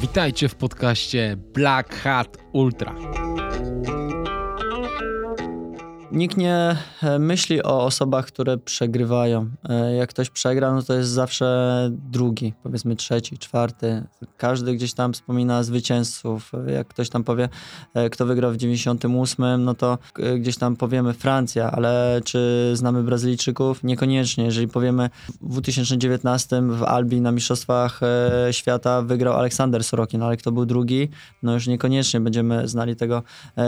Witajcie w podcaście Black Hat Ultra. Nikt nie e, myśli o osobach, które przegrywają. E, jak ktoś przegra, no to jest zawsze drugi, powiedzmy trzeci, czwarty. Każdy gdzieś tam wspomina zwycięzców. Jak ktoś tam powie, e, kto wygrał w 98, no to gdzieś tam powiemy Francja, ale czy znamy Brazylijczyków? Niekoniecznie. Jeżeli powiemy w 2019 w Albi na Mistrzostwach Świata wygrał Aleksander Sorokin, ale kto był drugi? No już niekoniecznie będziemy znali tego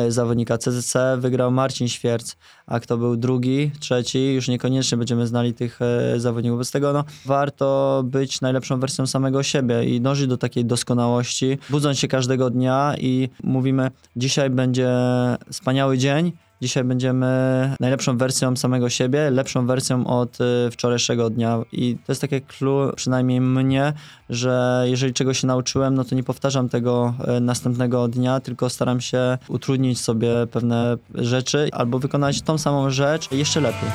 zawodnika. CCC wygrał Marcin Świerc a kto był drugi, trzeci, już niekoniecznie będziemy znali tych e, zawodników. Bez tego no, warto być najlepszą wersją samego siebie i dążyć do takiej doskonałości, budząc się każdego dnia i mówimy, dzisiaj będzie wspaniały dzień, Dzisiaj będziemy najlepszą wersją samego siebie, lepszą wersją od y, wczorajszego dnia. I to jest takie clue, przynajmniej mnie, że jeżeli czegoś się nauczyłem, no to nie powtarzam tego y, następnego dnia, tylko staram się utrudnić sobie pewne rzeczy albo wykonać tą samą rzecz jeszcze lepiej.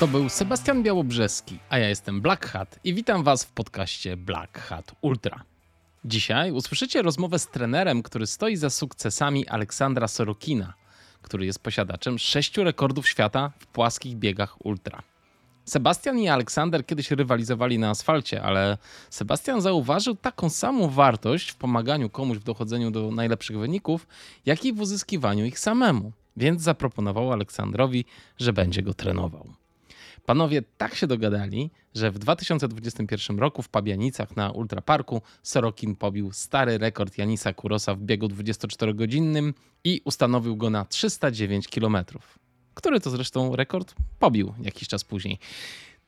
To był Sebastian Białobrzeski, a ja jestem Black Hat i witam Was w podcaście Black Hat Ultra. Dzisiaj usłyszycie rozmowę z trenerem, który stoi za sukcesami Aleksandra Sorokina, który jest posiadaczem sześciu rekordów świata w płaskich biegach ultra. Sebastian i Aleksander kiedyś rywalizowali na asfalcie, ale Sebastian zauważył taką samą wartość w pomaganiu komuś w dochodzeniu do najlepszych wyników, jak i w uzyskiwaniu ich samemu. Więc zaproponował Aleksandrowi, że będzie go trenował. Panowie tak się dogadali, że w 2021 roku w Pabianicach na Ultraparku Sorokin pobił stary rekord Janisa Kurosa w biegu 24-godzinnym i ustanowił go na 309 km, który to zresztą rekord pobił jakiś czas później.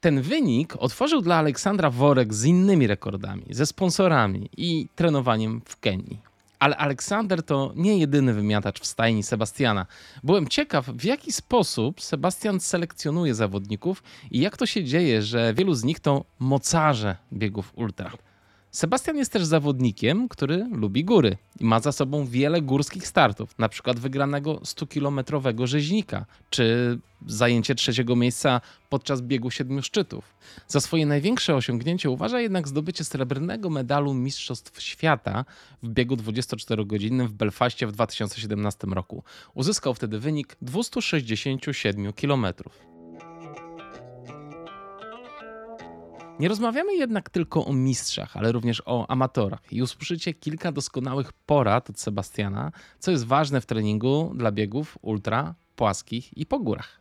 Ten wynik otworzył dla Aleksandra worek z innymi rekordami, ze sponsorami i trenowaniem w Kenii. Ale Aleksander to nie jedyny wymiatacz w stajni Sebastiana. Byłem ciekaw, w jaki sposób Sebastian selekcjonuje zawodników i jak to się dzieje, że wielu z nich to mocarze biegów ultra. Sebastian jest też zawodnikiem, który lubi góry i ma za sobą wiele górskich startów, na przykład wygranego 100-kilometrowego rzeźnika, czy zajęcie trzeciego miejsca podczas biegu siedmiu szczytów. Za swoje największe osiągnięcie uważa jednak zdobycie srebrnego medalu Mistrzostw Świata w biegu 24-godzinnym w Belfaście w 2017 roku. Uzyskał wtedy wynik 267 kilometrów. Nie rozmawiamy jednak tylko o mistrzach, ale również o amatorach i usłyszycie kilka doskonałych porad od Sebastiana, co jest ważne w treningu dla biegów ultra, płaskich i po górach.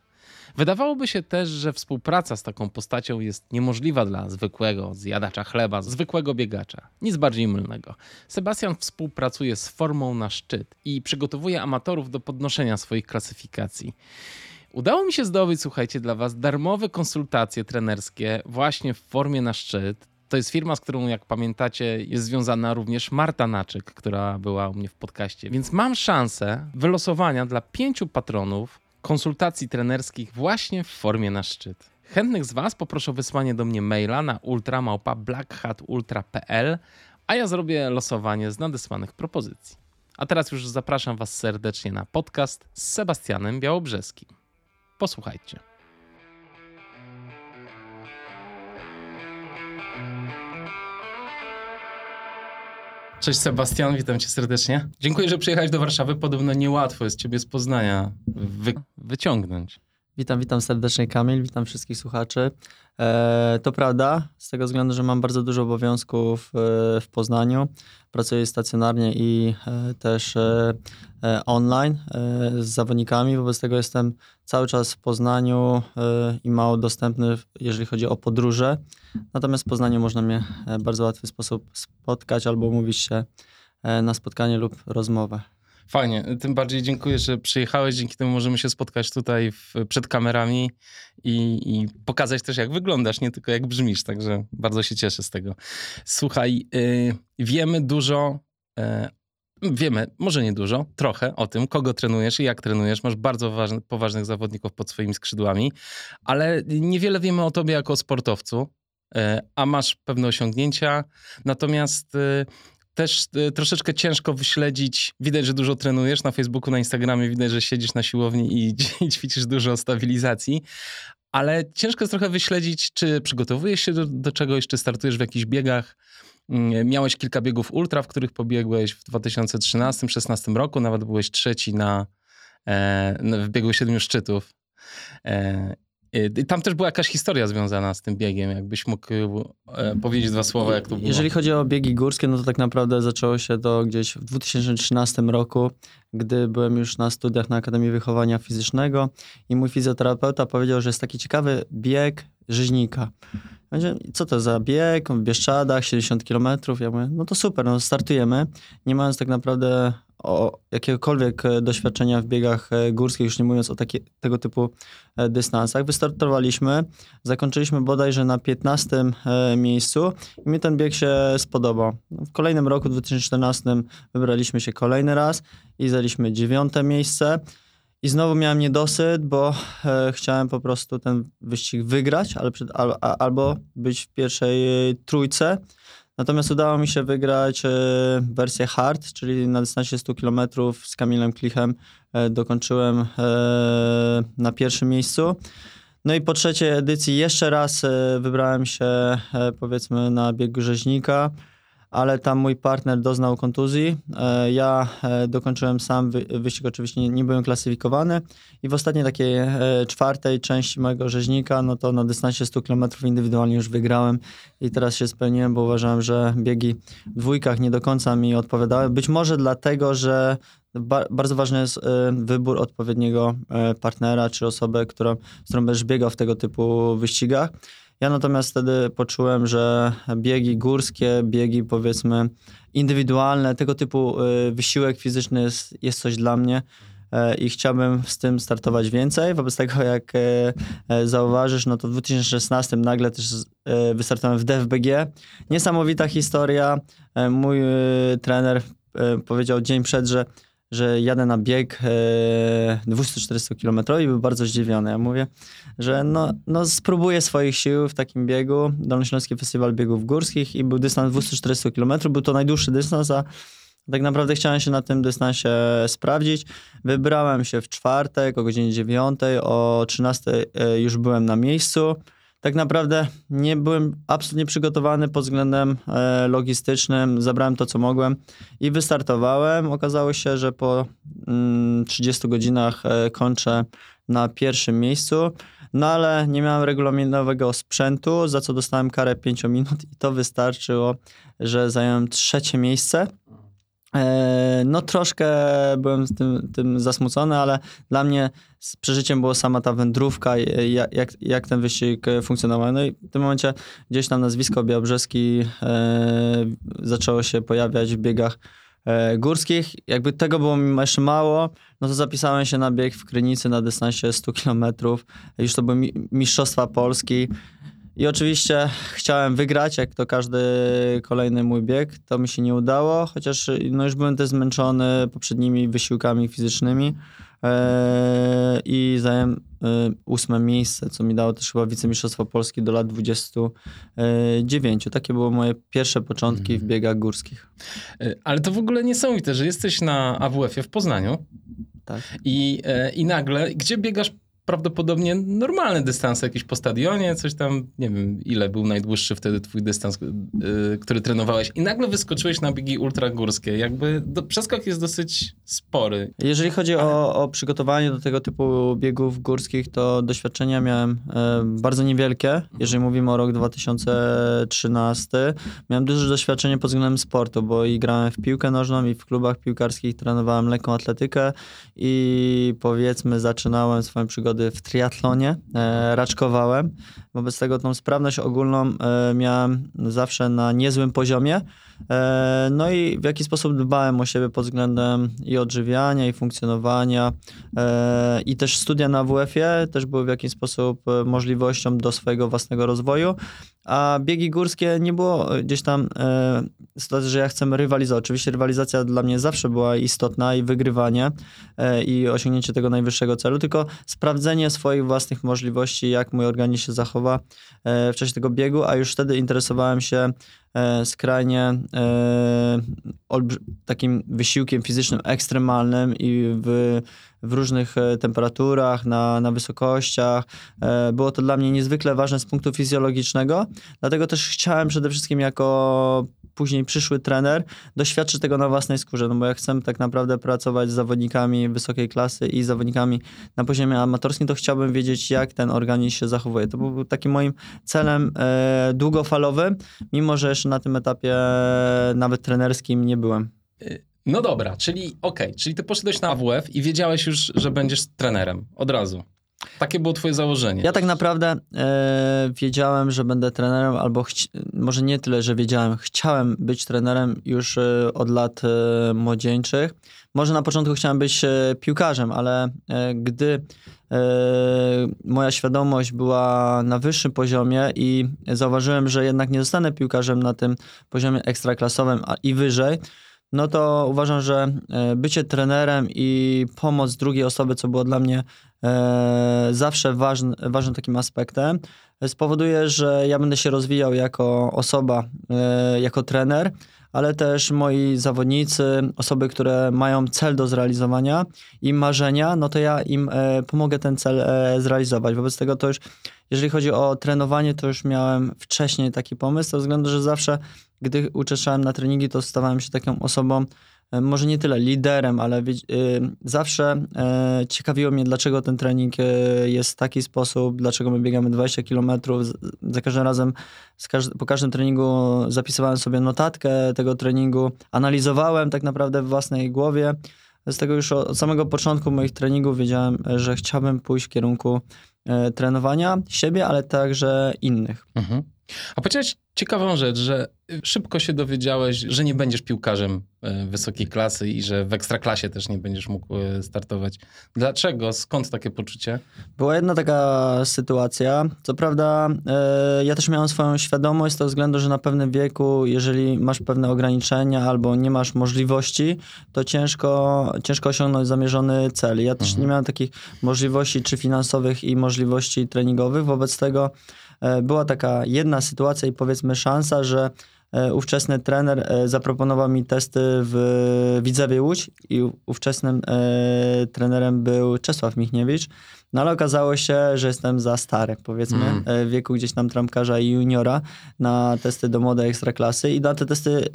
Wydawałoby się też, że współpraca z taką postacią jest niemożliwa dla zwykłego zjadacza chleba, zwykłego biegacza. Nic bardziej mylnego. Sebastian współpracuje z formą na szczyt i przygotowuje amatorów do podnoszenia swoich klasyfikacji. Udało mi się zdobyć, słuchajcie, dla Was darmowe konsultacje trenerskie właśnie w formie na szczyt. To jest firma, z którą, jak pamiętacie, jest związana również Marta Naczyk, która była u mnie w podcaście. Więc mam szansę wylosowania dla pięciu patronów konsultacji trenerskich właśnie w formie na szczyt. Chętnych z Was poproszę o wysłanie do mnie maila na ultramałpa.blackhatultra.pl, a ja zrobię losowanie z nadesłanych propozycji. A teraz już zapraszam Was serdecznie na podcast z Sebastianem Białobrzeskim. Posłuchajcie. Cześć Sebastian, witam cię serdecznie. Dziękuję, że przyjechałeś do Warszawy. Podobno niełatwo jest ciebie z Poznania wy wyciągnąć. Witam, witam serdecznie Kamil, witam wszystkich słuchaczy. E, to prawda, z tego względu, że mam bardzo dużo obowiązków e, w Poznaniu. Pracuję stacjonarnie i e, też e, e, online e, z zawodnikami. Wobec tego jestem cały czas w Poznaniu i mało dostępny, jeżeli chodzi o podróże. Natomiast w Poznaniu można mnie w bardzo łatwy sposób spotkać albo umówić się na spotkanie lub rozmowę. Fajnie, tym bardziej dziękuję, że przyjechałeś. Dzięki temu możemy się spotkać tutaj w, przed kamerami i, i, pokazać też, jak wyglądasz, nie tylko jak brzmisz. Także bardzo się cieszę z tego. Słuchaj, yy, wiemy dużo. Yy, wiemy, może nie dużo, trochę o tym, kogo trenujesz i jak trenujesz. Masz bardzo ważny, poważnych zawodników pod swoimi skrzydłami, ale niewiele wiemy o tobie jako sportowcu y, a masz pewne osiągnięcia. Natomiast y, też y, troszeczkę ciężko wyśledzić. Widać, że dużo trenujesz na Facebooku, na Instagramie, widać, że siedzisz na siłowni i, ćwiczysz dużo stabilizacji. ale ciężko jest trochę wyśledzić, czy przygotowujesz się do, do czegoś, czy startujesz w jakichś biegach. Mm, miałeś kilka biegów ultra, w których pobiegłeś w 2013-2016 roku, nawet byłeś trzeci na, e, w biegu siedmiu szczytów. E, tam też była jakaś historia związana z tym biegiem. Jakbyś mógł e, powiedzieć dwa słowa, jak to było. Jeżeli chodzi o biegi górskie, no to tak naprawdę zaczęło się to gdzieś w 2013 roku, gdy byłem już na studiach na Akademii Wychowania Fizycznego i mój fizjoterapeuta powiedział, że jest taki ciekawy bieg rzeźnika. Co to za bieg w Bieszczadach, 70 km? Ja mówię, no to super, no startujemy. Nie mając tak naprawdę o jakiegokolwiek e, doświadczenia w biegach e, górskich, już nie mówiąc o takie, tego typu e, dystansach. Wystartowaliśmy, zakończyliśmy bodajże na 15 miejscu i mi ten bieg się spodobał. W kolejnym roku, 2014, wybraliśmy się kolejny raz i zaliśmy dziewiąte miejsce. I znowu miałem niedosyt, bo e, chciałem po prostu ten wyścig wygrać, ale przed, al, albo być w pierwszej trójce. Natomiast udało mi się wygrać e, wersję hard, czyli na dystansie 100 km z Kamilem Klichem e, dokończyłem e, na pierwszym miejscu. No i po trzeciej edycji jeszcze raz e, wybrałem się powiedzmy na bieg rzeźnika ale tam mój partner doznał kontuzji. E, ja e, dokończyłem sam wyścig, oczywiście nie, nie byłem klasyfikowany i w ostatniej takiej e, czwartej części mojego rzeźnika, no to na dystansie 100 km indywidualnie już wygrałem i teraz się spełniłem, bo uważałem, że biegi w dwójkach nie do końca mi odpowiadały. Być może dlatego, że bardzo ważny jest wybór odpowiedniego partnera czy osoby, która, z którą będziesz biegał w tego typu wyścigach. Ja natomiast wtedy poczułem, że biegi górskie, biegi powiedzmy indywidualne, tego typu y, wysiłek fizyczny jest, jest coś dla mnie e, i chciałbym z tym startować więcej. Wobec tego, jak e, e, zauważysz, no to w 2016 nagle też wystartowałem w DFBG. Niesamowita historia. Mój trener powiedział dzień przed, że że jadę na bieg e, 240 km i był bardzo zdziwiony. Ja mówię, że no, no spróbuję swoich sił w takim biegu. Dolnośląski Festiwal Biegów Górskich i był dystans 240 km. Był to najdłuższy dystans, a tak naprawdę chciałem się na tym dystansie sprawdzić. Wybrałem się w czwartek o godzinie 9, o 13 e, już byłem na miejscu tak naprawdę nie byłem absolutnie przygotowany pod względem e, logistycznym. Zabrałem to, co mogłem i wystartowałem. Okazało się, że po 30 mm, godzinach e, kończę na pierwszym miejscu. No ale nie miałem regulaminowego sprzętu, za co dostałem karę 5 minut i to wystarczyło, że zająłem trzecie miejsce. E, no troszkę byłem tym, tym zasmucony, ale dla mnie przeżyciem było sama ta wędrówka, jak, jak ten wyścig funkcjonował. No i w tym momencie gdzieś tam nazwisko Białobrzeski e, zaczęło się pojawiać w biegach e, górskich. Jakby tego było mi jeszcze mało, no to zapisałem się na bieg w Krynicy na dystansie 100 km. Już to były Mistrzostwa Polski. I oczywiście chciałem wygrać, jak to każdy kolejny mój bieg. To mi się nie udało, chociaż no już byłem też zmęczony poprzednimi wysiłkami fizycznymi. Eee, I zająłem e, ósme miejsce, co mi dało też chyba wicemistrzostwo Polski do lat 29. Takie były moje pierwsze początki w mhm. biegach górskich. E, ale to w ogóle niesamowite, że jesteś na AWF-ie w Poznaniu. Tak. I, e, I nagle, gdzie biegasz prawdopodobnie normalne dystanse, jakieś po stadionie, coś tam, nie wiem, ile był najdłuższy wtedy twój dystans, yy, który trenowałeś i nagle wyskoczyłeś na biegi ultragórskie. Jakby do, przeskok jest dosyć spory. Jeżeli chodzi o, o, przygotowanie do tego typu biegów górskich, to doświadczenia miałem e, bardzo niewielkie, jeżeli mówimy o rok 2013. Miałem duże doświadczenie pod względem sportu, bo i grałem w piłkę nożną i w klubach piłkarskich trenowałem lekką atletykę i powiedzmy zaczynałem swoją przygodę przygody w triatlonie, e, raczkowałem. Wobec tego tą sprawność ogólną e, miałem zawsze na niezłym poziomie. E, no i w jaki sposób dbałem o siebie pod względem i odżywiania, i funkcjonowania, i też studia na WF-ie też były w jakiś sposób możliwością do swojego własnego rozwoju, a biegi górskie nie było gdzieś tam sytuacji, że ja chcę rywalizować. Oczywiście rywalizacja dla mnie zawsze była istotna i wygrywanie i osiągnięcie tego najwyższego celu, tylko sprawdzenie swoich własnych możliwości, jak mój organizm się zachowa e, w czasie tego biegu, a już wtedy interesowałem się e, skrajnie e, takim wysiłkiem fizycznym ekstremalnym i w, w różnych e, temperaturach, na, na wysokościach. E, było to dla mnie niezwykle ważne z punktu fizjologicznego, dlatego też chciałem przede wszystkim jako później przyszły trener doświadczyć tego na własnej skórze, no bo ja chcę tak naprawdę pracować z zawodnikami wysokiej klasy i zawodnikami na poziomie amatorskim, to chciałbym wiedzieć, jak ten organizm się zachowuje. To był takim moim celem e, długofalowym, mimo że jeszcze na tym etapie nawet trenerskim nie byłem. Y, no dobra, czyli okej, okay, czyli ty poszedłeś na AWF i wiedziałeś już, że będziesz trenerem od razu. Takie było twoje założenie. Ja tak naprawdę e, wiedziałem, że będę trenerem, albo może nie tyle, że wiedziałem, chciałem być trenerem już e, od lat e, młodzieńczych. Może na początku chciałem być e, piłkarzem, ale e, gdy e, moja świadomość była na wyższym poziomie i zauważyłem, że jednak nie zostanę piłkarzem na tym poziomie ekstraklasowym i wyżej, no to uważam, że bycie trenerem i pomoc drugiej osoby, co było dla mnie zawsze ważny, ważnym takim aspektem, spowoduje, że ja będę się rozwijał jako osoba, jako trener, ale też moi zawodnicy, osoby, które mają cel do zrealizowania i marzenia, no to ja im e, pomogę ten cel e, zrealizować. Wobec tego to już, jeżeli chodzi o trenowanie, to już miałem wcześniej taki pomysł, ze względu, że zawsze, gdy uczestniczyłem na treningi, to stawałem się taką osobą, może nie tyle liderem, ale y, zawsze e, ciekawiło mnie, dlaczego ten trening e, jest w taki sposób, dlaczego my biegamy 20 km. Za każdym razem, po każdym treningu zapisywałem sobie notatkę tego treningu, analizowałem tak naprawdę w własnej głowie. Z tego już od samego początku moich treningów wiedziałem, że chciałbym pójść w kierunku trenowania siebie, ale także innych. Mhm. A powiedziałeś ciekawą rzecz, że szybko się dowiedziałeś, że nie będziesz piłkarzem e, wysokiej klasy i że w ekstraklasie też nie będziesz mógł e, startować. Dlaczego? Skąd takie poczucie? Była jedna taka sytuacja. Co prawda, ja też miałem swoją świadomość z tego względu, że na pewnym wieku, jeżeli masz pewne ograniczenia albo nie masz możliwości, to ciężko, ciężko osiągnąć zamierzony cel. Ja też mhm. nie miałem takich możliwości czy finansowych i możliwości treningowych. Wobec tego była taka jedna sytuacja i powiedzmy szansa, że E, ówczesny trener e, zaproponował mi testy w Widzewie Łódź i ówczesnym e, trenerem był Czesław Michniewicz. No ale okazało się, że jestem za stary, powiedzmy, mm. w wieku gdzieś tam tramkarza i juniora na testy do młodej ekstraklasy i na te testy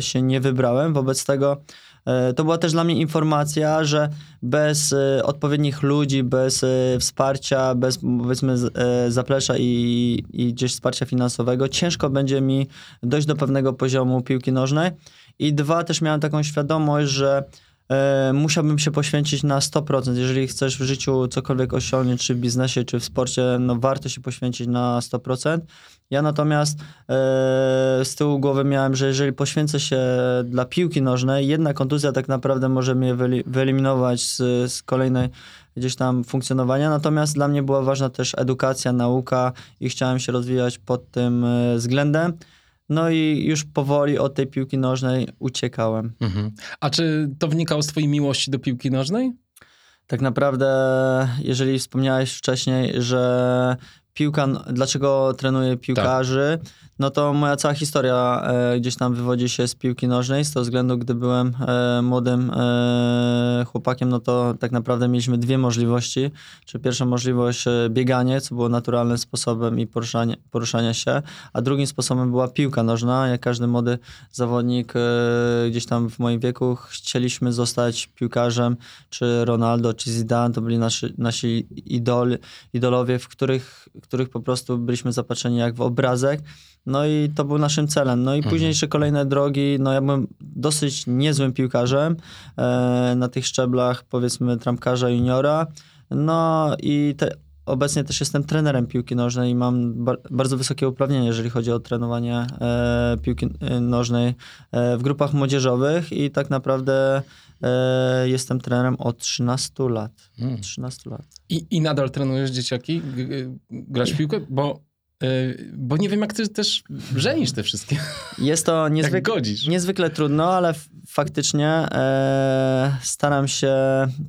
się nie wybrałem. Wobec tego E, to była też dla mnie informacja, że bez e, odpowiednich ludzi, bez e, wsparcia, bez powiedzmy zaplecza i, i gdzieś wsparcia finansowego, ciężko będzie mi dojść do pewnego poziomu piłki nożnej. I dwa, też miałem taką świadomość, że musiałbym się poświęcić na 100%. Jeżeli chcesz w życiu cokolwiek osiągnąć, czy w biznesie, czy w sporcie, no warto się poświęcić na 100%. Ja natomiast e, z tyłu głowy miałem, że jeżeli poświęcę się dla piłki nożnej, jedna kontuzja tak naprawdę może mnie wyeliminować z, z kolejnej gdzieś tam funkcjonowania. Natomiast dla mnie była ważna też edukacja, nauka i chciałem się rozwijać pod tym e, względem. No i już powoli od tej piłki nożnej uciekałem. Mhm. A czy to wynikało z twojej miłości do piłki nożnej? Tak naprawdę, jeżeli wspomniałeś wcześniej, że piłka, dlaczego trenuję piłkarzy, tak. no to moja cała historia e, gdzieś tam wywodzi się z piłki nożnej, z tego względu, gdy byłem e, młodym e, chłopakiem, no to tak naprawdę mieliśmy dwie możliwości. Czy pierwsza możliwość e, bieganie, co było naturalnym sposobem i poruszanie, poruszania się, a drugim sposobem była piłka nożna. Jak każdy młody zawodnik e, gdzieś tam w moim wieku chcieliśmy zostać piłkarzem, czy Ronaldo, czy Zidane, to byli nasi, nasi idol, idolowie, w których których po prostu byliśmy zapatrzeni jak w obrazek. No i to był naszym celem. No i mhm. późniejsze kolejne drogi, no ja byłem dosyć niezłym piłkarzem e, na tych szczeblach, powiedzmy, trampkarza juniora. No i te, obecnie też jestem trenerem piłki nożnej i mam bar bardzo wysokie uprawnienia, jeżeli chodzi o trenowanie e, piłki e, nożnej e, w grupach młodzieżowych i tak naprawdę e, jestem trenerem od 13 lat. Hmm. 13 lat. I, I nadal trenujesz dzieciaki? Grasz w piłkę? Bo bo nie wiem, jak ty też żenisz te wszystkie. Jest to niezwykle, niezwykle trudno, ale faktycznie e, staram się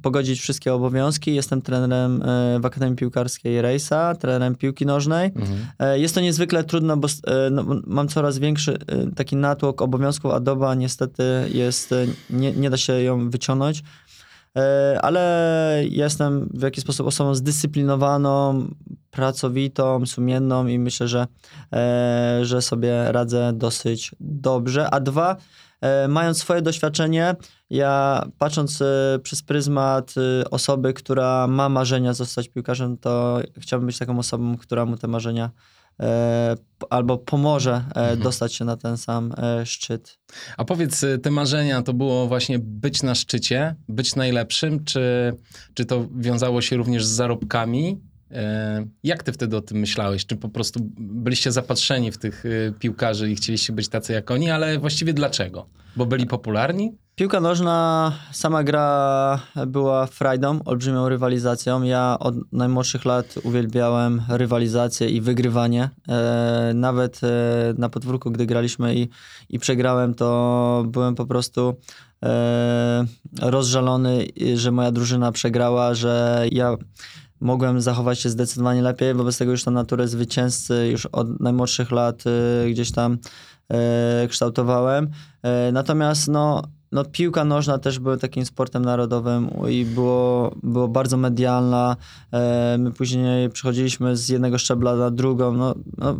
pogodzić wszystkie obowiązki. Jestem trenerem e, w Akademii Piłkarskiej Rejsa, trenerem piłki nożnej. Mhm. E, jest to niezwykle trudno, bo e, no, mam coraz większy e, taki natłok obowiązków, a doba niestety jest, e, nie, nie da się ją wyciągnąć. Ale jestem w jakiś sposób osobą zdyscyplinowaną, pracowitą, sumienną i myślę, że, że sobie radzę dosyć dobrze. A dwa, E, mając swoje doświadczenie, ja patrząc e, przez pryzmat e, osoby, która ma marzenia zostać piłkarzem, to chciałbym być taką osobą, która mu te marzenia albo pomoże mhm. dostać się na ten sam szczyt. A powiedz, te marzenia to było właśnie być na szczycie, być najlepszym, czy, czy to wiązało się również z zarobkami? Jak ty wtedy o tym myślałeś? Czy po prostu byliście zapatrzeni w tych y, piłkarzy i chcieliście być tacy jak oni, ale właściwie dlaczego? Bo byli popularni? Piłka nożna, sama gra była frajdą, olbrzymią rywalizacją. Ja od najmłodszych lat uwielbiałem rywalizację i wygrywanie. E, nawet e, na podwórku, gdy graliśmy i, i przegrałem, to byłem po prostu e, rozżalony, że moja drużyna przegrała, że ja mogłem zachować się zdecydowanie lepiej, wobec tego już tą naturę zwycięzcy już od najmłodszych lat gdzieś tam kształtowałem. Natomiast no, no, piłka nożna też była takim sportem narodowym i było, było bardzo medialna. E, my później przechodziliśmy z jednego szczebla na drugą. No, no,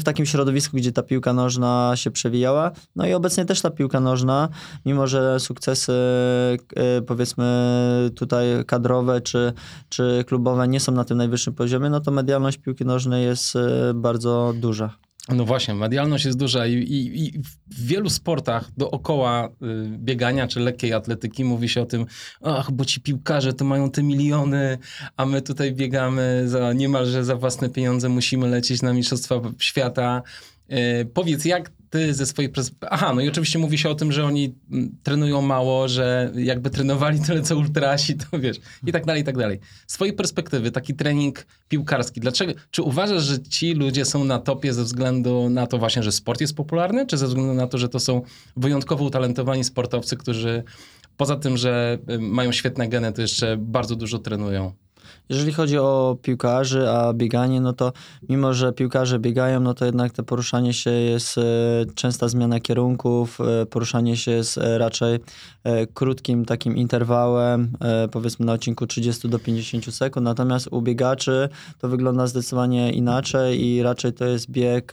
w takim środowisku, gdzie ta piłka nożna się przewijała. No i obecnie też ta piłka nożna, mimo że sukcesy e, powiedzmy tutaj kadrowe czy, czy klubowe nie są na tym najwyższym poziomie, no to medialność piłki nożnej jest e, bardzo duża. No właśnie, medialność jest duża i, i, i, w wielu sportach dookoła y, biegania czy lekkiej atletyki mówi się o tym, ach, bo ci piłkarze to mają te miliony, a my tutaj biegamy za niemalże za własne pieniądze, musimy lecieć na Mistrzostwa Świata. Y, powiedz, jak ty ze swojej perspektywy... Aha, no i oczywiście mówi się o tym, że oni mm, trenują mało, że jakby trenowali tyle co ultrasi, to wiesz, i tak dalej, i tak dalej. Z swojej perspektywy, taki trening piłkarski, dlaczego... Czy uważasz, że ci ludzie są na topie ze względu na to właśnie, że sport jest popularny, czy ze względu na to, że to są wyjątkowo utalentowani sportowcy, którzy poza tym, że y, mają świetne geny, to jeszcze bardzo dużo trenują? Jeżeli chodzi o piłkarzy, a bieganie, no to mimo, że piłkarze biegają, no to jednak to poruszanie się jest e, częsta zmiana kierunków, e, poruszanie się jest e, raczej krótkim takim interwałem, powiedzmy na odcinku 30 do 50 sekund, natomiast u biegaczy to wygląda zdecydowanie inaczej i raczej to jest bieg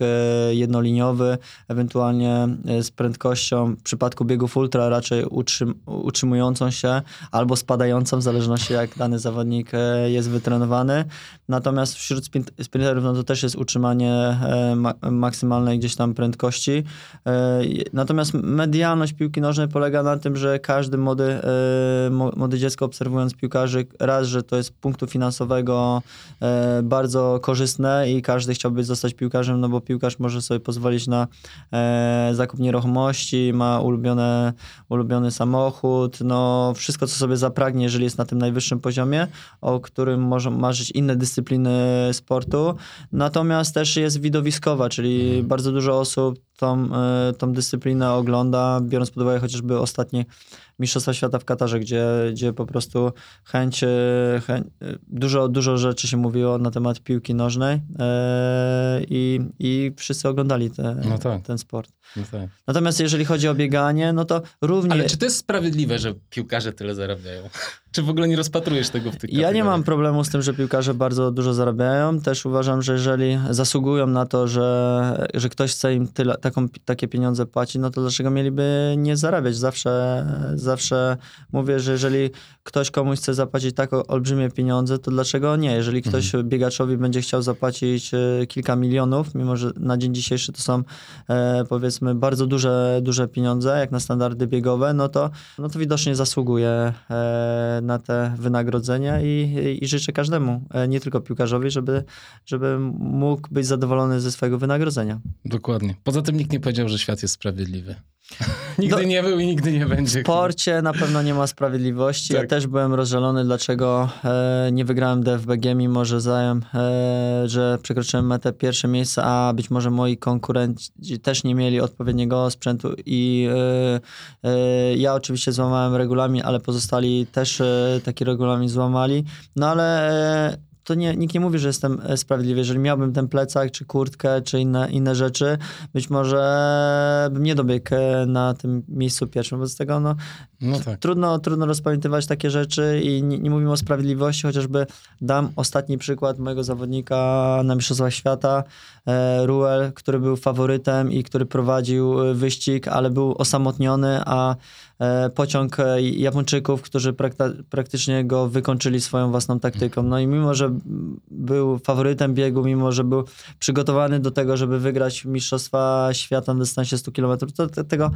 jednoliniowy, ewentualnie z prędkością w przypadku biegów ultra raczej utrzym utrzymującą się albo spadającą, w zależności jak dany zawodnik jest wytrenowany. Natomiast wśród sprinterów no to też jest utrzymanie e, maksymalnej gdzieś tam prędkości. E, natomiast medialność piłki nożnej polega na tym, że każdy młody, e, młody dziecko obserwując piłkarzy, raz, że to jest punktu finansowego bardzo korzystne i każdy chciałby zostać piłkarzem, no bo piłkarz może sobie pozwolić na zakup nieruchomości, ma ulubione, ulubiony samochód, no wszystko, co sobie zapragnie, jeżeli jest na tym najwyższym poziomie, o którym może marzyć inne dyscypliny sportu. Natomiast też jest widowiskowa, czyli mhm. bardzo dużo osób tą, e, tą dyscyplinę ogląda, biorąc pod uwagę chociażby ostatnie Mistrzostwa Świata w Katarze, gdzie, gdzie po prostu chęć, e, chęć, dużo, dużo rzeczy się mówiło na temat piłki nożnej e, i, i wszyscy oglądali te, no tak. ten sport. No tak. Natomiast jeżeli chodzi o bieganie, no to również... Ale czy to jest sprawiedliwe, że piłkarze tyle zarabiają? czy w ogóle nie rozpatrujesz tego w tych Ja nie mam problemu z tym, że piłkarze bardzo dużo zarabiają. Też uważam, że jeżeli zasługują na to, że, że ktoś chce im tyle, taką, takie pieniądze płacić, no to dlaczego mieliby nie zarabiać? Zawsze, zawsze mówię, że jeżeli ktoś komuś chce zapłacić tak olbrzymie pieniądze, to dlaczego nie? Jeżeli ktoś mhm. biegaczowi będzie chciał zapłacić e, kilka milionów, mimo że na dzień dzisiejszy to są e, powiedzmy bardzo duże, duże pieniądze, jak na standardy biegowe, no to, no to widocznie zasługuje e, na te wynagrodzenia i, i życzę każdemu, e, nie tylko piłkarzowi, żeby, żeby mógł być zadowolony ze swojego wynagrodzenia. Dokładnie. Poza tym nikt nie powiedział, że świat jest sprawiedliwy. nigdy Do, nie był i nigdy nie będzie. W sporcie na pewno nie ma sprawiedliwości. Tak. Ja też byłem rozżalony, dlaczego e, nie wygrałem DFBG, mimo że zająłem, e, że przekroczyłem metę pierwsze miejsce, a być może moi konkurenci też nie mieli odpowiedniego sprzętu i e, e ja oczywiście złamałem regulamin, ale pozostali też e, taki regulamin złamali. No ale e, to nie, nikt nie mówi, że jestem e, sprawiedliwy. Jeżeli miałbym ten plecak, czy kurtkę, czy inne, inne rzeczy, być może bym nie dobiegł e, na tym miejscu pierwszym. Wobec tego no, no tak. trudno, trudno rozpamiętywać takie rzeczy i nie, nie, mówimy o sprawiedliwości, chociażby dam ostatni przykład mojego zawodnika na Mistrzostwach Świata, e, Ruel, który był faworytem i który prowadził wyścig, ale był osamotniony, a pociąg e, Japończyków, którzy praktycznie go wykończyli swoją własną taktyką. No i mimo, że był faworytem biegu, mimo, że był przygotowany do tego, żeby wygrać Mistrzostwa Świata na dystansie 100 km, to tego,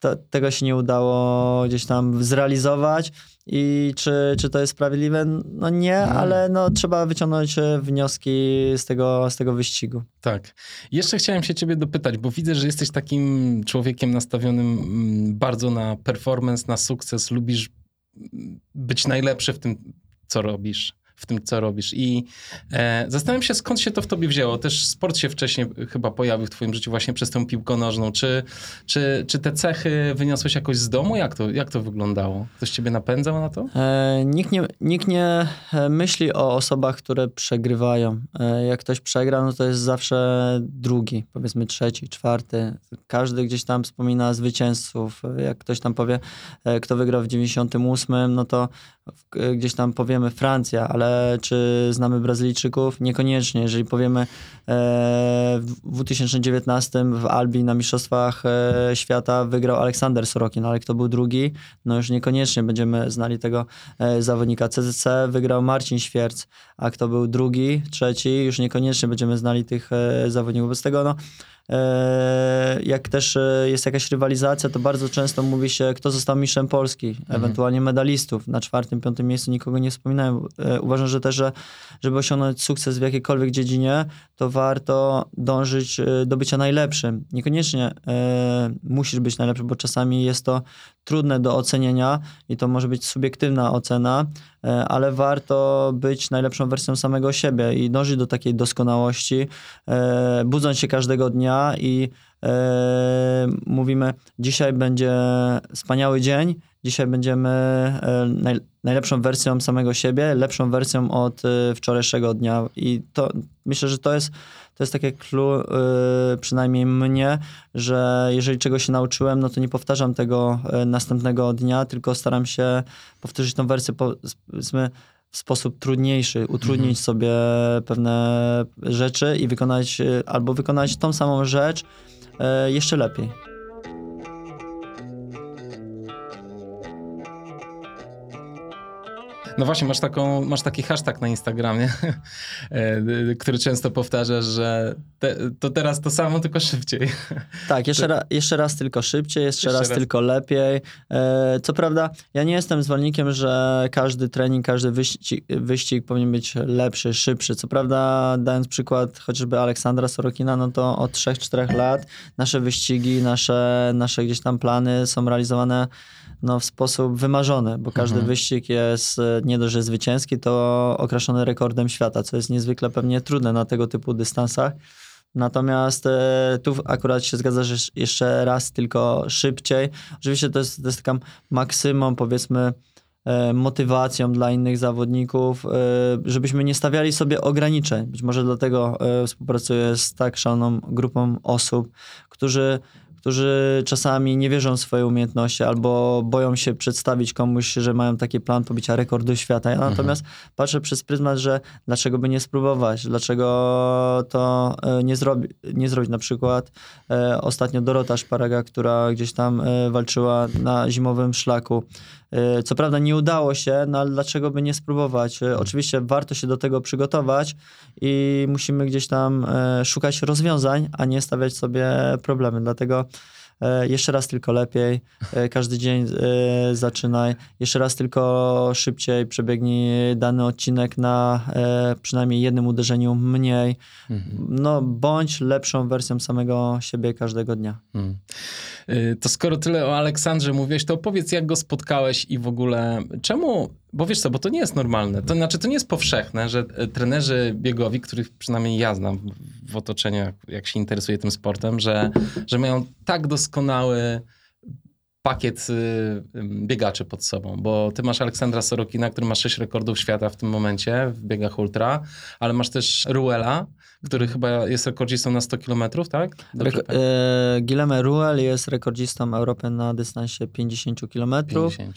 to, tego się nie udało gdzieś tam zrealizować. I czy, czy to jest sprawiedliwe? No nie, ale no, trzeba wyciągnąć e, wnioski z tego, z tego wyścigu. Tak. Jeszcze chciałem się ciebie dopytać, bo widzę, że jesteś takim człowiekiem nastawionym mm, bardzo na performance, na sukces. Lubisz mm, być najlepszy w tym, co robisz w tym, co robisz. I e, zastanawiam się, skąd się to w tobie wzięło. Też sport się wcześniej chyba pojawił w twoim życiu właśnie przez tę piłkę nożną. Czy, czy, czy te cechy wyniosłeś jakoś z domu? Jak to, jak to wyglądało? Ktoś ciebie napędzał na to? E, nikt, nie, nikt nie e, myśli o osobach, które przegrywają. E, jak ktoś przegra, no to jest zawsze drugi, powiedzmy trzeci, czwarty. Każdy gdzieś tam wspomina zwycięzców. Jak ktoś tam powie, e, kto wygrał w 98, no to gdzieś tam powiemy Francja, ale czy znamy Brazylijczyków? Niekoniecznie. Jeżeli powiemy e, w 2019 w Albi na Mistrzostwach e, Świata wygrał Aleksander Sorokin, ale kto był drugi? No już niekoniecznie będziemy znali tego e, zawodnika. CCC wygrał Marcin Świerc, a kto był drugi, trzeci? Już niekoniecznie będziemy znali tych zawodników. Bez tego no jak też e, jest jakaś rywalizacja, to bardzo często mówi się, kto został mistrzem Polski, mhm. ewentualnie medalistów. Na czwartym, piątym miejscu nikogo nie wspominają. E, uważam, że też, że żeby osiągnąć sukces w jakiejkolwiek dziedzinie, to warto dążyć do bycia najlepszym. Niekoniecznie e, musisz być najlepszy, bo czasami jest to trudne do ocenienia i to może być subiektywna ocena, e, ale warto być najlepszą wersją samego siebie i dążyć do takiej doskonałości, e, budząc się każdego dnia i e, mówimy, dzisiaj będzie wspaniały dzień, dzisiaj będziemy naj, najlepszą wersją samego siebie, lepszą wersją od wczorajszego dnia. I to myślę, że to jest to jest takie clue, yy, przynajmniej mnie, że jeżeli czegoś się nauczyłem, no to nie powtarzam tego yy, następnego dnia, tylko staram się powtórzyć tą wersję powiedzmy w sposób trudniejszy, utrudnić mhm. sobie pewne rzeczy i wykonać, yy, albo wykonać tą samą rzecz jeszcze lepiej. No właśnie, masz, taką, masz taki hashtag na Instagramie, e, który często powtarzasz, że te, to teraz to samo, tylko szybciej. Tak, jeszcze, ra, jeszcze raz tylko szybciej, jeszcze, jeszcze raz, raz, tylko lepiej. E, co prawda, ja nie jestem zwolennikiem, że każdy trening, każdy wyścig, wyścig powinien być lepszy, szybszy. Co prawda, dając przykład chociażby Aleksandra Sorokina, no to od 3-4 lat nasze wyścigi, nasze, nasze gdzieś tam plany są realizowane no, w sposób wymarzony, bo każdy mhm. wyścig jest e, nie dość, że zwycięski, to okraszony rekordem świata, co jest niezwykle pewnie trudne na tego typu dystansach. Natomiast e, tu akurat się zgadza, że jeszcze raz tylko szybciej. Oczywiście to jest, to jest taka maksymum, powiedzmy, e, motywacją dla innych zawodników, żebyśmy nie stawiali sobie ograniczeń. Być może dlatego współpracuję z tak szaloną grupą osób, którzy którzy czasami nie wierzą w swoje umiejętności albo boją się przedstawić komuś, że mają taki plan pobicia rekordu świata. Ja mhm. natomiast patrzę przez pryzmat, że dlaczego by nie spróbować, dlaczego to e, nie, zrobi, nie zrobić. Na przykład e, ostatnio Dorota Szparaga, która gdzieś tam e, walczyła na zimowym szlaku. E, co prawda nie udało się, no ale dlaczego by nie spróbować? E, oczywiście warto się do tego przygotować i musimy gdzieś tam szukać rozwiązań, a nie stawiać sobie problemy. Dlatego e, jeszcze raz tylko lepiej, e, każdy dzień e, zaczynaj, jeszcze raz tylko szybciej przebiegnij dany odcinek na e, przynajmniej jednym uderzeniu mniej. Mhm. No, bądź lepszą wersją samego siebie każdego dnia. Y, To skoro tyle o Aleksandrze mówiłeś, to opowiedz, jak go spotkałeś i w ogóle czemu, bo wiesz co, bo to nie jest normalne, to znaczy to nie jest powszechne, że e, trenerzy biegowi, których przynajmniej ja znam w- otoczeniu, jak, jak się interesuje tym sportem, że, że mają tak doskonały pakiet y, biegaczy pod sobą, bo ty masz Aleksandra Sorokina, który ma sześć rekordów świata w tym momencie w biegach ultra, ale masz też Ruela, który chyba jest rekordzistą na 100 kilometrów, tak? Dobrze Rek- pamiętam? e, Guilherme Ruel jest rekordzistą Europy na dystansie 50 km. 50.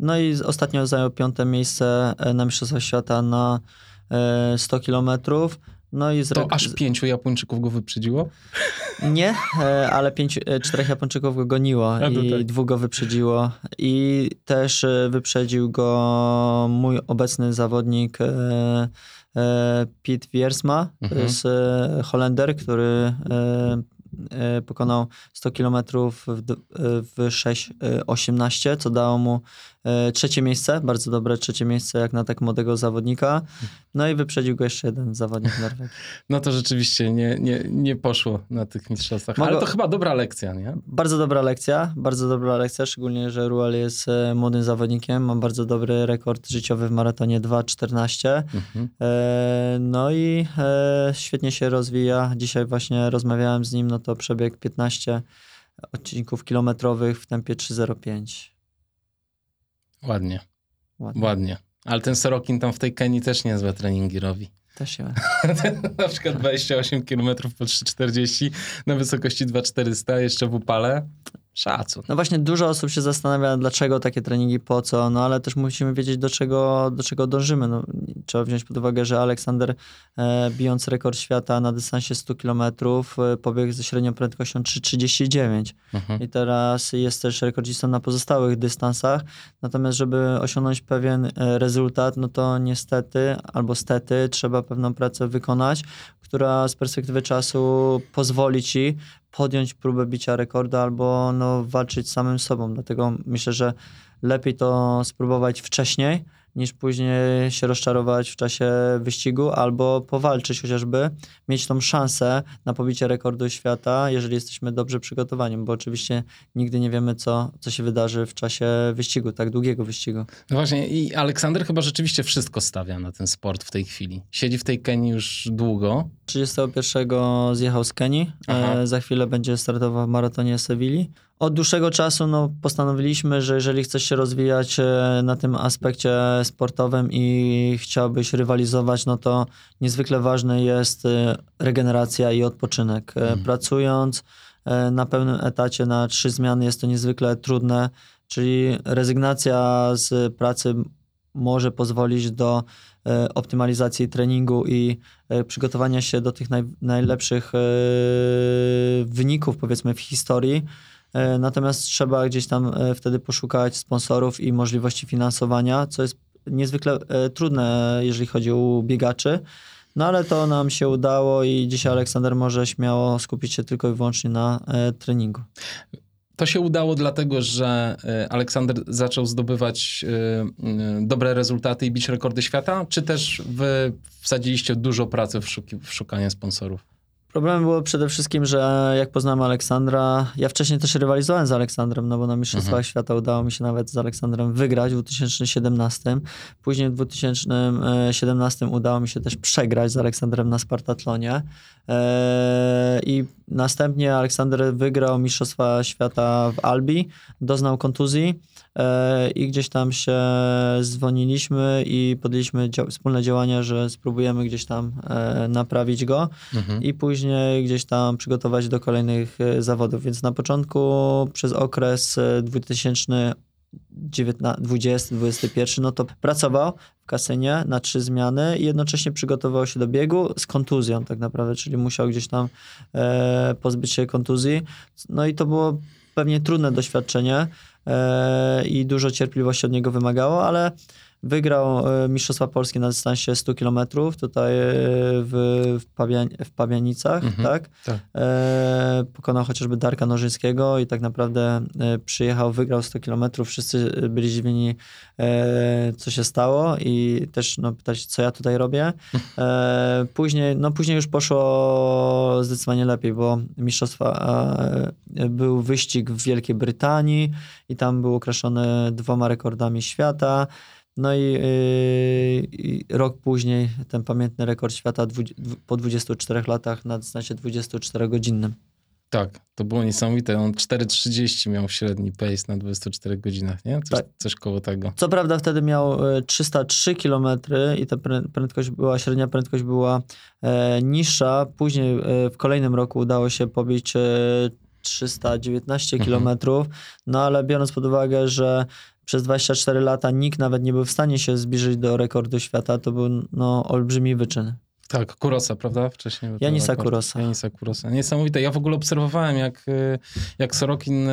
No i z- ostatnio zajął piąte miejsce e, na Mistrzostwach Świata na e, 100 km. No i z To aż pięciu Japończyków go wyprzedziło? Nie, e, ale pięć, e, czterech Japończyków go goniło A, i tak. dwóch go wyprzedziło. I też e, wyprzedził go mój obecny zawodnik e, e, Piet Wiersma. To Mhm. jest e, Holender, który e, e, pokonał 100 km w, w 6.18, co dało mu e, trzecie miejsce, bardzo dobre trzecie miejsce jak na tak młodego zawodnika. No i wyprzedził go jeszcze jeden zawodnik Norwegii. No to rzeczywiście nie, nie, nie poszło na tych mistrzostwach. Mogę- Ale to chyba dobra lekcja, nie? Bardzo dobra lekcja, bardzo dobra lekcja, szczególnie, że Ruel jest e, młodym zawodnikiem, ma bardzo dobry rekord życiowy w maratonie 2.14. Mhm. E, No i e, świetnie się rozwija. Dzisiaj właśnie rozmawiałem z nim, no to przebieg 15 odcinków kilometrowych w tempie 3.05. Ładnie, Ładnie. ładnie. Ale ten Sorokin tam w tej Kenii też niezłe treningi robi. Też się... na przykład 28 km po 3,40 na wysokości 2,400 jeszcze w upale. Szacun. No właśnie dużo osób się zastanawia, dlaczego takie treningi, po co, no ale też musimy wiedzieć, do czego, do czego dążymy. No, trzeba wziąć pod uwagę, że Aleksander e, bijąc rekord świata na dystansie 100 km e, pobiegł ze średnią prędkością 3,39 Mhm. i teraz jest też rekordzistą na pozostałych dystansach. Natomiast żeby osiągnąć pewien e, rezultat, no to niestety albo stety trzeba pewną pracę wykonać, która z perspektywy czasu pozwoli ci podjąć próbę bicia rekordu albo no, walczyć z samym sobą. Dlatego myślę, że lepiej to spróbować wcześniej, niż później się rozczarować w czasie wyścigu, albo powalczyć chociażby, mieć tą szansę na pobicie rekordu świata, jeżeli jesteśmy dobrze przygotowani, bo oczywiście nigdy nie wiemy, co, co się wydarzy w czasie wyścigu, tak długiego wyścigu. No właśnie i Aleksander chyba rzeczywiście wszystko stawia na ten sport w tej chwili. Siedzi w tej Kenii już długo. 31 zjechał z Kenii, e, za chwilę będzie startował w maratonie Sewilli. Od dłuższego czasu no, postanowiliśmy, że jeżeli chcesz się rozwijać e, na tym aspekcie sportowym i chciałbyś rywalizować, no to niezwykle ważny jest e, regeneracja i odpoczynek. E, Mhm. Pracując na pełnym etacie na trzy zmiany jest to niezwykle trudne, czyli rezygnacja z pracy może pozwolić do optymalizacji treningu i przygotowania się do tych naj, najlepszych wyników, powiedzmy, w historii. E, Natomiast trzeba gdzieś tam e, wtedy poszukać sponsorów i możliwości finansowania, co jest niezwykle e, trudne, jeżeli chodzi o biegaczy. No ale to nam się udało i dzisiaj Aleksander może śmiało skupić się tylko i wyłącznie na treningu. To się udało dlatego, że Aleksander zaczął zdobywać dobre rezultaty i bić rekordy świata, czy też wy wsadziliście dużo pracy w, szuki, w szukanie sponsorów? Problemem było przede wszystkim, że jak poznałem Aleksandra, ja wcześniej też rywalizowałem z Aleksandrem, no bo na Mistrzostwach Mhm. Świata udało mi się nawet z Aleksandrem wygrać w 2017. Później w 2017 udało mi się też przegrać z Aleksandrem na Spartatlonie. Eee, I następnie Aleksander wygrał Mistrzostwa Świata w Albi, doznał kontuzji i gdzieś tam się dzwoniliśmy i podjęliśmy dzia- wspólne działania, że spróbujemy gdzieś tam e, naprawić go Mhm. i później gdzieś tam przygotować do kolejnych e, zawodów. Więc na początku przez okres e, 2020-2021 no to pracował w kasynie na trzy zmiany i jednocześnie przygotował się do biegu z kontuzją tak naprawdę, czyli musiał gdzieś tam e, pozbyć się kontuzji. No i to było pewnie trudne doświadczenie e, i dużo cierpliwości od niego wymagało, ale Wygrał e, Mistrzostwa Polskie na dystansie 100 km tutaj e, w, w, Pawian, w Pawianicach, Mhm, tak? tak. E, pokonał chociażby Darka Nożyńskiego i tak naprawdę e, przyjechał, wygrał 100 km. Wszyscy byli zdziwieni, e, co się stało i też no, pytać, co ja tutaj robię. E, później, no, później już poszło zdecydowanie lepiej, bo mistrzostwa był wyścig w Wielkiej Brytanii i tam był okraszony dwoma rekordami świata. No i, yy, i rok później ten pamiętny rekord świata dwu- dwu- po 24 latach na dystansie 24-godzinnym. Tak, to było niesamowite. On 4,30 miał średni pace na 24 godzinach, nie? Coś, Tak. coś koło tego. Co prawda wtedy miał e, 303 km i ta prę- prędkość była, średnia prędkość była e, niższa. Później e, w kolejnym roku udało się pobić e, 319 Mhm. km, no ale biorąc pod uwagę, że przez 24 lata nikt nawet nie był w stanie się zbliżyć do rekordu świata, to był no, olbrzymi wyczyn. Tak, Kurosa, prawda? Wcześniej. Janisa. Kurosa. Janisa Kurosa. Niesamowite. Ja w ogóle obserwowałem, jak, y, jak Sorokin y,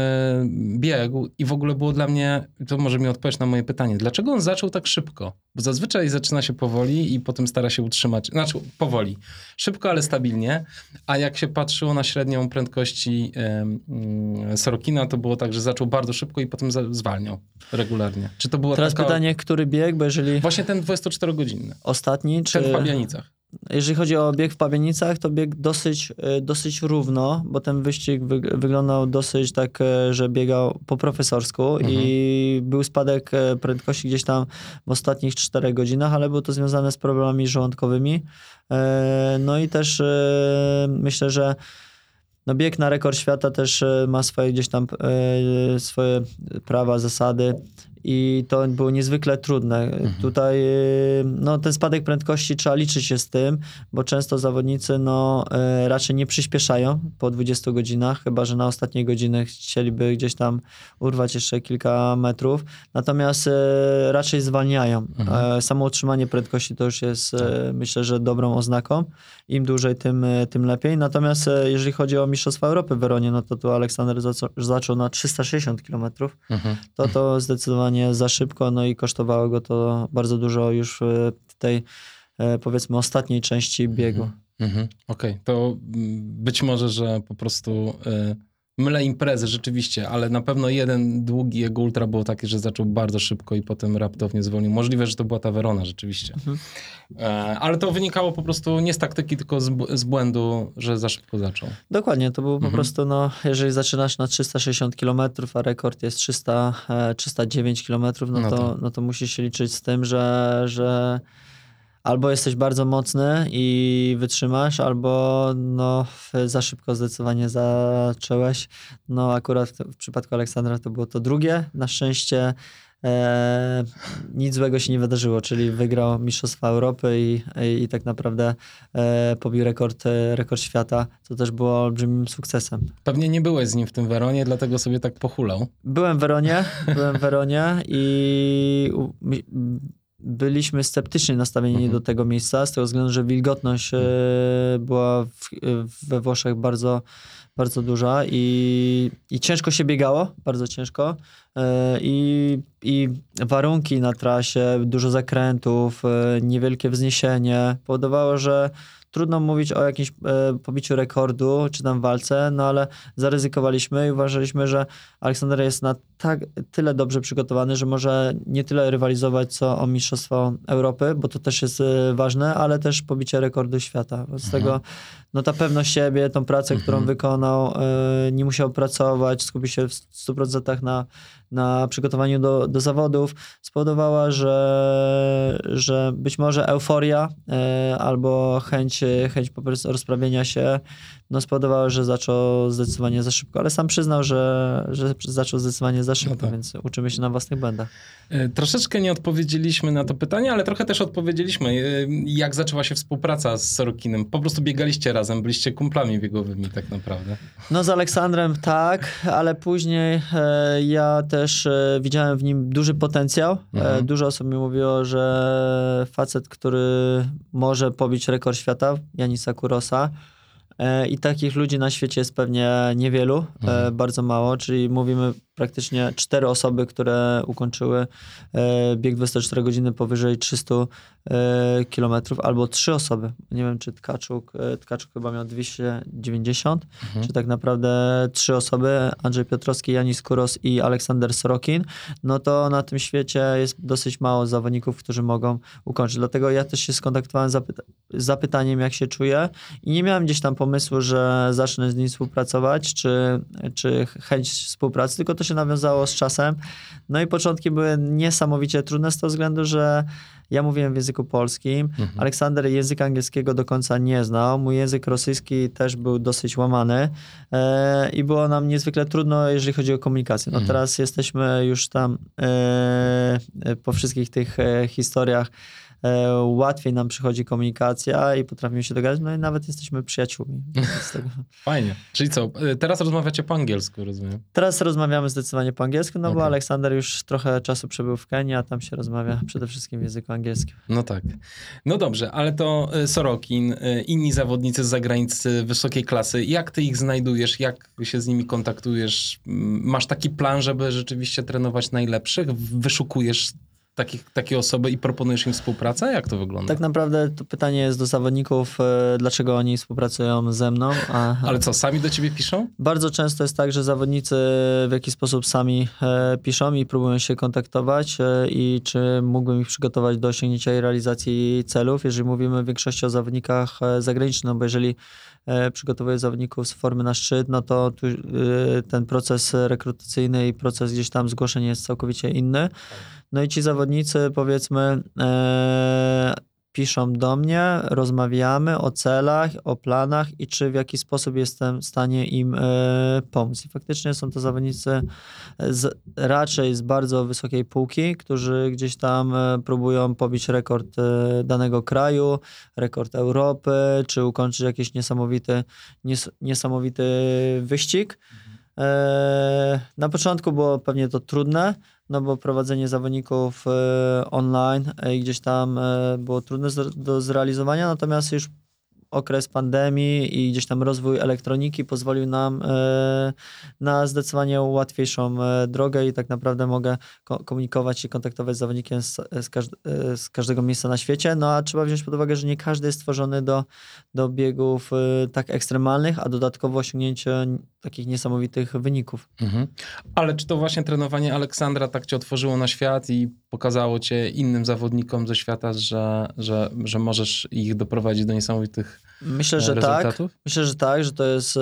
biegł i w ogóle było dla mnie, to może mi odpowiedź na moje pytanie, dlaczego on zaczął tak szybko? Bo zazwyczaj zaczyna się powoli i potem stara się utrzymać, znaczy powoli, szybko, ale stabilnie, a jak się patrzyło na średnią prędkości mm, Sorokina, to było tak, że zaczął bardzo szybko i potem zwalniał regularnie. Czy to było Teraz taka... pytanie, który bieg, bo jeżeli Właśnie ten 24-godzinny, ostatni, czy... ten w Pabianicach. Jeżeli chodzi o bieg w Pawienicach, to bieg dosyć, e, dosyć równo, bo ten wyścig wy, wyglądał dosyć tak, e, że biegał po profesorsku Mhm. i był spadek e, prędkości gdzieś tam w ostatnich 4 godzinach, ale było to związane z problemami żołądkowymi. No i też myślę, że no bieg na rekord świata też ma swoje gdzieś tam swoje prawa, zasady i to było niezwykle trudne. Tutaj e, no, ten spadek prędkości trzeba liczyć się z tym, bo często zawodnicy no, e, raczej nie przyspieszają po 20 godzinach, chyba że na ostatniej godziny chcieliby gdzieś tam urwać jeszcze kilka metrów, natomiast e, raczej zwalniają. Mhm. E, Samo utrzymanie prędkości to już jest e, myślę, że dobrą oznaką. Im dłużej, tym, tym lepiej. Natomiast jeżeli chodzi o Mistrzostwa Europy w Weronie, no to tu Aleksander zaczął na 360 km. Mhm. To to zdecydowanie za szybko, no i kosztowało go to bardzo dużo już w tej e, powiedzmy ostatniej części biegu. Mhm. Okej, to mm, być może, że po prostu y, mylę imprezy rzeczywiście, ale na pewno jeden długi jego ultra było taki, że zaczął bardzo szybko i potem raptownie zwolnił. Możliwe, że to była ta Verona rzeczywiście. Mhm. E, ale to wynikało po prostu nie z taktyki, tylko z, z błędu, że za szybko zaczął. Dokładnie, to było po Mhm. prostu, no, jeżeli zaczynasz na 360 km, a rekord jest 300, e, 309 km, no, No to, to- no to musisz się liczyć z tym, że, że albo jesteś bardzo mocny i wytrzymasz, albo no, za szybko zdecydowanie zacząłeś. No akurat w, w przypadku Aleksandra to było to drugie. Na szczęście e, nic złego się nie wydarzyło, czyli wygrał Mistrzostwa Europy i, i, i tak naprawdę e, pobił rekord, e, rekord świata, co też było olbrzymim sukcesem. Pewnie nie byłeś z nim w tym Weronie, dlatego sobie tak pochulał. Byłem w Weronie, byłem w Weronie i u- mi- byliśmy sceptycznie nastawieni Mhm. do tego miejsca, z tego względu, że wilgotność e, była w, we Włoszech bardzo, bardzo duża i, i ciężko się biegało, bardzo ciężko. E, I, I warunki na trasie, dużo zakrętów, e, niewielkie wzniesienie powodowało, że trudno mówić o jakimś e, pobiciu rekordu czy tam walce, no ale zaryzykowaliśmy i uważaliśmy, że Aleksander jest na tak tyle dobrze przygotowany, że może nie tyle rywalizować co o Mistrzostwo Europy, bo to też jest e, ważne, ale też pobicie rekordu świata. Z Mhm. tego no ta pewność siebie, tą pracę, którą Mhm. wykonał, e, nie musiał pracować, skupił się w 100% na, na przygotowaniu do, do zawodów, spowodowała, że, że być może euforia e, albo chęć, chęć po prostu rozprawienia się no spowodowała, że zaczął zdecydowanie za szybko, ale sam przyznał, że, że zaczął zdecydowanie za szybko, tak. więc uczymy się na własnych błędach. E, Troszeczkę nie odpowiedzieliśmy na to pytanie, ale trochę też odpowiedzieliśmy. E, Jak zaczęła się współpraca z Sorokinem? Po prostu biegaliście razem, byliście kumplami biegowymi tak naprawdę. No z Aleksandrem tak, ale później ja też e, widziałem w nim duży potencjał. E, Mhm. dużo osób mi mówiło, że facet, który może pobić rekord świata, Janisa Kurosa, E, I takich ludzi na świecie jest pewnie niewielu, mhm. bardzo mało, czyli mówimy praktycznie cztery osoby, które ukończyły bieg 24 godziny powyżej 300 kilometrów, albo trzy osoby. Nie wiem, czy Tkaczuk, Tkaczuk chyba miał 290, mhm. czy tak naprawdę trzy osoby, Andrzej Piotrowski, Janis Kuros i Aleksander Sorokin, no to na tym świecie jest dosyć mało zawodników, którzy mogą ukończyć. Dlatego ja też się skontaktowałem z zapyta zapytaniem, jak się czuję i nie miałem gdzieś tam pomysłu, że zacznę z nim współpracować, czy, czy chęć współpracy, tylko to się nawiązało z czasem. No i początki były niesamowicie trudne z tego względu, że ja mówiłem w języku polskim, mhm. Aleksander języka angielskiego do końca nie znał, mój język rosyjski też był dosyć łamany e, i było nam niezwykle trudno, jeżeli chodzi o komunikację. No mhm. teraz jesteśmy już tam e, po wszystkich tych e, historiach E, łatwiej nam przychodzi komunikacja i potrafimy się dogadać, no i nawet jesteśmy przyjaciółmi. Fajnie. Czyli co, e, teraz rozmawiacie po angielsku, rozumiem? Teraz rozmawiamy zdecydowanie po angielsku, no okay. bo Aleksander już trochę czasu przebył w Kenii, a tam się rozmawia przede wszystkim w języku angielskim. No tak. No dobrze, ale to e, Sorokin, inni zawodnicy z zagranicy wysokiej klasy, jak ty ich znajdujesz, jak się z nimi kontaktujesz? Masz taki plan, żeby rzeczywiście trenować najlepszych? Wyszukujesz takich, takie osoby i proponujesz im współpracę? Jak to wygląda? Tak naprawdę to pytanie jest do zawodników, e, dlaczego oni współpracują ze mną. A... Ale co, sami do ciebie piszą? Bardzo często jest tak, że zawodnicy w jakiś sposób sami e, piszą i próbują się kontaktować e, i czy mógłbym ich przygotować do osiągnięcia i realizacji celów, jeżeli mówimy w większości o zawodnikach zagranicznych, no bo jeżeli przygotowuję zawodników z formy na szczyt, no to tu, ten proces rekrutacyjny i proces gdzieś tam zgłoszeń jest całkowicie inny. No i ci zawodnicy, powiedzmy, e, piszą do mnie, rozmawiamy o celach, o planach i czy w jaki sposób jestem w stanie im e, pomóc. I faktycznie są to zawodnicy z, raczej z bardzo wysokiej półki, którzy gdzieś tam e, próbują pobić rekord e, danego kraju, rekord Europy, czy ukończyć jakiś niesamowity, nies, niesamowity wyścig. E, na początku było pewnie to trudne, no bo prowadzenie zawodników e, online i gdzieś tam e, było trudne do zrealizowania, natomiast już okres pandemii i gdzieś tam rozwój elektroniki pozwolił nam e, na zdecydowanie łatwiejszą e, drogę i tak naprawdę mogę komunikować i kontaktować z zawodnikiem z, z, e, z, każdego miejsca na świecie. No a trzeba wziąć pod uwagę, że nie każdy jest stworzony do, do biegów tak ekstremalnych, a dodatkowo osiągnięcie takich niesamowitych wyników. Mhm. Ale czy to właśnie trenowanie Aleksandra tak cię otworzyło na świat i pokazało cię innym zawodnikom ze świata, że, że, że możesz ich doprowadzić do niesamowitych Myślę, że tak. Myślę, że tak, że to jest e,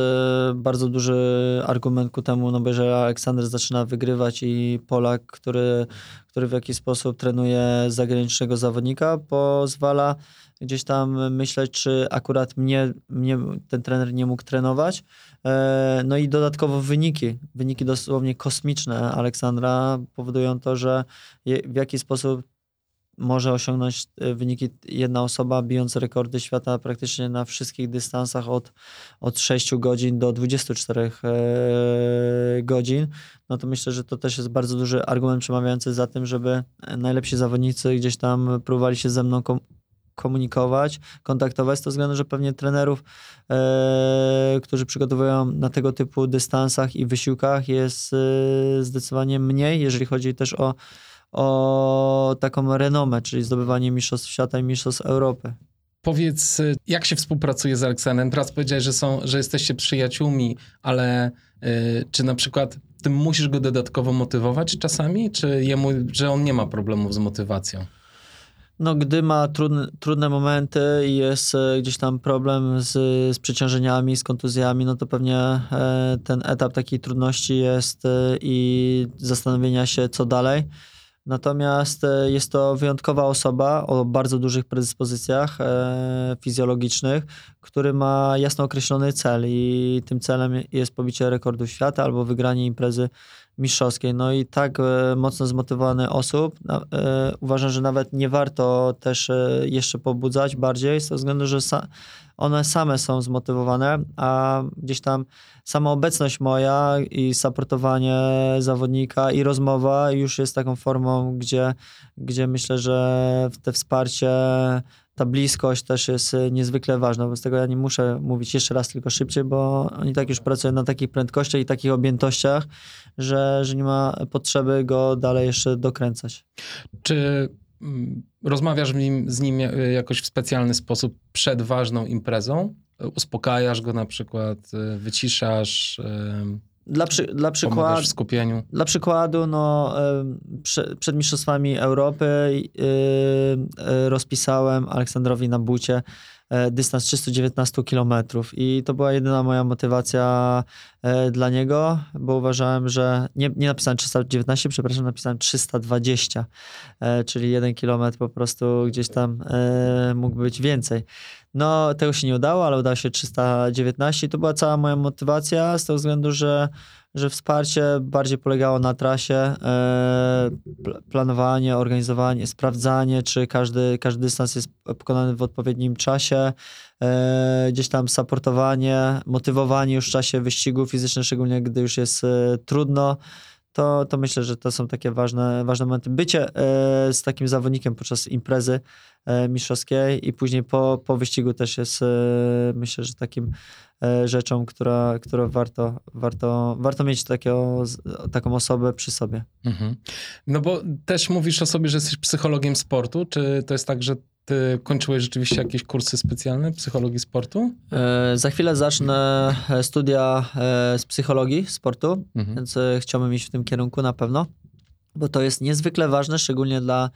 bardzo duży argument ku temu, no bo jeżeli Aleksander zaczyna wygrywać i Polak, który, który w jakiś sposób trenuje zagranicznego zawodnika, pozwala gdzieś tam myśleć, czy akurat mnie, mnie ten trener nie mógł trenować. E, no i dodatkowo wyniki, wyniki dosłownie kosmiczne Aleksandra powodują to, że w jaki sposób może osiągnąć e, wyniki jedna osoba, bijąc rekordy świata praktycznie na wszystkich dystansach od, od 6 godzin do 24 e, godzin, no to myślę, że to też jest bardzo duży argument przemawiający za tym, żeby najlepsi zawodnicy gdzieś tam próbowali się ze mną komunikować, kontaktować, to względu, że pewnie trenerów, e, którzy przygotowują na tego typu dystansach i wysiłkach jest e, zdecydowanie mniej, jeżeli chodzi też o o taką renomę, czyli zdobywanie mistrzostw świata i mistrzostw Europy. Powiedz, jak się współpracuje z Aleksandrem? Teraz powiedziałeś, że, są, że jesteście przyjaciółmi, ale y, czy na przykład ty musisz go dodatkowo motywować czasami, czy jemu, że on nie ma problemów z motywacją? No, gdy ma trudne, trudne momenty i jest e, gdzieś tam problem z, z przeciążeniami, z kontuzjami, no to pewnie e, ten etap takiej trudności jest e, i zastanowienia się, co dalej. Natomiast e, jest to wyjątkowa osoba o bardzo dużych predyspozycjach e, fizjologicznych, który ma jasno określony cel i tym celem jest pobicie rekordu świata albo wygranie imprezy mistrzowskiej. No i tak e, mocno zmotywowany osób uważam, że nawet nie warto też jeszcze pobudzać bardziej z tego względu, że one same są zmotywowane, a gdzieś tam sama obecność moja i supportowanie zawodnika i rozmowa już jest taką formą, gdzie, gdzie myślę, że te wsparcie ta bliskość też jest y, niezwykle ważna, wobec tego ja nie muszę mówić jeszcze raz tylko szybciej, bo oni tak już pracują na takich prędkościach i takich objętościach, że, że nie ma potrzeby go dalej jeszcze dokręcać. Czy mm, rozmawiasz z nim, nim jakoś w specjalny sposób przed ważną imprezą? Uspokajasz go na przykład, y, wyciszasz? Dla, przy, dla, przykład, w skupieniu. dla przykładu, no, przed Mistrzostwami Europy y, y, rozpisałem Aleksandrowi na bucie e, dystans 319 km i to była jedyna moja motywacja e, dla niego, bo uważałem, że nie, nie napisałem 319, przepraszam, napisałem 320, e, czyli jeden kilometr po prostu gdzieś tam mógł być więcej. No, tego się nie udało, ale udało się 319. To była cała moja motywacja z tego względu, że, że wsparcie bardziej polegało na trasie, e, planowanie, organizowanie, sprawdzanie, czy każdy, każdy dystans jest pokonany w odpowiednim czasie, e, gdzieś tam supportowanie, motywowanie już w czasie wyścigu fizycznego, szczególnie gdy już jest e, trudno to, to myślę, że to są takie ważne, ważne momenty. Bycie e, z takim zawodnikiem podczas imprezy e, mistrzowskiej i później po, po wyścigu też jest, e, myślę, że takim rzeczą, która, która warto, warto, warto mieć takiego, taką osobę przy sobie. Mhm. No bo też mówisz o sobie, że jesteś psychologiem sportu. Czy to jest tak, że ty kończyłeś rzeczywiście jakieś kursy specjalne psychologii sportu? E, za chwilę zacznę e, studia e, z psychologii sportu, mhm. więc e, chciałbym iść w tym kierunku na pewno, bo to jest niezwykle ważne, szczególnie dla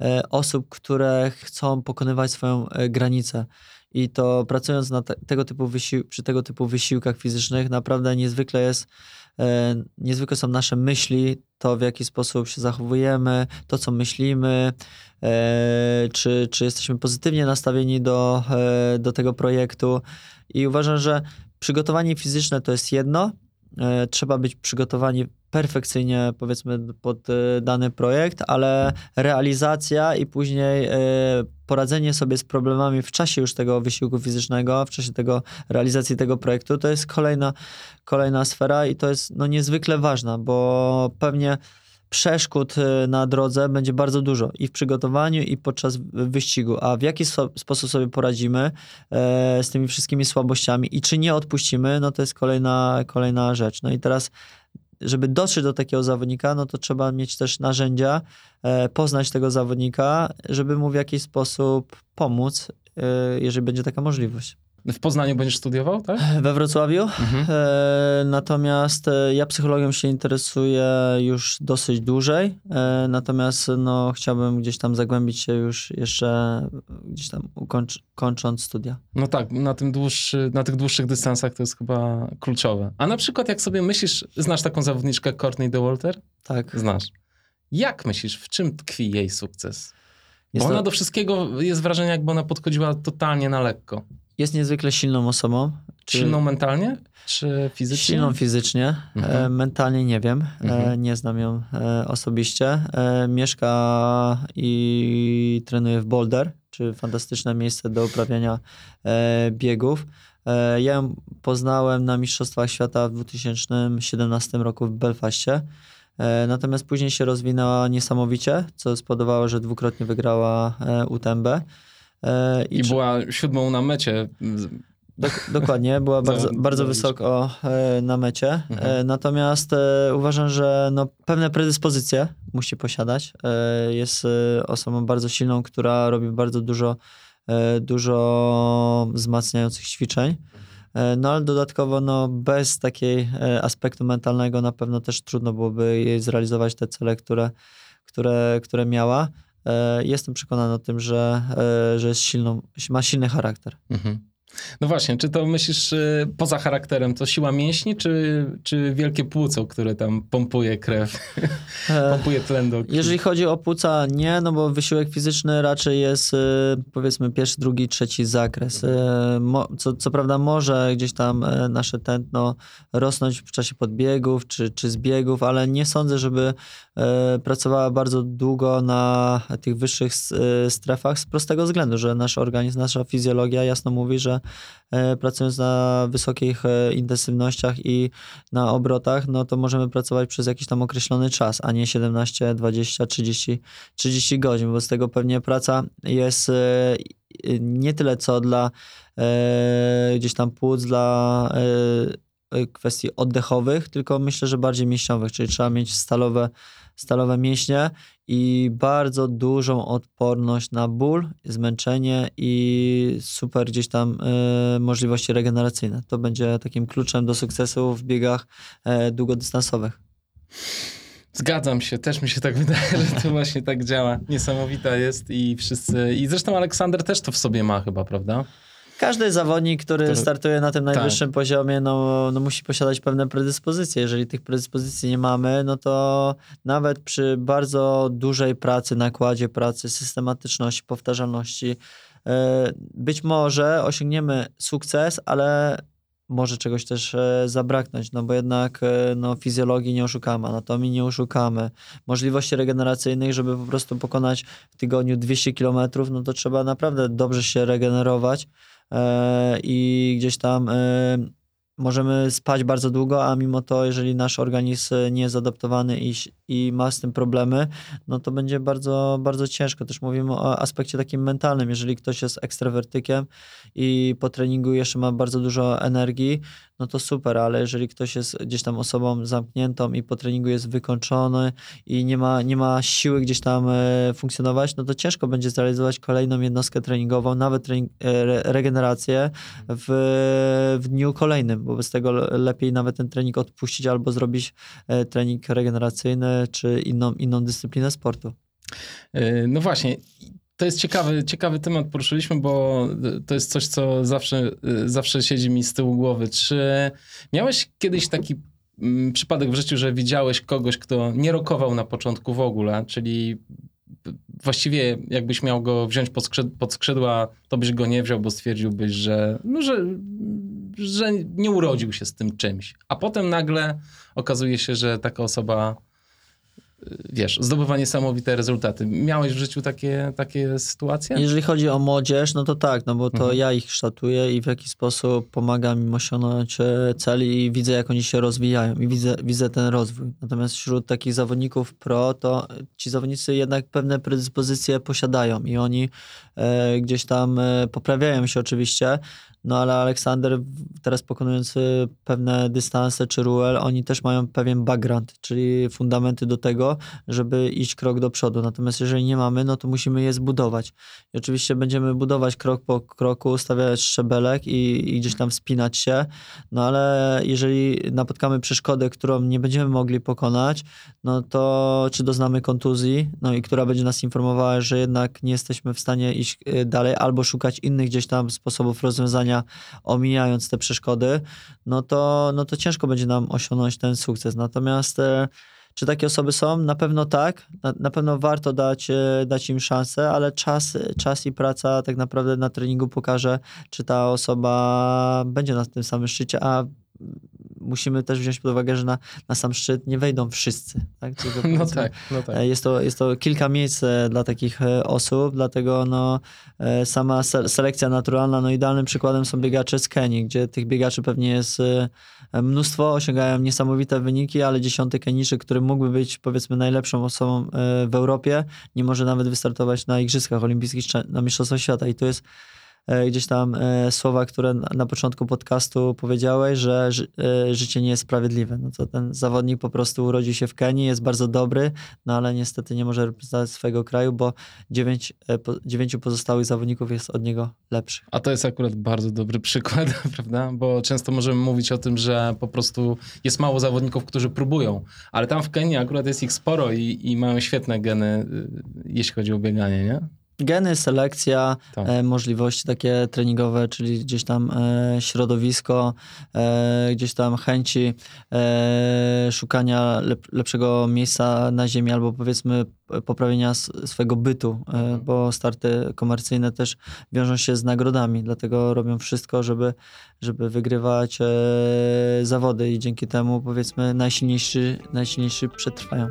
e, osób, które chcą pokonywać swoją e, granicę. I to pracując na te, tego typu wysił- przy tego typu wysiłkach fizycznych, naprawdę niezwykle jest niezwykle są nasze myśli, to w jaki sposób się zachowujemy, to co myślimy, e, czy, czy jesteśmy pozytywnie nastawieni do, e, do tego projektu. I uważam, że przygotowanie fizyczne to jest jedno, trzeba być przygotowani perfekcyjnie, powiedzmy, pod dany projekt, ale realizacja i później poradzenie sobie z problemami w czasie już tego wysiłku fizycznego, w czasie tego realizacji tego projektu, to jest kolejna, kolejna sfera i to jest no, niezwykle ważna, bo pewnie przeszkód y, na drodze będzie bardzo dużo i w przygotowaniu, i podczas wyścigu. A w jaki so, sposób sobie poradzimy e, z tymi wszystkimi słabościami i czy nie odpuścimy, no to jest kolejna, kolejna rzecz. No i teraz żeby dotrzeć do takiego zawodnika, no to trzeba mieć też narzędzia, e, poznać tego zawodnika, żeby mu w jakiś sposób pomóc, e, jeżeli będzie taka możliwość. W Poznaniu będziesz studiował, tak? We Wrocławiu. Mhm. E, natomiast e, ja psychologią się interesuję już dosyć dłużej. E, natomiast no, chciałbym gdzieś tam zagłębić się już jeszcze gdzieś tam ukończ, kończąc studia. No tak, na, tym dłuższy, na tych dłuższych dystansach to jest chyba kluczowe. A na przykład jak sobie myślisz, znasz taką zawodniczkę Courtney DeWalter? Tak. Znasz. Jak myślisz, w czym tkwi jej sukces? Bo ona do wszystkiego jest wrażenie, jakby ona podchodziła totalnie na lekko. Jest niezwykle silną osobą. Czy... Silną mentalnie? Czy fizycznie? Silną fizycznie. E, mhm. mentalnie nie wiem. E, mhm. nie znam ją e, osobiście. mieszka i trenuje w Boulder, czy fantastyczne miejsce do uprawiania biegów. Ja ją poznałem na Mistrzostwach Świata w 2017 roku w Belfaście. Natomiast później się rozwinęła niesamowicie, co spowodowało, że dwukrotnie wygrała UTMB. E, I, I czy... była siódmą na mecie. Dok dokładnie, była bardzo, bardzo wysoko e, na mecie. E, mhm. Natomiast uważam, że no, pewne predyspozycje musi posiadać. Jest osobą bardzo silną, która robi bardzo dużo, dużo wzmacniających ćwiczeń. No ale dodatkowo no, bez takiej aspektu mentalnego na pewno też trudno byłoby jej zrealizować te cele, które, które, które miała. E, jestem przekonany o tym, że, e, że jest silną, ma silny charakter. Mhm. No właśnie, czy to myślisz y, poza charakterem, to siła mięśni, czy, czy wielkie płuco, które tam pompuje krew, e, pompuje tlen do krwi? Jeżeli chodzi o płuca, nie, no bo wysiłek fizyczny raczej jest y, powiedzmy pierwszy, drugi, trzeci zakres. Y, co, co prawda może gdzieś tam nasze tętno rosnąć w czasie podbiegów czy, czy zbiegów, ale nie sądzę, żeby pracowała bardzo długo na tych wyższych strefach z prostego względu, że nasz organizm, nasza fizjologia jasno mówi, że E, pracując na wysokich e, intensywnościach i na obrotach, no to możemy pracować przez jakiś tam określony czas, a nie 17, 20, 30, 30 godzin. Wobec tego pewnie praca jest e, nie tyle co dla e, gdzieś tam płuc, dla e, kwestii oddechowych, tylko myślę, że bardziej mięśniowych, czyli trzeba mieć stalowe, stalowe mięśnie i bardzo dużą odporność na ból, zmęczenie i super gdzieś tam y, możliwości regeneracyjne. To będzie takim kluczem do sukcesu w biegach y, długodystansowych. Zgadzam się, też mi się tak wydaje, że to właśnie tak działa. Niesamowita jest i wszyscy. I zresztą Aleksander też to w sobie ma chyba, prawda? Każdy zawodnik, który, który... startuje na tym tak. najwyższym tak. poziomie, no, no musi posiadać pewne predyspozycje. Jeżeli tych predyspozycji nie mamy, no to nawet przy bardzo dużej pracy, nakładzie pracy, systematyczności, powtarzalności, e, być może osiągniemy sukces, ale może czegoś też e, zabraknąć, no bo jednak e, no, fizjologii nie oszukamy, anatomii nie oszukamy, możliwości regeneracyjnych, żeby po prostu pokonać w tygodniu 200 km, no to trzeba naprawdę dobrze się regenerować e, i gdzieś tam możemy spać bardzo długo, a mimo to, jeżeli nasz organizm nie jest adaptowany i, i ma z tym problemy, no to będzie bardzo, bardzo ciężko. Też mówimy o aspekcie takim mentalnym. Jeżeli ktoś jest ekstrawertykiem i po treningu jeszcze ma bardzo dużo energii, no to super, ale jeżeli ktoś jest gdzieś tam osobą zamkniętą i po treningu jest wykończony i nie ma, nie ma siły gdzieś tam e, funkcjonować, no to ciężko będzie zrealizować kolejną jednostkę treningową, nawet trening, e, regenerację w, w dniu kolejnym. Wobec tego lepiej nawet ten trening odpuścić albo zrobić e, trening regeneracyjny czy inną, inną dyscyplinę sportu. No właśnie, to jest ciekawy, ciekawy temat poruszyliśmy, bo to jest coś, co zawsze, zawsze siedzi mi z tyłu głowy. Czy miałeś kiedyś taki mm, przypadek w życiu, że widziałeś kogoś, kto nie rokował na początku w ogóle, czyli właściwie jakbyś miał go wziąć pod, skrzyd pod skrzydła, to byś go nie wziął, bo stwierdziłbyś, że, no, że, że nie urodził się z tym czymś. A potem nagle okazuje się, że taka osoba wiesz, zdobywa niesamowite rezultaty. Miałeś w życiu takie, takie sytuacje? Jeżeli chodzi o młodzież, no to tak, no bo to mhm. ja ich kształtuję i w jakiś sposób pomagam im osiągnąć e, cel i widzę, jak oni się rozwijają i widzę, widzę ten rozwój. Natomiast wśród takich zawodników pro, to ci zawodnicy jednak pewne predyspozycje posiadają i oni e, gdzieś tam e, poprawiają się oczywiście, no ale Aleksander teraz pokonując pewne dystanse czy ruel, oni też mają pewien background, czyli fundamenty do tego, żeby iść krok do przodu. Natomiast jeżeli nie mamy, no to musimy je zbudować. I oczywiście będziemy budować krok po kroku, stawiać szczebelek i, i gdzieś tam wspinać się, no ale jeżeli napotkamy przeszkodę, którą nie będziemy mogli pokonać, no to czy doznamy kontuzji, no i która będzie nas informowała, że jednak nie jesteśmy w stanie iść y, dalej albo szukać innych gdzieś tam sposobów rozwiązania omijając te przeszkody, no to, no to ciężko będzie nam osiągnąć ten sukces. Natomiast e, czy takie osoby są? Na pewno tak. Na, na, pewno warto dać, e, dać im szansę, ale czas, czas i praca tak naprawdę na treningu pokaże, czy ta osoba będzie na tym samym szczycie, a musimy też wziąć pod uwagę, że na, na sam szczyt nie wejdą wszyscy. Tak? no tak, no tak. Jest to, jest to kilka miejsc e, dla takich e, osób, dlatego no, e, sama selekcja naturalna, no idealnym przykładem są biegacze z Kenii, gdzie tych biegaczy pewnie jest mnóstwo, osiągają niesamowite wyniki, ale dziesiąty Keniszy, który mógłby być powiedzmy najlepszą osobą w Europie, nie może nawet wystartować na Igrzyskach Olimpijskich, na Mistrzostwach Świata i to jest E, gdzieś tam e, słowa, które na początku podcastu powiedziałeś, że e, życie nie jest sprawiedliwe. No to ten zawodnik po prostu urodził się w Kenii, jest bardzo dobry, no ale niestety nie może reprezentować swojego kraju, bo dziewięć, dziewięciu pozostałych zawodników jest od niego lepszych. A to jest akurat bardzo dobry przykład, prawda? Bo często możemy mówić o tym, że po prostu jest mało zawodników, którzy próbują, ale tam w Kenii akurat jest ich sporo i, i mają świetne geny, jeśli chodzi o bieganie, nie? Geny, selekcja, tak. e, możliwości takie treningowe, czyli gdzieś tam e, środowisko, e, gdzieś tam chęci e, szukania lep, lepszego miejsca na ziemi albo powiedzmy poprawienia swojego bytu, e, mhm. bo starty komercyjne też wiążą się z nagrodami, dlatego robią wszystko, żeby, żeby wygrywać e, zawody i dzięki temu powiedzmy najsilniejszy, najsilniejszy przetrwają.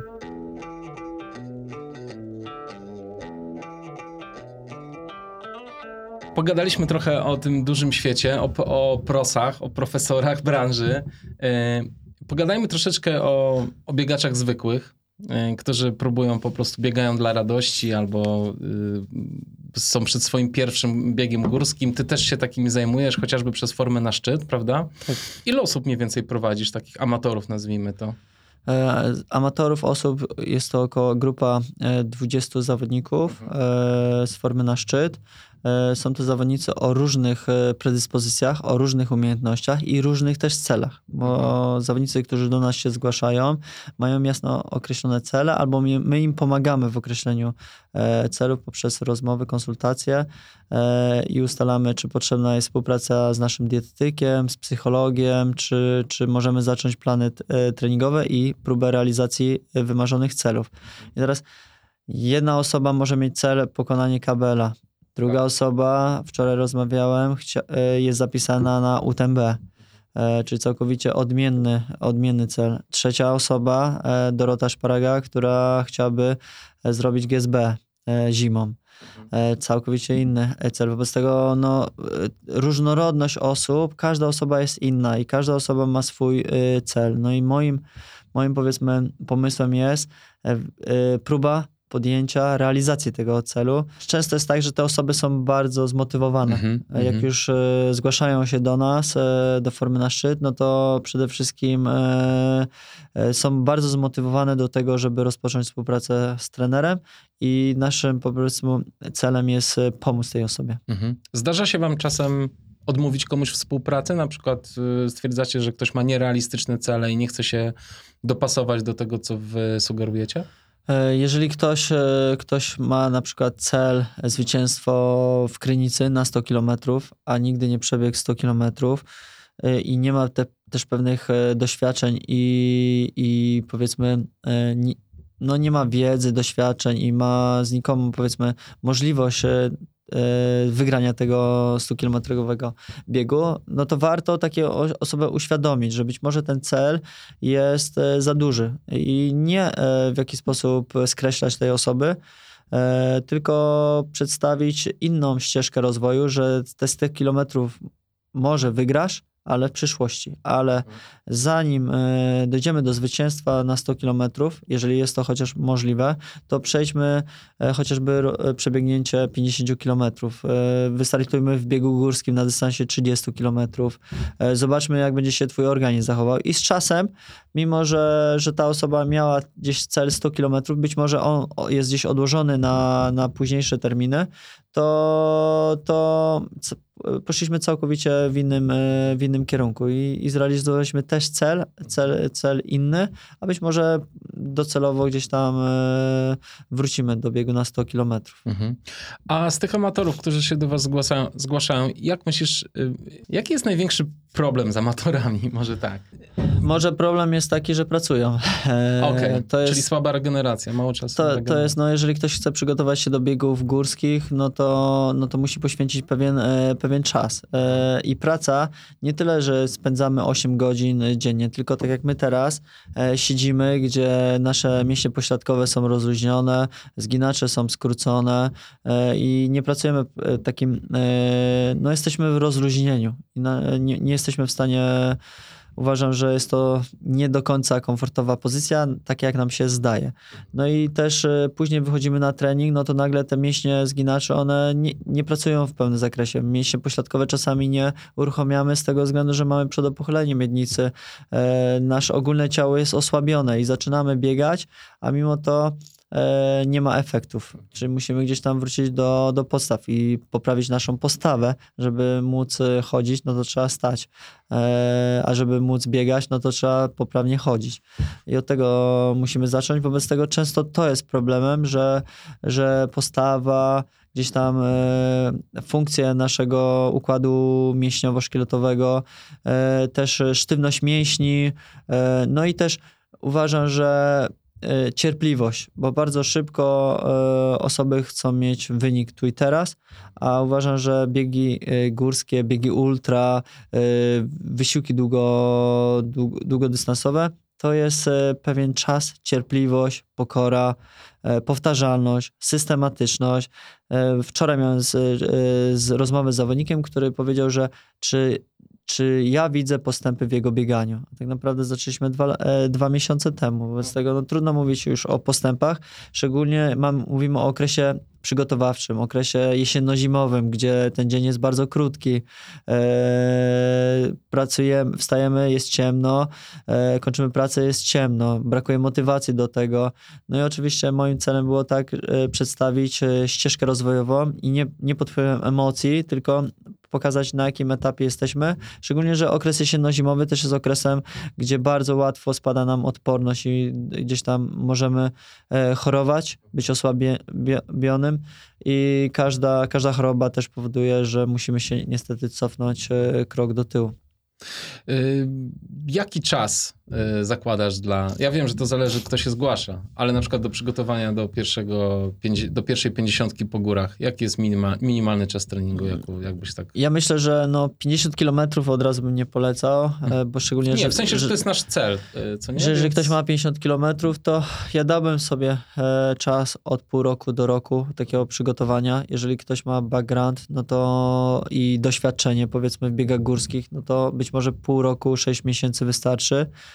Pogadaliśmy trochę o tym dużym świecie, o, o prosach, o profesorach branży. E, pogadajmy troszeczkę o, o biegaczach zwykłych, e, którzy próbują po prostu, biegają dla radości albo są przed swoim pierwszym biegiem górskim. Ty też się takimi zajmujesz, chociażby przez formę na szczyt, prawda? Tak. Ile osób mniej więcej prowadzisz, takich amatorów nazwijmy to? E, amatorów osób jest to około grupa 20 zawodników mhm. z formy na szczyt. E, są to zawodnicy o różnych e, predyspozycjach, o różnych umiejętnościach i różnych też celach, bo mhm. zawodnicy, którzy do nas się zgłaszają, mają jasno określone cele, albo my im pomagamy w określeniu e, celów poprzez rozmowy, konsultacje i ustalamy, czy potrzebna jest współpraca z naszym dietetykiem, z psychologiem, czy, czy możemy zacząć plany treningowe i próbę realizacji wymarzonych celów. I teraz jedna osoba może mieć cel pokonanie kabela, Druga tak. osoba, wczoraj rozmawiałem, e, jest zapisana na UTMB, e, czyli całkowicie odmienny, odmienny cel. Trzecia osoba, e, Dorota Szparaga, która chciałaby zrobić GSB zimą. Całkowicie inny cel. Wobec tego no, różnorodność osób, każda osoba jest inna i każda osoba ma swój cel. No i moim, moim powiedzmy pomysłem jest próba podjęcia, realizacji tego celu. Często jest tak, że te osoby są bardzo zmotywowane. Mm -hmm, Jak mm -hmm. już e, zgłaszają się do nas, e, do formy na szczyt, no to przede wszystkim e, są bardzo zmotywowane do tego, żeby rozpocząć współpracę z trenerem i naszym po prostu celem jest pomóc tej osobie. Mm -hmm. Zdarza się wam czasem odmówić komuś współpracy? Na przykład stwierdzacie, że ktoś ma nierealistyczne cele i nie chce się dopasować do tego, co wy sugerujecie? E, jeżeli ktoś, e, ktoś ma na przykład cel zwycięstwo w Krynicy na 100 km, a nigdy nie przebiegł 100 km e, i nie ma te, też pewnych doświadczeń i, i powiedzmy no nie ma wiedzy, doświadczeń i ma znikomą powiedzmy możliwość E, wygrania tego 100-kilometrowego biegu, no to warto takie osobę uświadomić, że być może ten cel jest e, za duży i nie e, w jakiś sposób skreślać tej osoby, tylko przedstawić inną ścieżkę rozwoju, że te 100 kilometrów może wygrasz, ale w przyszłości. Ale zanim e, dojdziemy do zwycięstwa na 100 km, jeżeli jest to chociaż możliwe, to przejdźmy e, chociażby e, przebiegnięcie 50 km. Wystartujmy w biegu górskim na dystansie 30 km. Zobaczmy, jak będzie się twój organizm zachował. I z czasem, mimo że, że ta osoba miała gdzieś cel 100 km, być może on jest gdzieś odłożony na, na późniejsze terminy, to, to poszliśmy całkowicie w innym, w innym kierunku i, i zrealizowaliśmy też cel, cel, cel inny, a być może docelowo gdzieś tam e, wrócimy do biegu na 100 kilometrów. Mhm. A z tych amatorów, którzy się do was zgłaszają, zgłaszają jak myślisz, y, jaki jest największy problem z amatorami? Może tak. Może problem jest taki, że pracują. E, Okej, okay. czyli słaba regeneracja, mało czasu. To, to jest, no jeżeli ktoś chce przygotować się do biegów górskich, no to, no to musi poświęcić pewien, e, pewien czas. I praca nie tyle, że spędzamy 8 godzin dziennie, tylko tak jak my teraz siedzimy, gdzie nasze mięśnie pośladkowe są rozluźnione, zginacze są skrócone e, i nie pracujemy e, takim, e, no jesteśmy w rozluźnieniu. Nie, nie jesteśmy w stanie uważam, że jest to nie do końca komfortowa pozycja, tak jak nam się zdaje. No i też e, później wychodzimy na trening, no to nagle te mięśnie zginacze, one nie, nie pracują w pełnym zakresie. Mięśnie pośladkowe czasami nie uruchamiamy z tego względu, że mamy przedopochylenie miednicy. E, nasze ogólne ciało jest osłabione i zaczynamy biegać, a mimo to nie ma efektów. Czyli musimy gdzieś tam wrócić do, do podstaw i poprawić naszą postawę, żeby móc e, chodzić, no to trzeba stać. E, a żeby móc biegać, no to trzeba poprawnie chodzić. I od tego musimy zacząć. Wobec tego często to jest problemem, że, że postawa, gdzieś tam funkcje naszego układu mięśniowo-szkieletowego, też sztywność mięśni, no i też uważam, że E, cierpliwość, bo bardzo szybko e, osoby chcą mieć wynik tu i teraz, a uważam, że biegi e, górskie, biegi ultra, wysiłki długo, długodystansowe to jest pewien czas, cierpliwość, pokora, powtarzalność, systematyczność. Wczoraj miałem z, z rozmowę z zawodnikiem, który powiedział, że czy czy ja widzę postępy w jego bieganiu. Tak naprawdę zaczęliśmy dwa, e, dwa miesiące temu, wobec tego no, trudno mówić już o postępach, szczególnie mam, mówimy o okresie przygotowawczym, okresie jesienno-zimowym, gdzie ten dzień jest bardzo krótki. E, pracujemy, wstajemy, jest ciemno, e, kończymy pracę, jest ciemno, brakuje motywacji do tego. No i oczywiście moim celem było tak e, przedstawić e, ścieżkę rozwojową i nie, nie pod wpływem emocji, tylko pokazać na jakim etapie jesteśmy. Szczególnie, że okres jesienno-zimowy też jest okresem, gdzie bardzo łatwo spada nam odporność i gdzieś tam możemy e, chorować, być osłabionym i każda, każda choroba też powoduje, że musimy się niestety cofnąć e, krok do tyłu. Jaki czas zakładasz dla. Ja wiem, że to zależy, kto się zgłasza, ale na przykład do przygotowania do, pierwszego, do pierwszej pięćdziesiątki po górach, jaki jest minima, minimalny czas treningu? jakbyś tak... Ja myślę, że no 50 kilometrów od razu bym nie polecał, hmm. bo szczególnie. Nie, że, w sensie, że, to jest nasz cel. Y, co nie? Że jeżeli ktoś ma 50 kilometrów, to ja dałbym sobie e, czas od pół roku do roku takiego przygotowania. Jeżeli ktoś ma background, no to i doświadczenie, powiedzmy, w biegach górskich, no to być być może pół roku, 6 miesięcy wystarczy,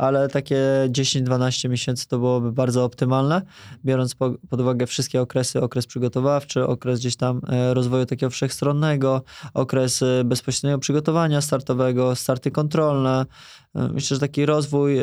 ale takie 10-12 miesięcy to byłoby bardzo optymalne, biorąc po, pod uwagę wszystkie okresy, okres przygotowawczy, okres gdzieś tam e, rozwoju takiego wszechstronnego, okres e, bezpośredniego przygotowania startowego, starty kontrolne. E, myślę, że taki rozwój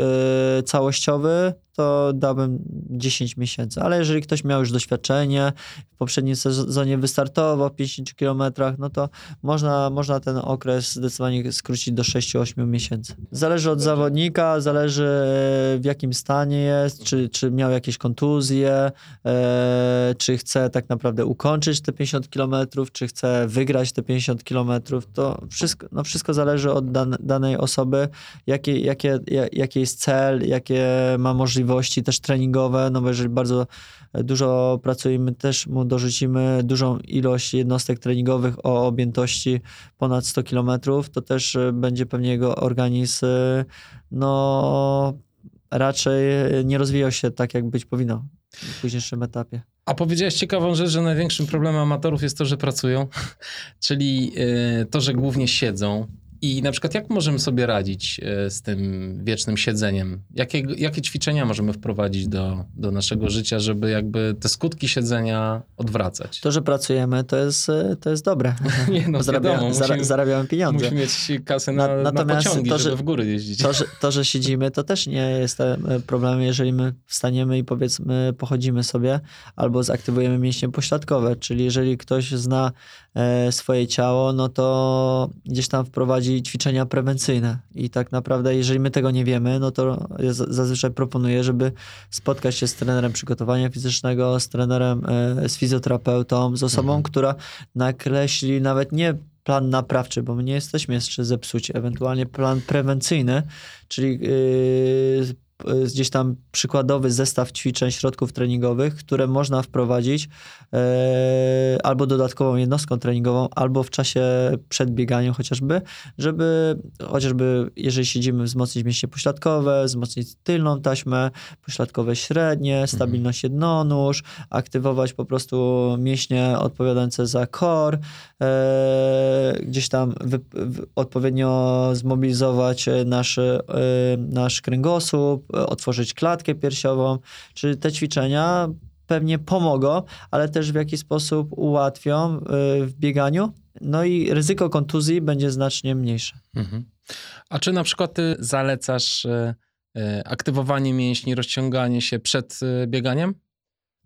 całościowy to dałbym 10 miesięcy. Ale jeżeli ktoś miał już doświadczenie, w poprzednim sezonie wystartował w 50 kilometrach, no to można, można ten okres zdecydowanie skrócić do 6-8 miesięcy. Zależy od zawodnika, zależy w jakim stanie jest, czy, czy miał jakieś kontuzje, e, czy chce tak naprawdę ukończyć te 50 kilometrów, czy chce wygrać te 50 kilometrów. To wszystko, no wszystko zależy od dan danej osoby, jaki, jakie, jaki jest cel, jakie ma możliwości też treningowe, no bo jeżeli bardzo dużo pracujemy, też mu dorzucimy dużą ilość jednostek treningowych o objętości ponad 100 km, to też będzie pewnie jego organizm no raczej nie rozwijał się tak, jak być powinno w późniejszym etapie. A powiedziałeś ciekawą rzecz, że największym problemem amatorów jest to, że pracują, czyli y, to, że głównie siedzą i na przykład jak możemy sobie radzić e, z tym wiecznym siedzeniem? Jakie, jakie ćwiczenia możemy wprowadzić do, do naszego życia, żeby jakby te skutki siedzenia odwracać? To, że pracujemy, to jest, e, to jest dobre. Nie no, Zarabia, wiadomo, musimy, zarabiamy pieniądze. Musimy mieć kasę na, na, Natomiast na pociągi, to, że, żeby w góry jeździć. To że, to, że siedzimy, to też nie jest e, problemem, jeżeli my wstaniemy i powiedzmy pochodzimy sobie albo zaktywujemy mięśnie pośladkowe, czyli jeżeli ktoś zna swoje ciało, no to gdzieś tam wprowadzi prowadzi ćwiczenia prewencyjne. I tak naprawdę, jeżeli my tego nie wiemy, no to ja zazwyczaj proponuję, żeby spotkać się z trenerem przygotowania fizycznego, z trenerem, e, z fizjoterapeutą, z osobą, mhm. która nakreśli nawet nie plan naprawczy, bo my nie jesteśmy jeszcze zepsuci, ewentualnie plan prewencyjny, czyli yy, gdzieś tam przykładowy zestaw ćwiczeń, środków treningowych, które można wprowadzić e, albo dodatkową jednostką treningową, albo w czasie przed bieganiem chociażby, żeby chociażby, jeżeli siedzimy, wzmocnić mięśnie pośladkowe, wzmocnić tylną taśmę, pośladkowe średnie, mhm. stabilność jednonóż, aktywować po prostu mięśnie odpowiadające za core, e, gdzieś tam wy, odpowiednio zmobilizować nasz, e, nasz kręgosłup, otworzyć klatkę piersiową, czy te ćwiczenia pewnie pomogą, ale też w jakiś sposób ułatwią y, w bieganiu. No i ryzyko kontuzji będzie znacznie mniejsze. Mhm. A czy na przykład ty zalecasz aktywowanie mięśni, rozciąganie się przed bieganiem?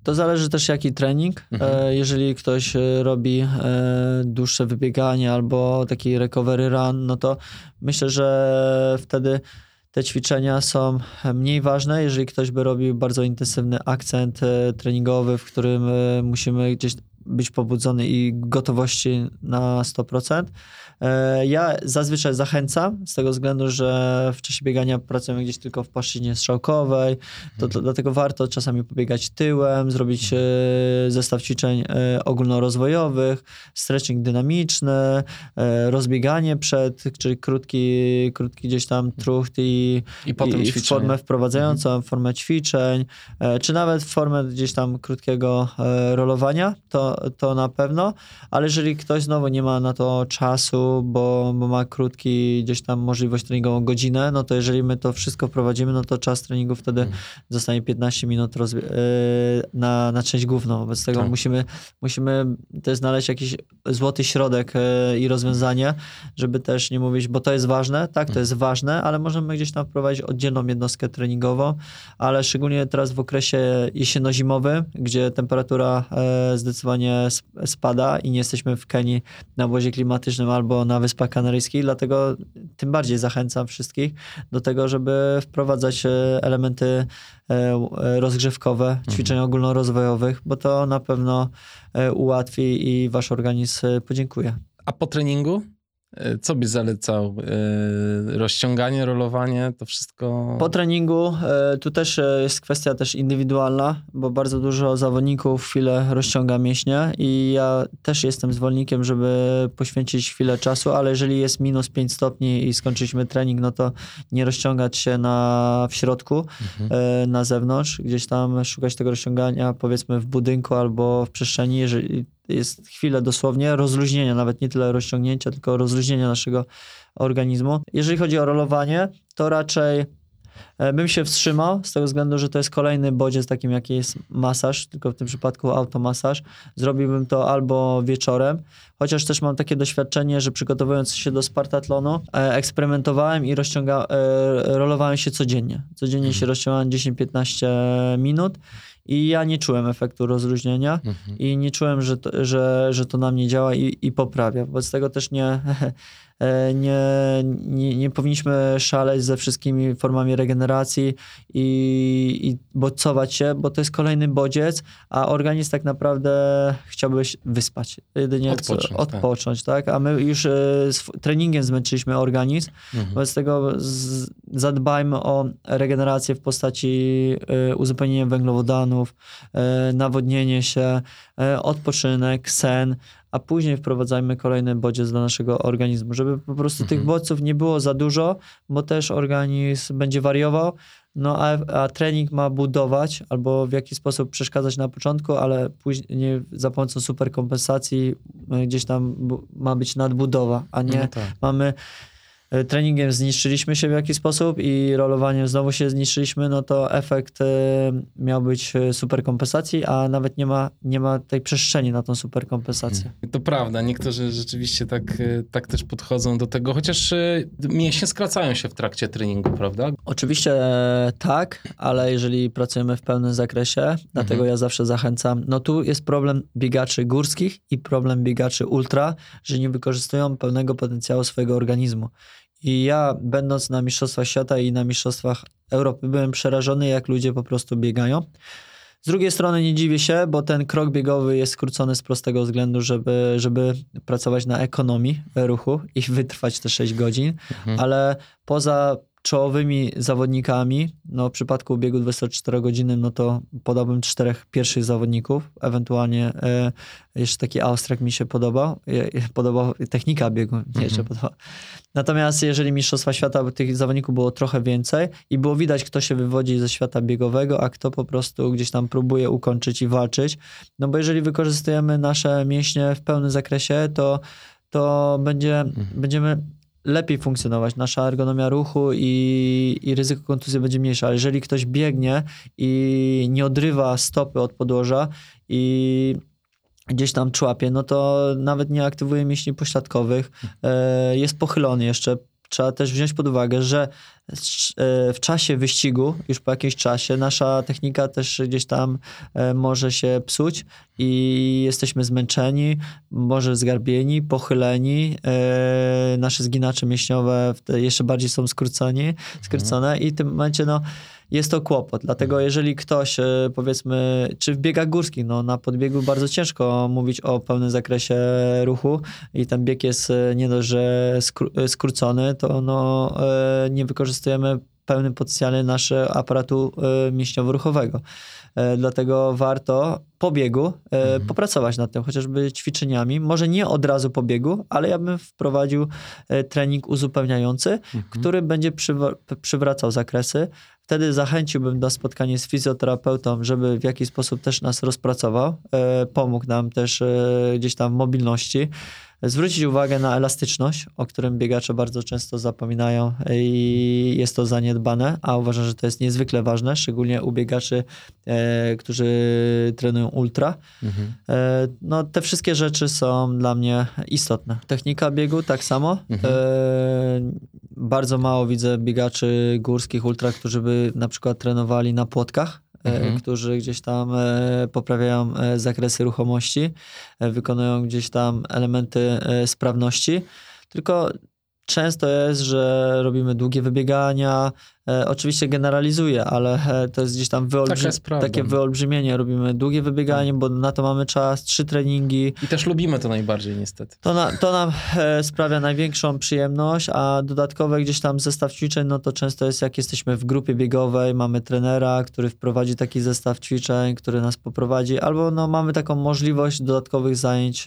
To zależy też jaki trening. Mhm. E, jeżeli ktoś robi e, dłuższe wybieganie albo taki recovery run, no to myślę, że wtedy te ćwiczenia są mniej ważne, jeżeli ktoś by robił bardzo intensywny akcent e, treningowy, w którym e, musimy gdzieś być pobudzony i gotowości na 100%. E, ja zazwyczaj zachęcam z tego względu, że w czasie biegania pracujemy gdzieś tylko w płaszczyźnie strzałkowej, to, to dlatego warto czasami pobiegać tyłem, zrobić mhm. zestaw ćwiczeń ogólnorozwojowych, stretching dynamiczny, rozbieganie przed, czyli krótki, krótki gdzieś tam trucht i, I, potem i formę wprowadzającą, mhm. formę ćwiczeń, czy nawet formę gdzieś tam krótkiego rolowania, to to, to na pewno, ale jeżeli ktoś znowu nie ma na to czasu, bo, bo ma krótki gdzieś tam możliwość treningową godzinę, no to jeżeli my to wszystko wprowadzimy, no to czas treningu wtedy hmm. zostanie 15 minut rozwi- yy, na, na część główną. Wobec tego tak. musimy, musimy też znaleźć jakiś złoty środek yy, i rozwiązanie, żeby też nie mówić, bo to jest ważne, tak, to hmm. jest ważne, ale możemy gdzieś tam wprowadzić oddzielną jednostkę treningową, ale szczególnie teraz w okresie jesienno-zimowym, gdzie temperatura e, zdecydowanie spada i nie jesteśmy w Kenii na obozie klimatycznym albo na Wyspach Kanaryjskich, dlatego tym bardziej zachęcam wszystkich do tego, żeby wprowadzać e, elementy e, rozgrzewkowe, mhm. ćwiczeń mhm. ogólnorozwojowych, bo to na pewno ułatwi i wasz organizm podziękuje. A po treningu? E, co byś zalecał? E, rozciąganie, rolowanie, to wszystko? Po treningu e, tu też jest kwestia też indywidualna, bo bardzo dużo zawodników chwilę rozciąga mięśnie i ja też jestem zwolennikiem, żeby poświęcić chwilę czasu, ale jeżeli jest minus 5 stopni i skończyliśmy trening, no to nie rozciągać się na, w środku, mhm. na zewnątrz, gdzieś tam szukać tego rozciągania powiedzmy w budynku albo w przestrzeni, jeżeli jest chwilę dosłownie rozluźnienia, nawet nie tyle rozciągnięcia, tylko rozluźnienia naszego organizmu. Jeżeli chodzi o rolowanie, to raczej e, bym się wstrzymał z tego względu, że to jest kolejny bodziec takim, jaki jest masaż, tylko w tym przypadku automasaż. Zrobiłbym to albo wieczorem, chociaż też mam takie doświadczenie, że przygotowując się do Spartatlonu, e, eksperymentowałem i rozciąga, e, rolowałem się codziennie. Codziennie się rozciągałem 10-15 minut i ja nie czułem efektu rozluźnienia mhm. i nie czułem, że to, że, że to na mnie działa i, i poprawia. Wobec tego też nie, nie, nie, nie powinniśmy szaleć ze wszystkimi formami regeneracji i, i bodźcować się, bo to jest kolejny bodziec, a organizm tak naprawdę chciałby wyspać, jedynie odpocząć, chce odpocząć tak. tak. A my już e, z treningiem zmęczyliśmy organizm, mhm. wobec tego z, zadbajmy o regenerację w postaci e, uzupełnienia węglowodanów, nawodnienie się, odpoczynek, sen, a później wprowadzajmy kolejny bodziec dla naszego organizmu, żeby po prostu mhm. tych bodźców nie było za dużo, bo też organizm będzie wariował, no a, a, trening ma budować albo w jakiś sposób przeszkadzać na początku, ale później za pomocą superkompensacji e, gdzieś tam ma być nadbudowa, a nie no tak. mamy treningiem zniszczyliśmy się w jakiś sposób i rolowaniem znowu się zniszczyliśmy, no to efekt e, miał być e, super kompensacji, a nawet nie ma, nie ma tej przestrzeni na tą super kompensację. To prawda, niektórzy rzeczywiście tak, tak też podchodzą do tego, chociaż mięśnie skracają się w trakcie treningu, prawda? Oczywiście tak, ale jeżeli pracujemy w pełnym zakresie, dlatego mhm. ja zawsze zachęcam, no tu jest problem biegaczy górskich i problem biegaczy ultra, że nie wykorzystują pełnego potencjału swojego organizmu. I ja, będąc na Mistrzostwach Świata i na Mistrzostwach Europy, byłem przerażony, jak ludzie po prostu biegają. Z drugiej strony nie dziwię się, bo ten krok biegowy jest skrócony z prostego względu, żeby, żeby pracować na ekonomii ruchu i wytrwać te 6 godzin, mhm. ale poza czołowymi zawodnikami, no w przypadku biegu 24-godzinnym, no to podałbym czterech pierwszych zawodników, ewentualnie e, jeszcze taki Austriak mi się podobał, podobał technika biegu, nie mhm. jeszcze podoba. Natomiast jeżeli Mistrzostwa Świata, tych zawodników było trochę więcej i było widać, kto się wywodzi ze świata biegowego, a kto po prostu gdzieś tam próbuje ukończyć i walczyć, no bo jeżeli wykorzystujemy nasze mięśnie w pełnym zakresie, to to będzie, mhm. będziemy lepiej funkcjonować, nasza ergonomia ruchu i, i ryzyko kontuzji będzie mniejsze. Ale jeżeli ktoś biegnie i nie odrywa stopy od podłoża i gdzieś tam człapie, no to nawet nie aktywuje mięśni pośladkowych, e, jest pochylony jeszcze. Trzeba też wziąć pod uwagę, że E, w czasie wyścigu, już po jakimś czasie, nasza technika też gdzieś tam e, może się psuć i jesteśmy zmęczeni, może zgarbieni, pochyleni, e, nasze zginacze mięśniowe jeszcze bardziej są skróceni, skrócone mhm. i w tym momencie no jest to kłopot. Dlatego mhm. jeżeli ktoś, powiedzmy, czy w biegach górskich, no na podbiegu bardzo ciężko mówić o pełnym zakresie ruchu i ten bieg jest nie dość, że skró skrócony, to no nie wykorzystujemy pełnym potencjale naszego aparatu e, mięśniowo-ruchowego. E, dlatego warto po biegu mhm. popracować nad tym, chociażby ćwiczeniami. Może nie od razu po biegu, ale ja bym wprowadził trening uzupełniający, mhm. który będzie przywracał zakresy. Wtedy zachęciłbym do spotkania z fizjoterapeutą, żeby w jakiś sposób też nas rozpracował, pomógł nam też gdzieś tam w mobilności zwrócić uwagę na elastyczność, o którym biegacze bardzo często zapominają i jest to zaniedbane, a uważam, że to jest niezwykle ważne, szczególnie u biegaczy, e, którzy trenują ultra. Mhm. E, no, te wszystkie rzeczy są dla mnie istotne. Technika biegu tak samo. Mhm. E, bardzo mało widzę biegaczy górskich ultra, którzy by na przykład trenowali na płotkach mhm. którzy gdzieś tam e, poprawiają e, zakresy ruchomości, wykonują gdzieś tam elementy sprawności. Tylko często jest, że robimy długie wybiegania, E, oczywiście generalizuję, ale e, to jest gdzieś tam wyolbrzy... takie wyolbrzymienie. Robimy długie wybieganie, bo na to mamy czas, trzy treningi. I też lubimy to najbardziej niestety. To, na, to nam e, sprawia największą przyjemność, a dodatkowe gdzieś tam zestaw ćwiczeń, no to często jest jak jesteśmy w grupie biegowej, mamy trenera, który wprowadzi taki zestaw ćwiczeń, który nas poprowadzi, albo no mamy taką możliwość dodatkowych zajęć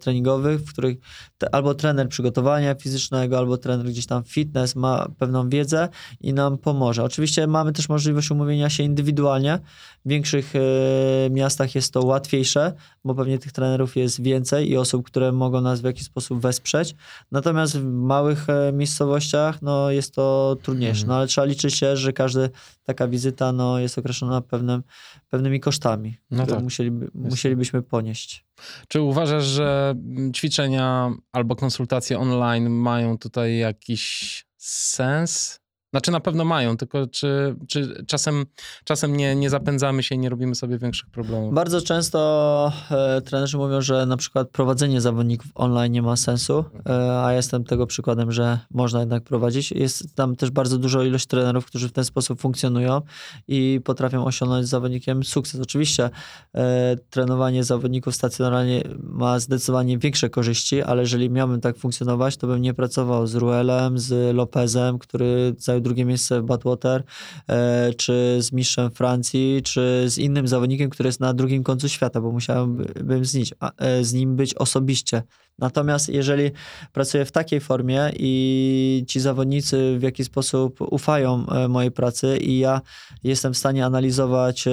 treningowych, w których te, albo trener przygotowania fizycznego, albo trener gdzieś tam fitness ma pewną wiedzę i nam pomoże. Oczywiście mamy też możliwość umówienia się indywidualnie. W większych e, miastach jest to łatwiejsze, bo pewnie tych trenerów jest więcej i osób, które mogą nas w jakiś sposób wesprzeć. Natomiast w małych e, miejscowościach no, jest to trudniejsze. Mhm. No, ale trzeba liczyć się, że każda taka wizyta no, jest określona pewnym, pewnymi kosztami, no które tak. musieliby, musielibyśmy ponieść. Czy uważasz, że ćwiczenia albo konsultacje online mają tutaj jakiś sens? Znaczy na pewno mają, tylko czy, czy czasem, czasem nie, nie zapędzamy się i nie robimy sobie większych problemów? Bardzo często e, trenerzy mówią, że na przykład prowadzenie zawodników online nie ma sensu, e, a jestem tego przykładem, że można jednak prowadzić. Jest tam też bardzo dużo ilość trenerów, którzy w ten sposób funkcjonują i potrafią osiągnąć z zawodnikiem sukces. Oczywiście e, trenowanie zawodników stacjonarnie ma zdecydowanie większe korzyści, ale jeżeli miałbym tak funkcjonować, to bym nie pracował z Ruelem, z Lopezem, który zajął drugie miejsce w Badwater, e, czy z mistrzem Francji, czy z innym zawodnikiem, który jest na drugim końcu świata, bo musiałbym z nim, e, z nim być osobiście. Natomiast jeżeli pracuję w takiej formie i ci zawodnicy w jakiś sposób ufają e, mojej pracy i ja jestem w stanie analizować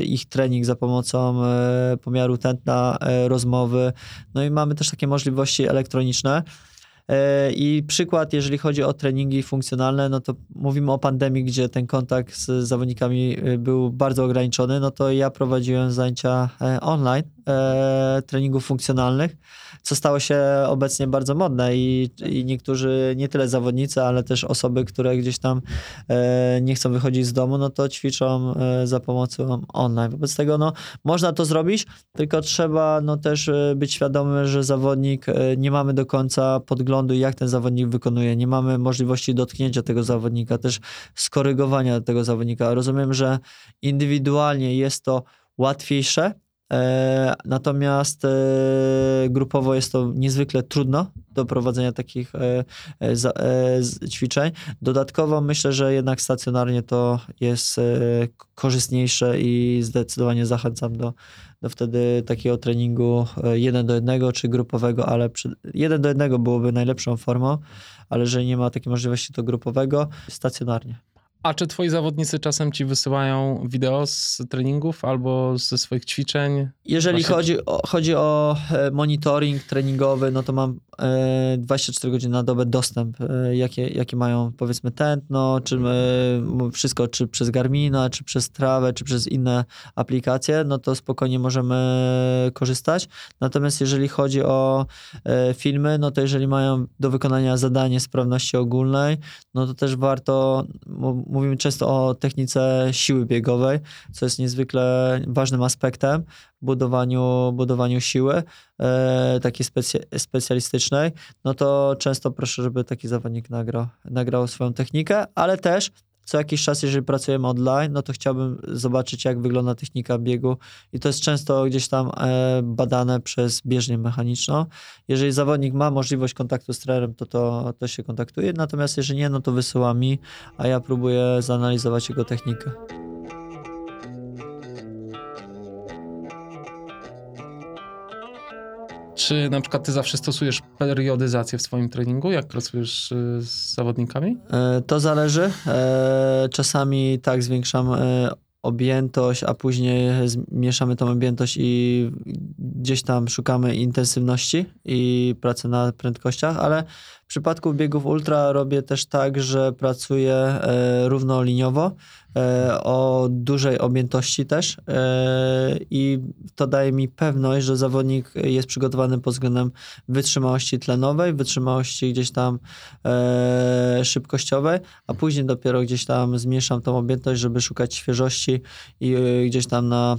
ich trening za pomocą pomiaru tętna, rozmowy, no i mamy też takie możliwości elektroniczne, I przykład, jeżeli chodzi o treningi funkcjonalne, no to mówimy o pandemii, gdzie ten kontakt z zawodnikami e, był bardzo ograniczony, no to ja prowadziłem zajęcia e, online treningów funkcjonalnych co stało się obecnie bardzo modne i, i niektórzy, nie tyle zawodnicy, ale też osoby, które gdzieś tam e, nie chcą wychodzić z domu, no to ćwiczą e, za pomocą online. Wobec tego no, można to zrobić, tylko trzeba no, też e, być świadomy, że zawodnik, e, nie mamy do końca podglądu, jak ten zawodnik wykonuje, nie mamy możliwości dotknięcia tego zawodnika, też skorygowania tego zawodnika. Rozumiem, że indywidualnie jest to łatwiejsze, natomiast e, grupowo jest to niezwykle trudno do prowadzenia takich e, ćwiczeń. Dodatkowo myślę, że jednak stacjonarnie to jest korzystniejsze i zdecydowanie zachęcam do, do wtedy takiego treningu jeden do jednego czy grupowego, ale jeden do jednego byłoby najlepszą formą, ale jeżeli nie ma takiej możliwości, to grupowego, stacjonarnie. A czy twoi zawodnicy czasem ci wysyłają wideo z treningów albo ze swoich ćwiczeń? Jeżeli chodzi o, chodzi o e, monitoring treningowy, no to mam 24 e, godziny na dobę dostęp, e, jakie, jakie mają powiedzmy tętno, czy wszystko, czy przez Garmina, czy przez Trawę, czy przez inne aplikacje, no to spokojnie możemy korzystać. Natomiast jeżeli chodzi o filmy, no to jeżeli mają do wykonania zadanie sprawności ogólnej, no to też warto mówimy często o technice siły biegowej, co jest niezwykle ważnym aspektem budowaniu, budowaniu siły e, takiej specy, specjalistycznej, no to często proszę, żeby taki zawodnik nagrał, nagrał swoją technikę, ale też co jakiś czas, jeżeli pracujemy online, no to chciałbym zobaczyć, jak wygląda technika biegu i to jest często gdzieś tam e, badane przez bieżnię mechaniczną. Jeżeli zawodnik ma możliwość kontaktu z trenerem, to, to to się kontaktuje, natomiast jeżeli nie, no to wysyła mi, a ja próbuję zanalizować jego technikę. Czy na przykład ty zawsze stosujesz periodyzację w swoim treningu, jak pracujesz y, z zawodnikami? E, To zależy. E, Czasami tak zwiększam e, objętość, a później zmniejszamy tą objętość i gdzieś tam szukamy intensywności i pracy na prędkościach, ale w przypadku biegów ultra robię też tak, że pracuję e, równoliniowo e, o dużej objętości też e, i to daje mi pewność, że zawodnik jest przygotowany pod względem wytrzymałości tlenowej, wytrzymałości gdzieś tam e, szybkościowej, a później dopiero gdzieś tam zmniejszam tą objętość, żeby szukać świeżości i e, gdzieś tam na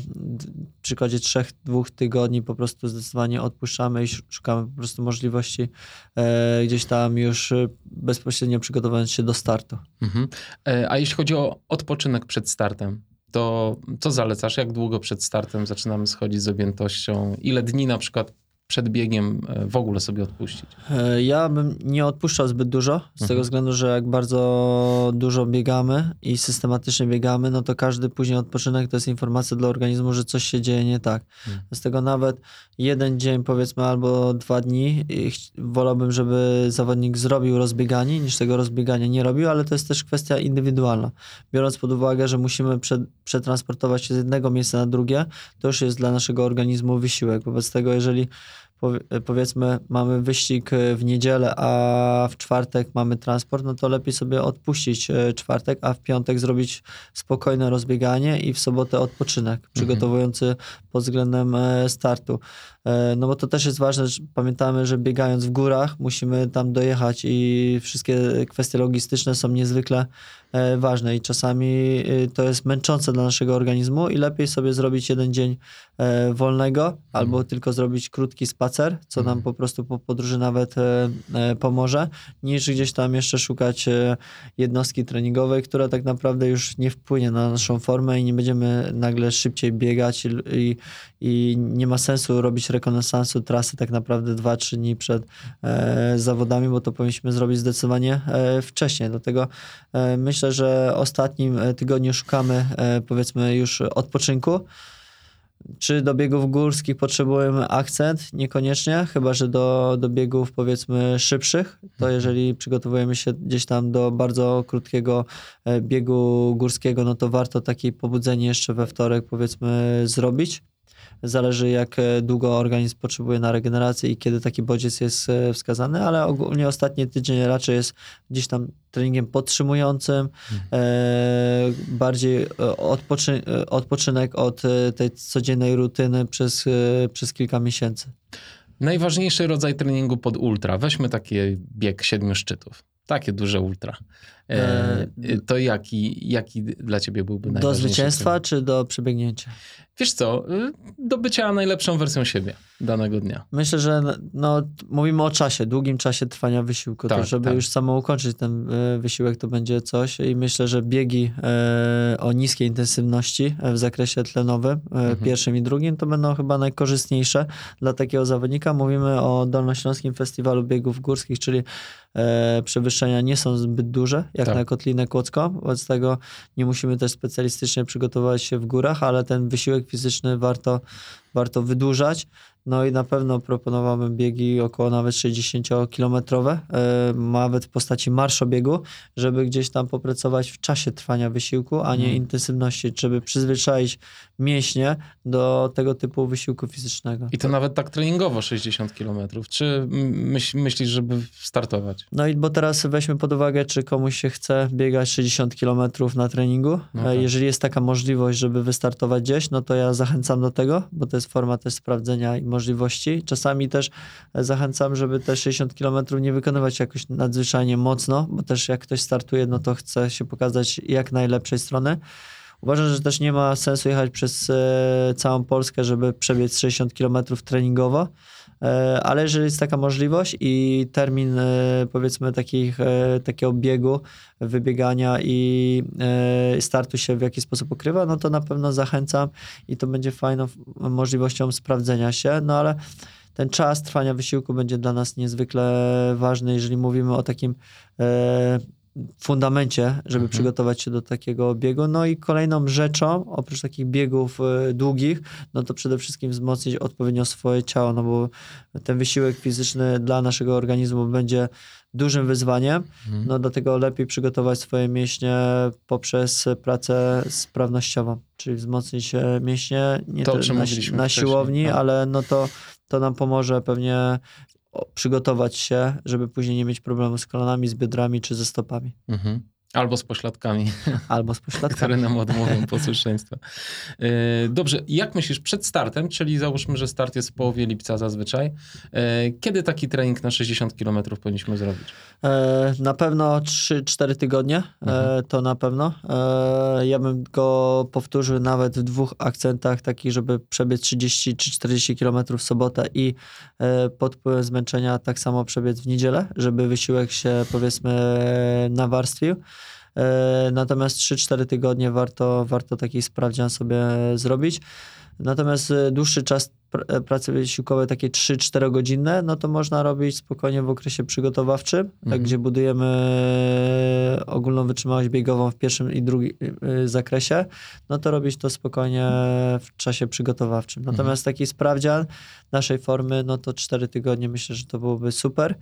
przykładzie trzech, dwóch tygodni po prostu zdecydowanie odpuszczamy i sz- szukamy po prostu możliwości e, gdzieś tam już e, bezpośrednio przygotowując się do startu. Mhm. E, A jeśli chodzi o odpoczynek przed startem, to co zalecasz? Jak długo przed startem zaczynamy schodzić z objętością? Ile dni na przykład przed biegiem e, w ogóle sobie odpuścić? E, Ja bym nie odpuszczał zbyt dużo, z Mhm. tego względu, że jak bardzo dużo biegamy i systematycznie biegamy, no to każdy później odpoczynek to jest informacja dla organizmu, że coś się dzieje nie tak. Mhm. Z tego nawet jeden dzień, powiedzmy, albo dwa dni, wolałbym, żeby zawodnik zrobił rozbieganie, niż tego rozbiegania nie robił, ale to jest też kwestia indywidualna. Biorąc pod uwagę, że musimy prze, przetransportować się z jednego miejsca na drugie, to już jest dla naszego organizmu wysiłek. Wobec tego, jeżeli powiedzmy mamy wyścig e, w niedzielę, a w czwartek mamy transport, no to lepiej sobie odpuścić e, czwartek, a w piątek zrobić spokojne rozbieganie i w sobotę odpoczynek przygotowujący pod względem e, startu. E, No bo to też jest ważne, że pamiętamy, że biegając w górach musimy tam dojechać i wszystkie kwestie logistyczne są niezwykle e, ważne i czasami e, to jest męczące dla naszego organizmu i lepiej sobie zrobić jeden dzień wolnego albo tylko zrobić krótki spacer, co nam Mhm. po prostu po podróży nawet pomoże, niż gdzieś tam jeszcze szukać jednostki treningowej, która tak naprawdę już nie wpłynie na naszą formę i nie będziemy nagle szybciej biegać i, i, nie ma sensu robić rekonesansu trasy tak naprawdę 2-3 dni przed e, zawodami, bo to powinniśmy zrobić zdecydowanie e, wcześniej. Dlatego e, myślę, że ostatnim e, tygodniu szukamy e, powiedzmy już odpoczynku. Czy do biegów górskich potrzebujemy akcent? Niekoniecznie, chyba że do, do biegów powiedzmy szybszych. To Mhm. jeżeli przygotowujemy się gdzieś tam do bardzo krótkiego e, biegu górskiego, no to warto takie pobudzenie jeszcze we wtorek powiedzmy zrobić. Zależy jak e, długo organizm potrzebuje na regenerację i kiedy taki bodziec jest e, wskazany, ale ogólnie ostatni tydzień raczej jest gdzieś tam treningiem podtrzymującym, e, bardziej odpoczy, odpoczynek od tej codziennej rutyny przez, przez kilka miesięcy. Najważniejszy rodzaj treningu pod ultra. Weźmy taki bieg siedmiu szczytów. Takie duże ultra. E, E, to jaki, jaki dla ciebie byłby Do najważniejszy zwycięstwa trening? czy do przebiegnięcia? Wiesz co, y, do bycia najlepszą wersją siebie danego dnia. Myślę, że no, mówimy o czasie, długim czasie trwania wysiłku. to Tak, żeby tak. już samo ukończyć ten e, wysiłek, to będzie coś. I myślę, że biegi e, o niskiej intensywności w zakresie tlenowym, Mhm. pierwszym i drugim, to będą chyba najkorzystniejsze dla takiego zawodnika. Mówimy o Dolnośląskim Festiwalu Biegów Górskich, czyli przewyższenia nie są zbyt duże, jak Tak. na Kotlinę Kłodzką. Wobec tego nie musimy też specjalistycznie przygotowywać się w górach, ale ten wysiłek fizyczny warto, warto wydłużać. No i na pewno proponowałbym biegi około nawet 60-kilometrowe, e, nawet w postaci marszobiegu, żeby gdzieś tam popracować w czasie trwania wysiłku, a nie Mhm. intensywności, żeby przyzwyczaić mięśnie do tego typu wysiłku fizycznego. I to nawet tak treningowo 60 km. Czy mm, myśl, myślisz, żeby startować? No i bo teraz weźmy pod uwagę, czy komuś się chce biegać 60 km na treningu. No E, tak. Jeżeli jest taka możliwość, żeby wystartować gdzieś, no to ja zachęcam do tego, bo to jest forma też sprawdzenia i możliwości. Czasami też e, zachęcam, żeby te 60 km nie wykonywać jakoś nadzwyczajnie mocno, bo też jak ktoś startuje, no to chce się pokazać jak najlepszej strony. Uważam, że też nie ma sensu jechać przez e, całą Polskę, żeby przebiec 60 km treningowo, ale jeżeli jest taka możliwość i termin e, powiedzmy takich, e, takiego biegu, wybiegania i startu się w jakiś sposób ukrywa, no to na pewno zachęcam i to będzie fajną możliwością sprawdzenia się, no ale ten czas trwania wysiłku będzie dla nas niezwykle ważny, jeżeli mówimy o takim fundamencie, żeby mhm. przygotować się do takiego biegu. No i kolejną rzeczą, oprócz takich biegów y, długich, no to przede wszystkim wzmocnić odpowiednio swoje ciało, no bo ten wysiłek fizyczny dla naszego organizmu będzie dużym wyzwaniem, mhm. no dlatego lepiej przygotować swoje mięśnie poprzez pracę sprawnościową, czyli wzmocnić mięśnie nie to, na, na siłowni, tak. ale no to to nam pomoże pewnie przygotować się, żeby później nie mieć problemu z kolanami, z biodrami czy ze stopami. Mhm. Albo z pośladkami. Albo z pośladkami. które nam odmówią posłuszeństwa. E, dobrze, jak myślisz, przed startem, czyli załóżmy, że start jest w połowie lipca zazwyczaj, e, kiedy taki trening na 60 km powinniśmy zrobić? E, na pewno 3-4 tygodnie, mhm. to na pewno. Ja bym go powtórzył nawet w dwóch akcentach, takich, żeby przebiec 30 czy 40 km w sobotę i pod wpływem zmęczenia tak samo przebiec w niedzielę, żeby wysiłek się powiedzmy nawarstwił. E, natomiast 3-4 tygodnie warto, warto taki sprawdzian sobie zrobić. Natomiast e, dłuższy czas E, pracy wysiłkowe takie 3-4 godzinne, no to można robić spokojnie w okresie przygotowawczym, tak, mhm. gdzie budujemy e, ogólną wytrzymałość biegową w pierwszym i drugim e, zakresie, no to robić to spokojnie w czasie przygotowawczym. Mhm. Natomiast taki sprawdzian naszej formy, no to 4 tygodnie myślę, że to byłoby super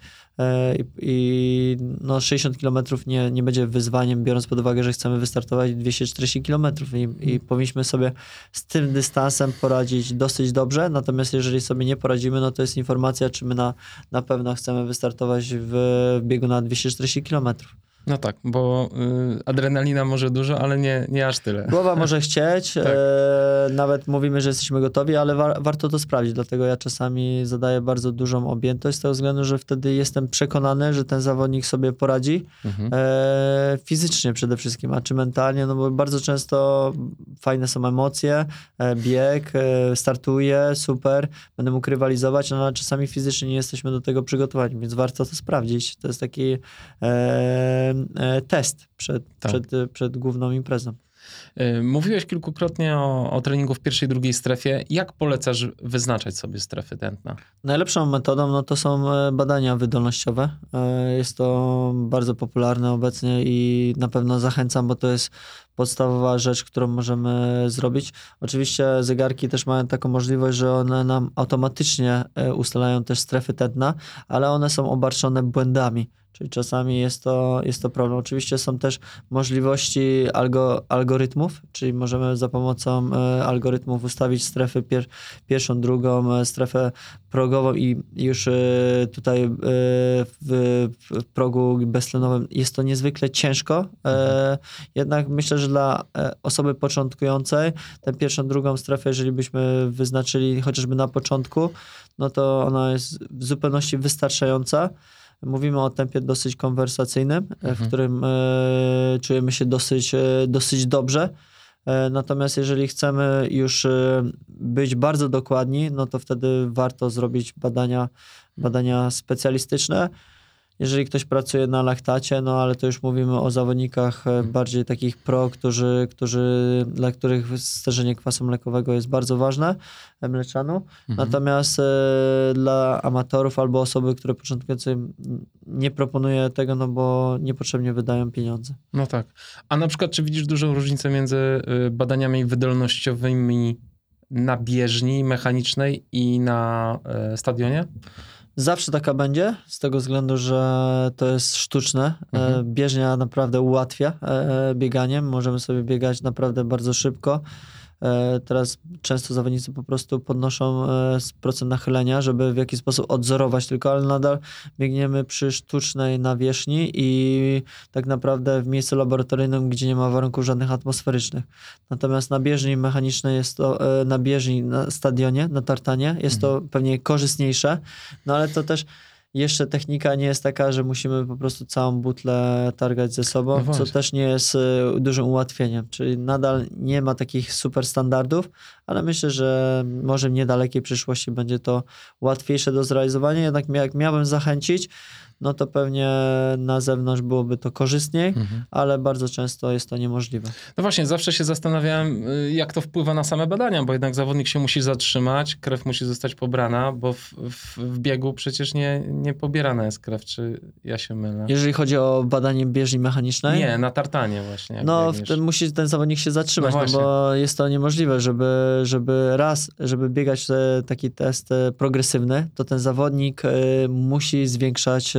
i, i no 60 km nie, nie będzie wyzwaniem, biorąc pod uwagę, że chcemy wystartować 240 km i, i mhm. powinniśmy sobie z tym dystansem poradzić dosyć dobrze, Natomiast jeżeli sobie nie poradzimy, no to jest informacja, czy my na, na pewno chcemy wystartować w, biegu na 240 kilometrów. No tak, bo y, adrenalina może dużo, ale nie, nie aż tyle. Głowa może chcieć, tak. e, nawet mówimy, że jesteśmy gotowi, ale wa warto to sprawdzić, dlatego ja czasami zadaję bardzo dużą objętość z tego względu, że wtedy jestem przekonany, że ten zawodnik sobie poradzi mhm. e, fizycznie przede wszystkim, a czy mentalnie, no bo bardzo często fajne są emocje, e, bieg, e, startuję, super, będę mógł rywalizować, no ale czasami fizycznie nie jesteśmy do tego przygotowani, więc warto to sprawdzić. To jest taki test przed, tak. przed, przed główną imprezą. E, mówiłeś kilkukrotnie o, o treningu w pierwszej i drugiej strefie. Jak polecasz wyznaczać sobie strefy tętna? Najlepszą metodą no, to są e, badania wydolnościowe. Jest to bardzo popularne obecnie i na pewno zachęcam, bo to jest podstawowa rzecz, którą możemy zrobić. Oczywiście zegarki też mają taką możliwość, że one nam automatycznie ustalają też strefy tętna, ale one są obarczone błędami. Czyli czasami jest to, jest to problem. Oczywiście są też możliwości algo, algorytmów, czyli możemy za pomocą e, algorytmów ustawić strefę pier, pierwszą, drugą, e, strefę progową i już e, tutaj w, w progu beztlenowym jest to niezwykle ciężko. Jednak myślę, że dla osoby początkującej tę pierwszą, drugą strefę, jeżeli byśmy wyznaczyli chociażby na początku, no to ona jest w zupełności wystarczająca. Mówimy o tempie dosyć konwersacyjnym, e, mhm. w którym e, czujemy się dosyć, e, dosyć dobrze. Natomiast jeżeli chcemy już być bardzo dokładni, no to wtedy warto zrobić badania, badania specjalistyczne jeżeli ktoś pracuje na laktacie, no ale to już mówimy o zawodnikach e, mhm. bardziej takich pro, którzy, którzy, dla których sterzenie kwasu mlekowego jest bardzo ważne, e, mleczanu. Mhm. Natomiast e, dla amatorów albo osoby, które początkujące nie proponuję tego, no bo niepotrzebnie wydają pieniądze. No tak. A na przykład, czy widzisz dużą różnicę między badaniami wydolnościowymi na bieżni mechanicznej i na stadionie? Zawsze taka będzie, z tego względu, że to jest sztuczne. E, mhm. Bieżnia naprawdę ułatwia e, bieganiem. Możemy sobie biegać naprawdę bardzo szybko. E, teraz często zawodnicy po prostu podnoszą e, procent nachylenia, żeby w jakiś sposób odzorować tylko, ale nadal biegniemy przy sztucznej nawierzchni i tak naprawdę w miejscu laboratoryjnym, gdzie nie ma warunków żadnych atmosferycznych. Natomiast na bieżni mechanicznej jest to, e, na bieżni, na stadionie, na tartanie jest to mhm. pewnie korzystniejsze, no ale to też jeszcze technika nie jest taka, że musimy po prostu całą butlę targać ze sobą, No co też nie jest y, dużym ułatwieniem. Czyli nadal nie ma takich super standardów, ale myślę, że może w niedalekiej przyszłości będzie to łatwiejsze do zrealizowania. Jednak jak miałbym zachęcić, no to pewnie na zewnątrz byłoby to korzystniej, Mhm. ale bardzo często jest to niemożliwe. No właśnie, zawsze się zastanawiałem, y, jak to wpływa na same badania, bo jednak zawodnik się musi zatrzymać, krew musi zostać pobrana, bo w, w, w biegu przecież nie, nie pobierana jest krew, czy ja się mylę? Jeżeli chodzi o badanie bieżni mechanicznej, Nie, na tartanie właśnie. No, musi ten zawodnik się zatrzymać, No no, bo jest to niemożliwe, żeby, żeby raz, żeby biegać e, taki test e, progresywny, to ten zawodnik e, musi zwiększać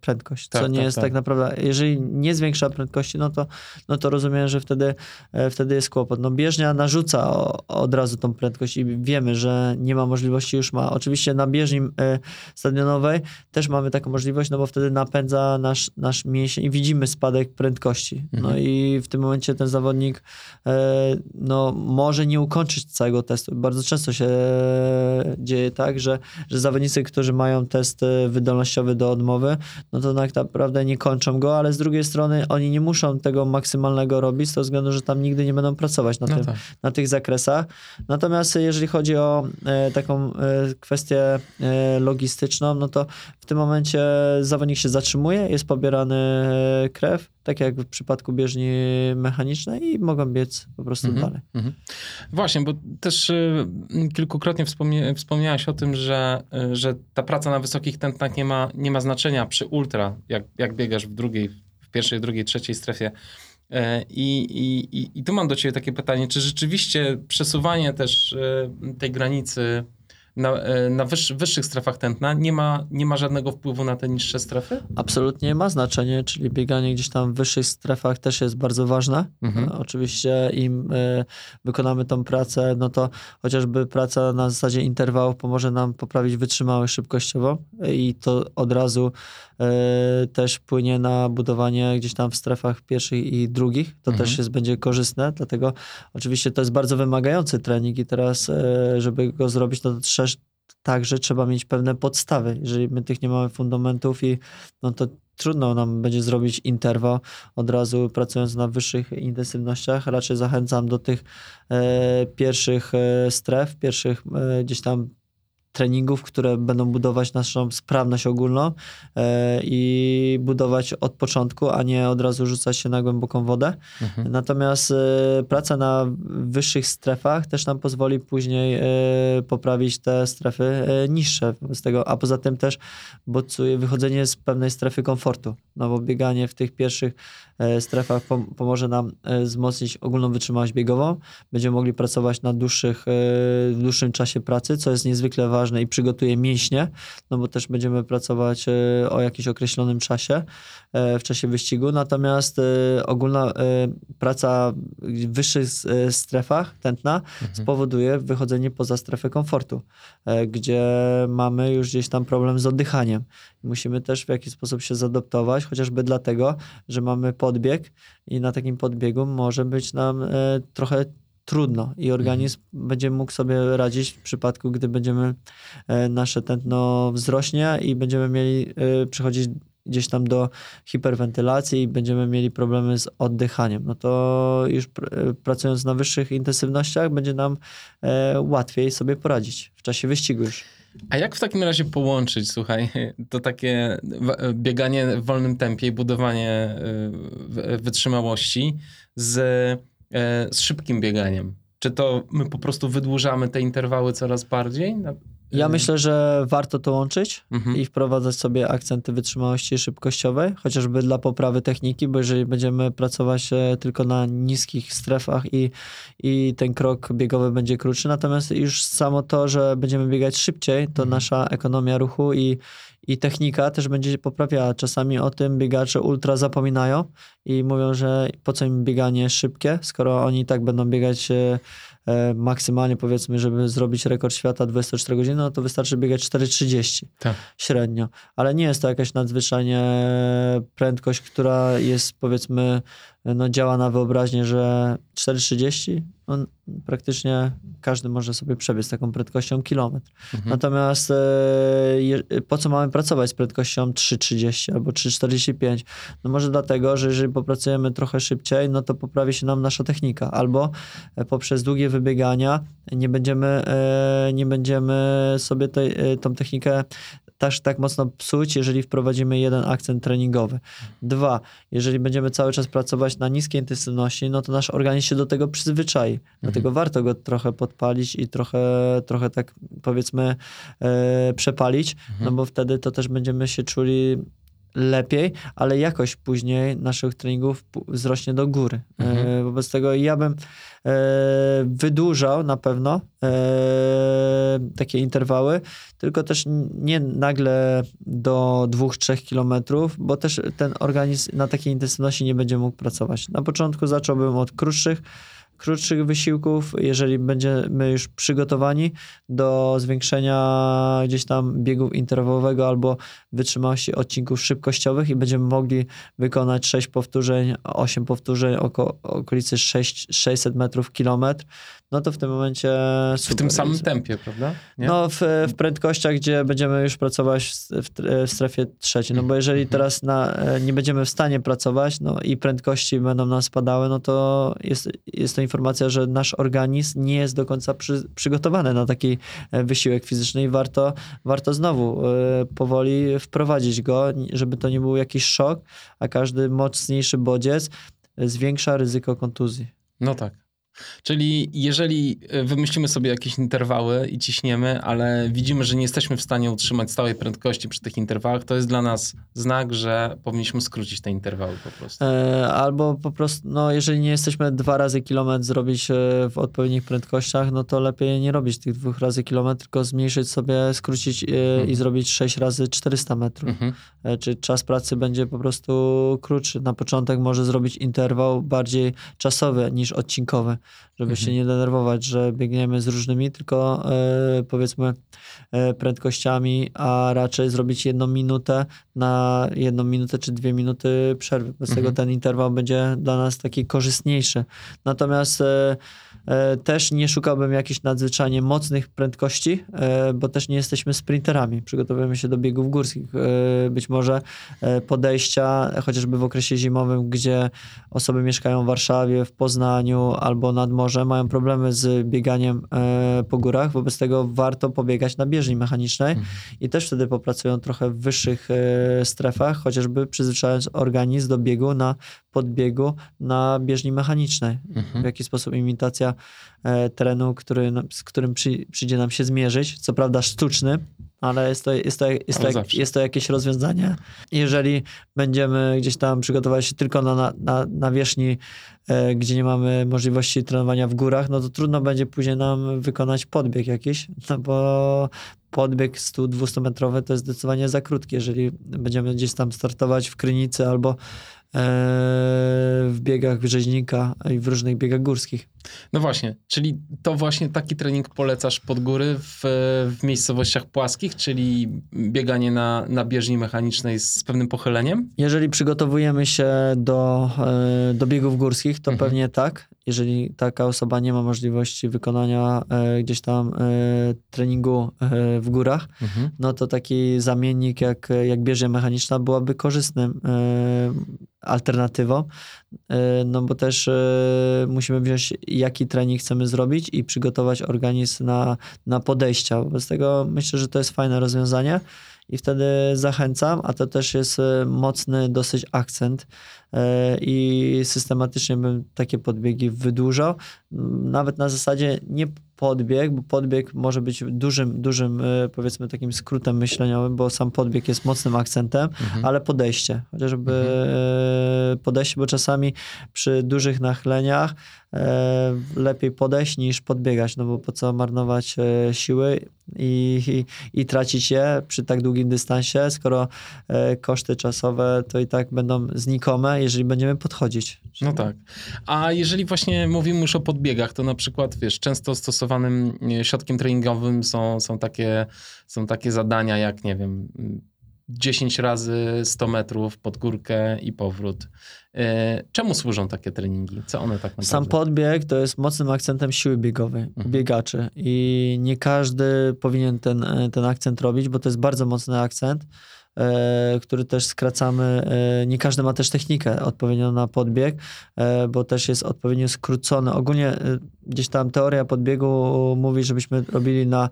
prędkość, co Tak, nie tak, jest tak. tak. naprawdę, jeżeli nie zwiększa prędkości, no to, no to rozumiem, że wtedy, e, wtedy jest kłopot. No bieżnia narzuca o, od razu tą prędkość i wiemy, że nie ma możliwości, już ma. Oczywiście na bieżni e, stadionowej też mamy taką możliwość, no bo wtedy napędza nasz, nasz mięsień i widzimy spadek prędkości. No Mhm. i w tym momencie ten zawodnik e, no, może nie ukończyć całego testu. Bardzo często się dzieje tak, że, że zawodnicy, którzy mają test wydolnościowy do odmowy, no to tak naprawdę nie kończą go, ale z drugiej strony oni nie muszą tego maksymalnego robić z tego względu, że tam nigdy nie będą pracować na No tym tak. na tych zakresach. Natomiast jeżeli chodzi o e, taką e, kwestię e, logistyczną, no to w tym momencie zawodnik się zatrzymuje, jest pobierany e, krew, tak jak w przypadku bieżni mechanicznej i mogą biec po prostu Mhm, dalej. mhm. Właśnie, bo też y, kilkukrotnie wspomnie, wspomniałeś o tym, że, y, że ta praca na wysokich tętnach nie ma, nie ma znaczenia przy ultra, jak, jak biegasz w drugiej, w pierwszej, drugiej, trzeciej strefie. E, I, i, i, I tu mam do ciebie takie pytanie, czy rzeczywiście przesuwanie też y, tej granicy na, y, na wyższ, wyższych strefach tętna nie ma, nie ma żadnego wpływu na te niższe strefy? Absolutnie ma znaczenie, czyli bieganie gdzieś tam w wyższych strefach też jest bardzo ważne. Mhm. E, Oczywiście im e, wykonamy tą pracę, no to chociażby praca na zasadzie interwałów pomoże nam poprawić wytrzymałość szybkościową e, i to od razu e, też wpłynie na budowanie gdzieś tam w strefach pierwszych i drugich. To Mhm. też jest, będzie korzystne, dlatego oczywiście to jest bardzo wymagający trening i teraz, e, żeby go zrobić, to też także trzeba mieć pewne podstawy. Jeżeli my tych nie mamy fundamentów i no to trudno nam będzie zrobić interwał od razu pracując na wyższych intensywnościach. Raczej zachęcam do tych e, pierwszych e, stref, pierwszych e, gdzieś tam treningów, które będą budować naszą sprawność ogólną e, i budować od początku, a nie od razu rzucać się na głęboką wodę. Mhm. Natomiast e, praca na wyższych strefach też nam pozwoli później e, poprawić te strefy niższe z tego, a poza tym też bodźcuje wychodzenie z pewnej strefy komfortu, no bo bieganie w tych pierwszych strefach pom- pomoże nam wzmocnić ogólną wytrzymałość biegową. Będziemy mogli pracować na dłuższych, w dłuższym czasie pracy, co jest niezwykle ważne i przygotuje mięśnie, no bo też będziemy pracować e, o jakimś określonym czasie e, w czasie wyścigu. Natomiast e, ogólna praca w wyższych strefach tętna Mhm. spowoduje wychodzenie poza strefę komfortu, gdzie mamy już gdzieś tam problem z oddychaniem. Musimy też w jakiś sposób się zadoptować, chociażby dlatego, że mamy podbieg i na takim podbiegu może być nam trochę trudno i organizm będzie mógł sobie radzić w przypadku, gdy będziemy e, nasze tętno wzrośnie i będziemy mieli e, przychodzić gdzieś tam do hiperwentylacji i będziemy mieli problemy z oddychaniem. No to już pr- e, pracując na wyższych intensywnościach będzie nam e, łatwiej sobie poradzić w czasie wyścigu już. A jak w takim razie połączyć, słuchaj, to takie bieganie w wolnym tempie i budowanie wytrzymałości z, z szybkim bieganiem? Czy to my po prostu wydłużamy te interwały coraz bardziej? Ja y, myślę, że warto to łączyć Mhm. i wprowadzać sobie akcenty wytrzymałości szybkościowej, chociażby dla poprawy techniki, bo jeżeli będziemy pracować e, tylko na niskich strefach i, i ten krok biegowy będzie krótszy, natomiast już samo to, że będziemy biegać szybciej, to Mhm. nasza ekonomia ruchu i, i technika też będzie się poprawiała. Czasami o tym biegacze ultra zapominają i mówią, że po co im bieganie szybkie, skoro oni i tak będą biegać e, maksymalnie powiedzmy, żeby zrobić rekord świata 24 godziny, no to wystarczy biegać 4,30 Tak. średnio. Ale nie jest to jakaś nadzwyczajnie prędkość, która jest powiedzmy no, działa na wyobraźnię, że 4,30 on praktycznie każdy może sobie przebiec taką prędkością kilometr. Mhm. Natomiast e, po co mamy pracować z prędkością 3,30 albo 3,45? No może dlatego, że jeżeli popracujemy trochę szybciej, no to poprawi się nam nasza technika. Albo e, poprzez długie wybiegania nie będziemy, e, nie będziemy sobie tej, e, tą technikę też tak mocno psuć, jeżeli wprowadzimy jeden akcent treningowy. Dwa, jeżeli będziemy cały czas pracować na niskiej intensywności, no to nasz organizm się do tego przyzwyczai. Dlatego warto go trochę podpalić i trochę, trochę tak powiedzmy e, przepalić, no bo wtedy to też będziemy się czuli lepiej, ale jakość później naszych treningów wzrośnie do góry. E, Mhm. wobec tego ja bym e, wydłużał na pewno e, takie interwały, tylko też nie nagle do 2-3 kilometrów, bo też ten organizm na takiej intensywności nie będzie mógł pracować. Na początku zacząłbym od krótszych, krótszych wysiłków, jeżeli będziemy już przygotowani do zwiększenia gdzieś tam biegu interwałowego albo wytrzymałości odcinków szybkościowych i będziemy mogli wykonać 6 powtórzeń, 8 powtórzeń oko, okolicy 6, 600 metrów kilometr, no to w tym momencie W super tym samym tempie, prawda? Nie? No, w, w prędkościach, gdzie będziemy już pracować w, w, w strefie trzeciej. No bo jeżeli Mhm. teraz na, e, nie będziemy w stanie pracować, no i prędkości będą nam spadały, no to jest, jest to informacja, że nasz organizm nie jest do końca przy, przygotowany na taki e, wysiłek fizyczny i warto, warto znowu e, powoli wprowadzić go, żeby to nie był jakiś szok, a każdy mocniejszy bodziec zwiększa ryzyko kontuzji. No tak. Czyli jeżeli e, wymyślimy sobie jakieś interwały i ciśniemy, ale widzimy, że nie jesteśmy w stanie utrzymać stałej prędkości przy tych interwałach, to jest dla nas znak, że powinniśmy skrócić te interwały po prostu. E, Albo po prostu, no jeżeli nie jesteśmy dwa razy kilometr zrobić e, w odpowiednich prędkościach, no to lepiej nie robić tych dwóch razy kilometr, tylko zmniejszyć sobie, skrócić e, Mhm. i zrobić sześć razy 400 metrów. Mhm. Czy czas pracy będzie po prostu krótszy. Na początek może zrobić interwał bardziej czasowy niż odcinkowy, żeby Mhm. się nie denerwować, że biegniemy z różnymi, tylko e, powiedzmy e, prędkościami, a raczej zrobić jedną minutę na jedną minutę czy dwie minuty przerwy. Bez Mhm. tego ten interwał będzie dla nas taki korzystniejszy. Natomiast e, też nie szukałbym jakichś nadzwyczajnie mocnych prędkości, e, bo też nie jesteśmy sprinterami. Przygotowujemy się do biegów górskich. E, być może e, podejścia, chociażby w okresie zimowym, gdzie osoby mieszkają w Warszawie, w Poznaniu albo nad morzem, mają problemy z bieganiem e, po górach. Wobec tego warto pobiegać na bieżni mechanicznej Mhm. i też wtedy popracują trochę w wyższych e, strefach, chociażby przyzwyczajając organizm do biegu na podbiegu na bieżni mechanicznej. W Mhm. jaki sposób imitacja e, terenu, który, z którym przy, przyjdzie nam się zmierzyć. Co prawda sztuczny, ale jest to, jest to, jest to, jak, jest to jakieś rozwiązanie. Jeżeli będziemy gdzieś tam przygotować się tylko na, na, na, na wierzchni, e, gdzie nie mamy możliwości trenowania w górach, no to trudno będzie później nam wykonać podbieg jakiś, no bo podbieg 100-200 metrowy to jest zdecydowanie za krótki, jeżeli będziemy gdzieś tam startować w Krynicy albo w biegach rzeźnika i w różnych biegach górskich. No właśnie, czyli to właśnie taki trening polecasz pod góry w, w miejscowościach płaskich, czyli bieganie na, na bieżni mechanicznej z pewnym pochyleniem? Jeżeli przygotowujemy się do, e, do biegów górskich, to Mhm. pewnie tak. Jeżeli taka osoba nie ma możliwości wykonania e, gdzieś tam e, treningu e, w górach, Mhm. no to taki zamiennik jak, jak bieżnia mechaniczna byłaby korzystnym e, alternatywą, e, no bo też e, musimy wziąć jaki trening chcemy zrobić i przygotować organizm na, na podejścia. Wobec tego myślę, że to jest fajne rozwiązanie i wtedy zachęcam, a to też jest e, mocny dosyć akcent i systematycznie bym takie podbiegi wydłużał, nawet na zasadzie nie podbieg, bo podbieg może być dużym, dużym e, powiedzmy takim skrótem myśleniowym, bo sam podbieg jest mocnym akcentem, Mhm. ale podejście, chociażby e, podejście, bo czasami przy dużych nachyleniach e, lepiej podejść niż podbiegać, no bo po co marnować e, siły i, i, i tracić je przy tak długim dystansie, skoro e, koszty czasowe to i tak będą znikome, jeżeli będziemy podchodzić. No tak. A jeżeli właśnie mówimy już o podbiegach, to na przykład, wiesz, często stosowanym e, środkiem treningowym są, są, takie, są takie zadania jak, nie wiem, 10 razy 100 metrów pod górkę i powrót. E, czemu służą takie treningi? Co one tak naprawdę? Sam podbieg to jest mocnym akcentem siły biegowej mhm. biegaczy i nie każdy powinien ten, ten akcent robić, bo to jest bardzo mocny akcent. E, który też skracamy. E, nie każdy ma też technikę odpowiednią na podbieg, e, bo też jest odpowiednio skrócony. Ogólnie gdzieś tam teoria podbiegu mówi, żebyśmy robili na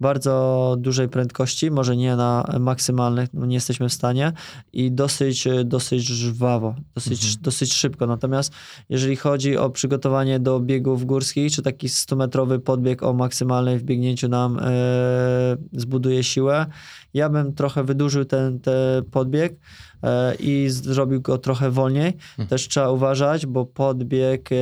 bardzo dużej prędkości, może nie na maksymalnych, no nie jesteśmy w stanie i dosyć, dosyć żwawo, dosyć, mhm. dosyć szybko. Natomiast jeżeli chodzi o przygotowanie do biegów górskich, czy taki 100-metrowy podbieg o maksymalnej wbiegnięciu nam e, zbuduje siłę, ja bym trochę wydłużył ten, ten podbieg i zrobił go trochę wolniej. Hmm. Też trzeba uważać, bo podbieg e,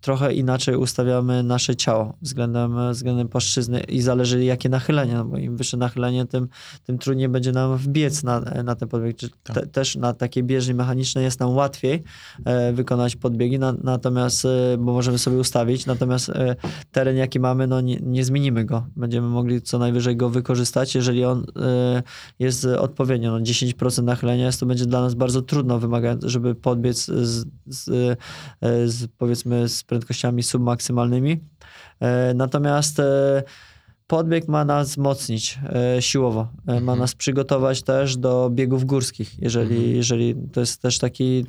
trochę inaczej ustawiamy nasze ciało względem, względem płaszczyzny i zależy jakie nachylenie, no bo im wyższe nachylenie, tym, tym trudniej będzie nam wbiec na, na ten podbieg. Czy tak. te, też na takiej bieżni mechanicznej jest nam łatwiej e, wykonać podbiegi, na, natomiast, e, bo możemy sobie ustawić, natomiast e, teren jaki mamy, no nie, nie zmienimy go. Będziemy mogli co najwyżej go wykorzystać, jeżeli on e, jest odpowiednio. No 10% nachylenia jest, to będzie dla nas bardzo trudno wymagające, żeby podbiec z, z, e, z powiedzmy z prędkościami submaksymalnymi. E, natomiast e, podbieg ma nas wzmocnić e, siłowo, e, mhm. ma nas przygotować też do biegów górskich, jeżeli, mhm. jeżeli to jest też taki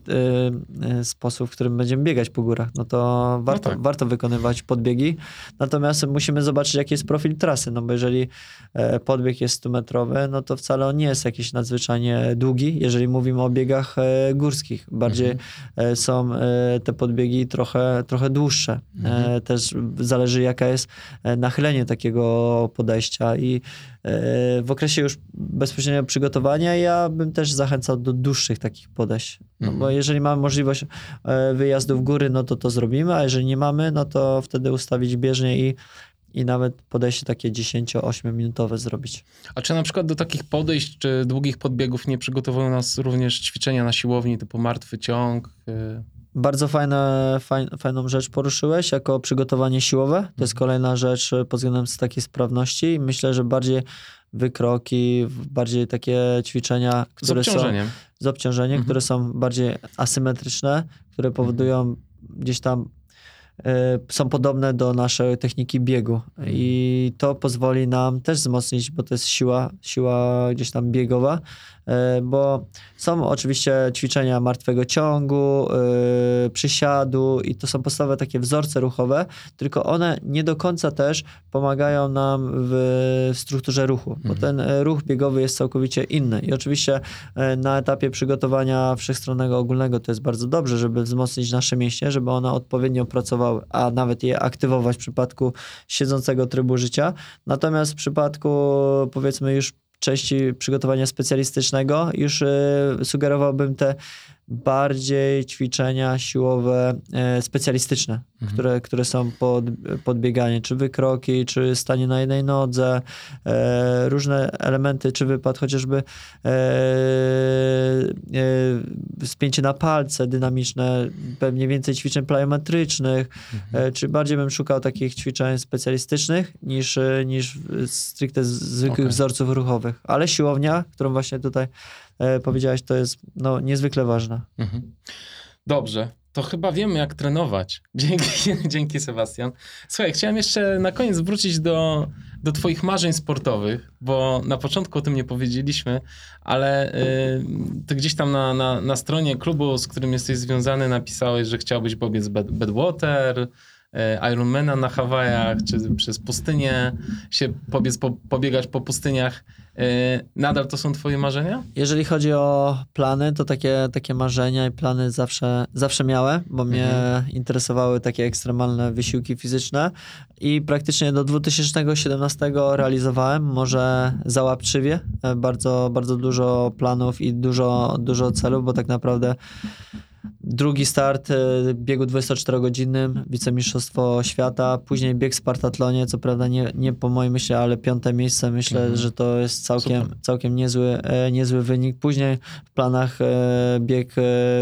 e, sposób, w którym będziemy biegać po górach, no to warto, no tak. warto wykonywać podbiegi, natomiast musimy zobaczyć, jaki jest profil trasy, no bo jeżeli e, podbieg jest 100-metrowy, no to wcale on nie jest jakiś nadzwyczajnie długi, jeżeli mówimy o biegach e, górskich, bardziej mhm. E, są te podbiegi trochę, trochę dłuższe, mhm. też zależy jaka jest nachylenie takiego podejścia i e, w okresie już bezpośredniego przygotowania ja bym też zachęcał do dłuższych takich podejść. No mhm. Bo jeżeli mamy możliwość e, wyjazdu w góry, no to to zrobimy, a jeżeli nie mamy, no to wtedy ustawić bieżnie i i nawet podejście takie 10-8 minutowe zrobić. A czy na przykład do takich podejść czy długich podbiegów nie przygotowują nas również ćwiczenia na siłowni typu martwy ciąg? Y, bardzo fajne, fajn, fajną rzecz poruszyłeś jako przygotowanie siłowe. To jest mhm. kolejna rzecz pod względem takiej sprawności. Myślę, że bardziej wykroki, bardziej takie ćwiczenia, które z obciążeniem. są z obciążeniem, mhm. które są bardziej asymetryczne, które powodują mhm. gdzieś tam E, są podobne do naszej techniki biegu i to pozwoli nam też wzmocnić, bo to jest siła, siła gdzieś tam biegowa, e, bo są oczywiście ćwiczenia martwego ciągu, e, przysiadu i to są podstawowe takie wzorce ruchowe, tylko one nie do końca też pomagają nam w strukturze ruchu, bo mhm. ten ruch biegowy jest całkowicie inny i oczywiście na etapie przygotowania wszechstronnego ogólnego to jest bardzo dobrze, żeby wzmocnić nasze mięśnie, żeby one odpowiednio pracowały a nawet je aktywować w przypadku siedzącego trybu życia. Natomiast w przypadku powiedzmy już części przygotowania specjalistycznego. Już y, sugerowałbym te bardziej ćwiczenia siłowe e, specjalistyczne, mhm. które, które są pod, podbieganie, czy wykroki, czy stanie na jednej nodze, e, różne elementy, czy wypad chociażby e, e, spięcie na palce dynamiczne, pewnie więcej ćwiczeń plyometrycznych, mhm. E, czy bardziej bym szukał takich ćwiczeń specjalistycznych niż, niż stricte zwykłych okay. wzorców ruchowych. Ale siłownia, którą właśnie tutaj e, powiedziałeś, to jest no, niezwykle ważna. Mhm. Dobrze. To chyba wiemy, jak trenować. Dzięki, dzięki Sebastian. Słuchaj, chciałem jeszcze na koniec wrócić do, do Twoich marzeń sportowych, bo na początku o tym nie powiedzieliśmy, ale y, ty gdzieś tam na, na, na stronie klubu, z którym jesteś związany, napisałeś, że chciałbyś pobiec bed, Bedwater, Ironmana na Hawajach, czy przez pustynię się pobiec, po, pobiegać po pustyniach. E, nadal to są twoje marzenia? Jeżeli chodzi o plany, to takie, takie marzenia i plany zawsze, zawsze miałem, bo mnie mhm. interesowały takie ekstremalne wysiłki fizyczne i praktycznie do 2017 realizowałem, może załapczywie, e, bardzo, bardzo dużo planów i dużo, dużo celów, bo tak naprawdę Drugi start e, biegu 24-godzinnym, wicemistrzostwo świata, później bieg w Spartatlonie, co prawda nie, nie po mojej myśli, ale piąte miejsce, myślę, mhm. że to jest całkiem, całkiem niezły, e, niezły wynik. Później w planach e, bieg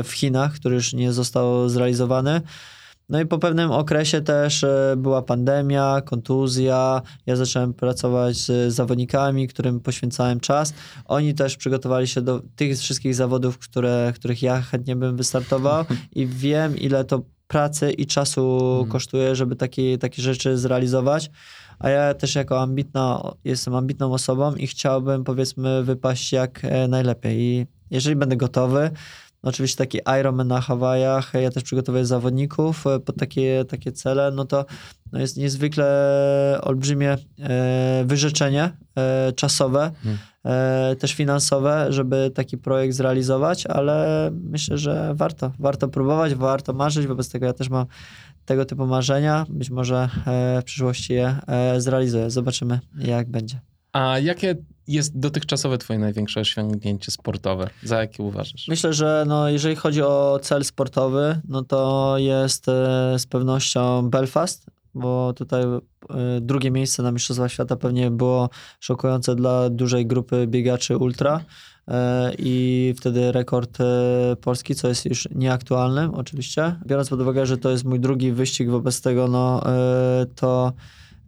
w Chinach, który już nie został zrealizowany. No i po pewnym okresie też e, była pandemia, kontuzja. Ja zacząłem pracować z zawodnikami, którym poświęcałem czas. Oni też przygotowali się do tych wszystkich zawodów, które, których ja chętnie bym wystartował i wiem, ile to pracy i czasu hmm. kosztuje, żeby takie, takie rzeczy zrealizować. A ja też jako ambitna, jestem ambitną osobą i chciałbym powiedzmy wypaść jak e, najlepiej. I jeżeli będę gotowy, oczywiście taki Ironman na Hawajach, ja też przygotowuję zawodników e, pod takie, takie cele, no to no jest niezwykle olbrzymie e, wyrzeczenie e, czasowe, hmm. też finansowe, żeby taki projekt zrealizować, ale myślę, że warto, warto próbować, warto marzyć, wobec tego ja też mam tego typu marzenia, być może w przyszłości je zrealizuję. Zobaczymy, jak będzie. A jakie jest dotychczasowe twoje największe osiągnięcie sportowe? Za jakie uważasz? Myślę, że no, jeżeli chodzi o cel sportowy, no to jest e, z pewnością Belfast, bo tutaj e, drugie miejsce na Mistrzostwach Świata pewnie było szokujące dla dużej grupy biegaczy ultra e, i wtedy rekord polski, co jest już nieaktualnym oczywiście. Biorąc pod uwagę, że to jest mój drugi wyścig, wobec tego no, to,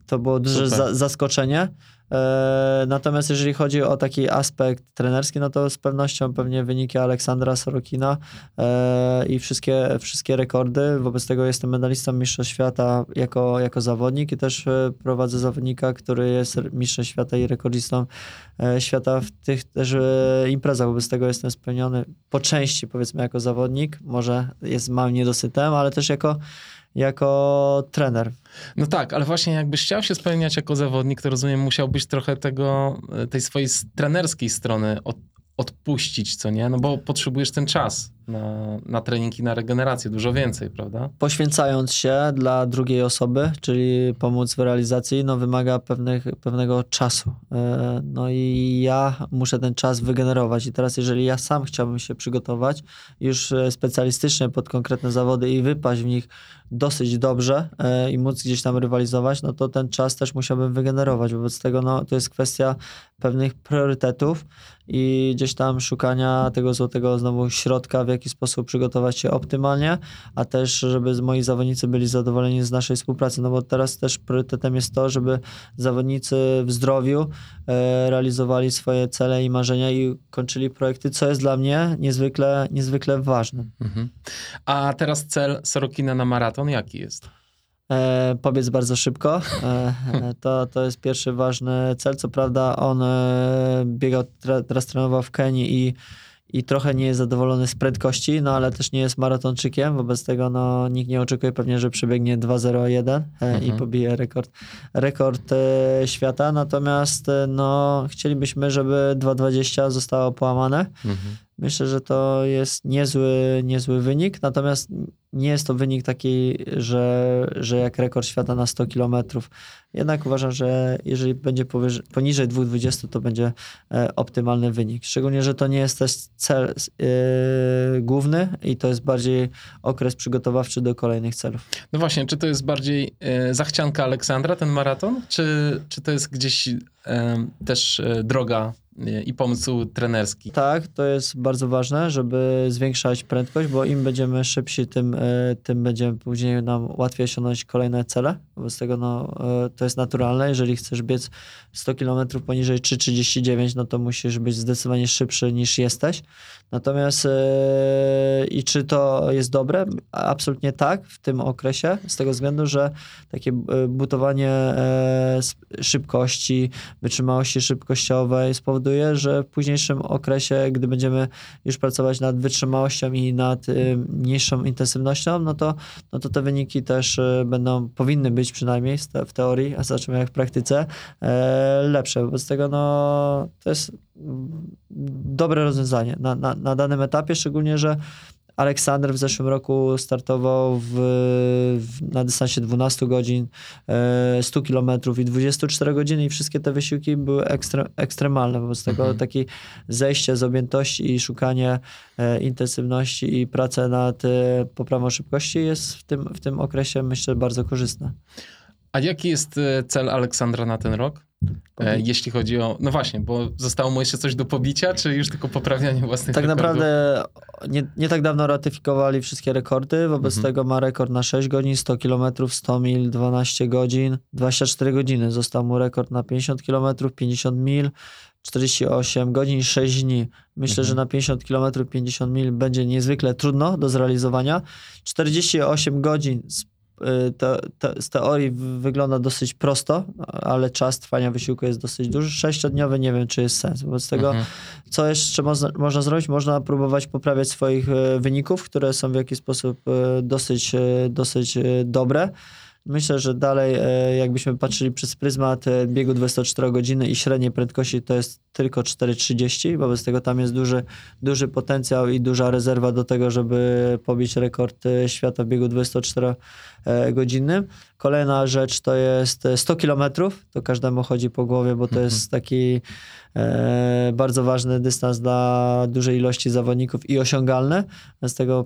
to było duże za zaskoczenie. E, natomiast jeżeli chodzi o taki aspekt trenerski, no to z pewnością pewnie wyniki Aleksandra Sorokina e, i wszystkie, wszystkie rekordy. Wobec tego jestem medalistą Mistrzostw Świata jako, jako zawodnik i też e, prowadzę zawodnika, który jest mistrzem świata i rekordzistą świata w tych też imprezach. Wobec tego jestem spełniony po części powiedzmy jako zawodnik. Może jest małym niedosytem, ale też jako jako trener. No tak, ale właśnie jakbyś chciał się spełniać jako zawodnik, to rozumiem, musiałbyś trochę tego, tej swojej trenerskiej strony od, odpuścić, co nie? No bo potrzebujesz ten czas na, na trening i na regenerację, dużo więcej, prawda? Poświęcając się dla drugiej osoby, czyli pomóc w realizacji, no wymaga pewnych, pewnego czasu. E, no i ja muszę ten czas wygenerować i teraz jeżeli ja sam chciałbym się przygotować już e, specjalistycznie pod konkretne zawody i wypaść w nich dosyć dobrze e, i móc gdzieś tam rywalizować, no to ten czas też musiałbym wygenerować. Wobec tego no, to jest kwestia pewnych priorytetów i gdzieś tam szukania tego złotego znowu środka, w jaki sposób przygotować się optymalnie, a też, żeby moi zawodnicy byli zadowoleni z naszej współpracy, no bo teraz też priorytetem jest to, żeby zawodnicy w zdrowiu e, realizowali swoje cele i marzenia i kończyli projekty, co jest dla mnie niezwykle, niezwykle ważne. Mhm. A teraz cel Sorokina na maraton jaki jest? E, pobiec bardzo szybko. E, to, to jest pierwszy ważny cel. Co prawda on e, biegał, teraz trenował w Kenii i i trochę nie jest zadowolony z prędkości, no ale też nie jest maratonczykiem, wobec tego no, nikt nie oczekuje pewnie, że przebiegnie 2.01 e, mhm. i pobije rekord, rekord e, świata, natomiast e, no, chcielibyśmy, żeby 2.20 zostało połamane. Mhm. Myślę, że to jest niezły, niezły wynik, natomiast nie jest to wynik taki, że, że jak rekord świata na 100 km. Jednak uważam, że jeżeli będzie poniżej 2,20 to będzie e, optymalny wynik. Szczególnie, że to nie jest też cel yy, główny i to jest bardziej okres przygotowawczy do kolejnych celów. No właśnie, czy to jest bardziej yy, zachcianka Aleksandra, ten maraton, czy, czy to jest gdzieś yy, też droga i pomysł trenerski. Tak, to jest bardzo ważne, żeby zwiększać prędkość, bo im będziemy szybsi, tym, e, tym będziemy później nam łatwiej osiągnąć kolejne cele. Wobec tego no, e, to jest naturalne. Jeżeli chcesz biec 100 km poniżej 3,39, no to musisz być zdecydowanie szybszy niż jesteś. Natomiast yy, i czy to jest dobre? Absolutnie tak w tym okresie, z tego względu, że takie butowanie szybkości, wytrzymałości szybkościowej że w późniejszym okresie, gdy będziemy już pracować nad wytrzymałością i nad yy, mniejszą intensywnością, no to, no to te wyniki też będą, powinny być przynajmniej w teorii, a zobaczymy jak w praktyce, lepsze. Wobec tego no, to jest dobre rozwiązanie na, na, na danym etapie, szczególnie, że Aleksander w zeszłym roku startował w, w, na dystansie 12 godzin, 100 e, km i 24 godziny i wszystkie te wysiłki były ekstre, ekstremalne. Wobec tego mhm. takie zejście z objętości i szukanie e, intensywności i praca nad e, poprawą szybkości jest w tym, w tym okresie myślę bardzo korzystne. A jaki jest cel Aleksandra na ten rok? E, jeśli chodzi o. No właśnie, bo zostało mu jeszcze coś do pobicia, czy już tylko poprawianie własnych Tak rekordów? naprawdę nie, nie tak dawno ratyfikowali wszystkie rekordy, wobec Mhm. tego ma rekord na 6 godzin, 100 km, 100 mil, 12 godzin, 24 godziny. Został mu rekord na 50 km, 50 mil, 48 godzin, 6 dni. Myślę, Mhm. że na 50 km, 50 mil będzie niezwykle trudno do zrealizowania. 48 godzin z, te, te, z teorii wygląda dosyć prosto, ale czas trwania wysiłku jest dosyć duży. Sześciodniowy nie wiem, czy jest sens. Wobec tego Mhm. co jeszcze można, można zrobić? Można próbować poprawiać swoich e, wyników, które są w jakiś sposób e, dosyć, dosyć dobre. Myślę, że dalej, e, jakbyśmy patrzyli przez pryzmat e, biegu 24 godziny i średniej prędkości, to jest tylko 4,30. Wobec tego tam jest duży, duży potencjał i duża rezerwa do tego, żeby pobić rekord e, świata w biegu 24 e, godzinnym. Kolejna rzecz to jest e, 100 kilometrów. To każdemu chodzi po głowie, bo to Mhm. jest taki e, bardzo ważny dystans dla dużej ilości zawodników i osiągalny. Z tego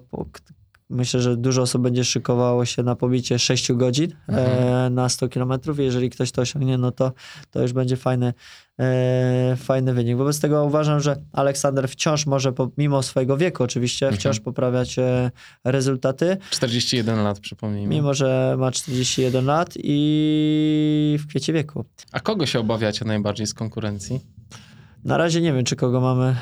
myślę, że dużo osób będzie szykowało się na pobicie 6 godzin e, Mhm. na 100 kilometrów. Jeżeli ktoś to osiągnie, no to, to już będzie fajny, e, fajny wynik. Wobec tego uważam, że Aleksander wciąż może, mimo swojego wieku oczywiście, Mhm. wciąż poprawiać e, rezultaty. 41 lat, przypomnijmy. Mimo, że ma 41 lat i w kwiecie wieku. A kogo się obawiacie najbardziej z konkurencji? Na razie nie wiem, czy kogo mamy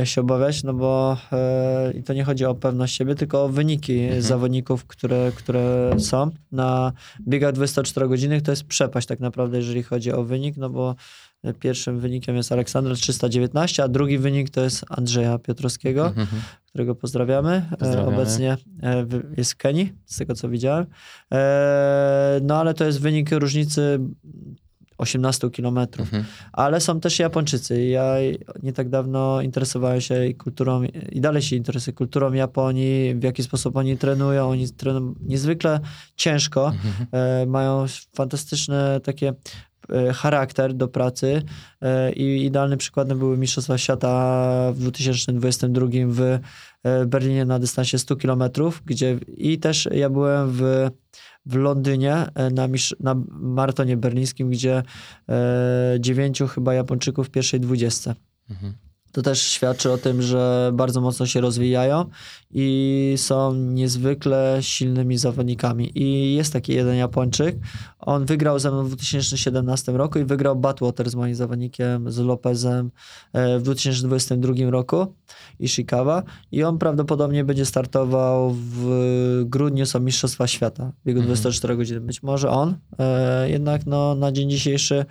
e, się obawiać, no bo e, i to nie chodzi o pewność siebie, tylko o wyniki Mhm. zawodników, które, które są. Na biegach 24 godziny to jest przepaść tak naprawdę, jeżeli chodzi o wynik, no bo e, pierwszym wynikiem jest Aleksander 319, a drugi wynik to jest Andrzeja Piotrowskiego, Mhm. którego pozdrawiamy. E, Pozdrawiamy. Obecnie e, jest w Kenii, z tego co widziałem. E, no ale to jest wynik różnicy 18 kilometrów Mhm. ale są też Japończycy. Ja nie tak dawno interesowałem się kulturą i dalej się interesuję kulturą Japonii, w jaki sposób oni trenują. Oni trenują niezwykle ciężko, Mhm. e, mają fantastyczny takie e, charakter do pracy e, i idealnym przykładem były Mistrzostwa Świata w 2022 w e, Berlinie na dystansie 100 km, gdzie i też ja byłem w w Londynie e, na, na maratonie berlińskim, gdzie e, dziewięciu chyba Japończyków w pierwszej dwudziestce. Mhm. To też świadczy o tym, że bardzo mocno się rozwijają i są niezwykle silnymi zawodnikami. I jest taki jeden Japończyk. On wygrał ze mną w 2017 roku i wygrał Badwater z moim zawodnikiem, z Lopezem e, w 2022 roku Ishikawa. I on prawdopodobnie będzie startował w grudniu są Mistrzostwa Świata w biegu Mhm. 24 godziny. Być może on. E, jednak no, na dzień dzisiejszy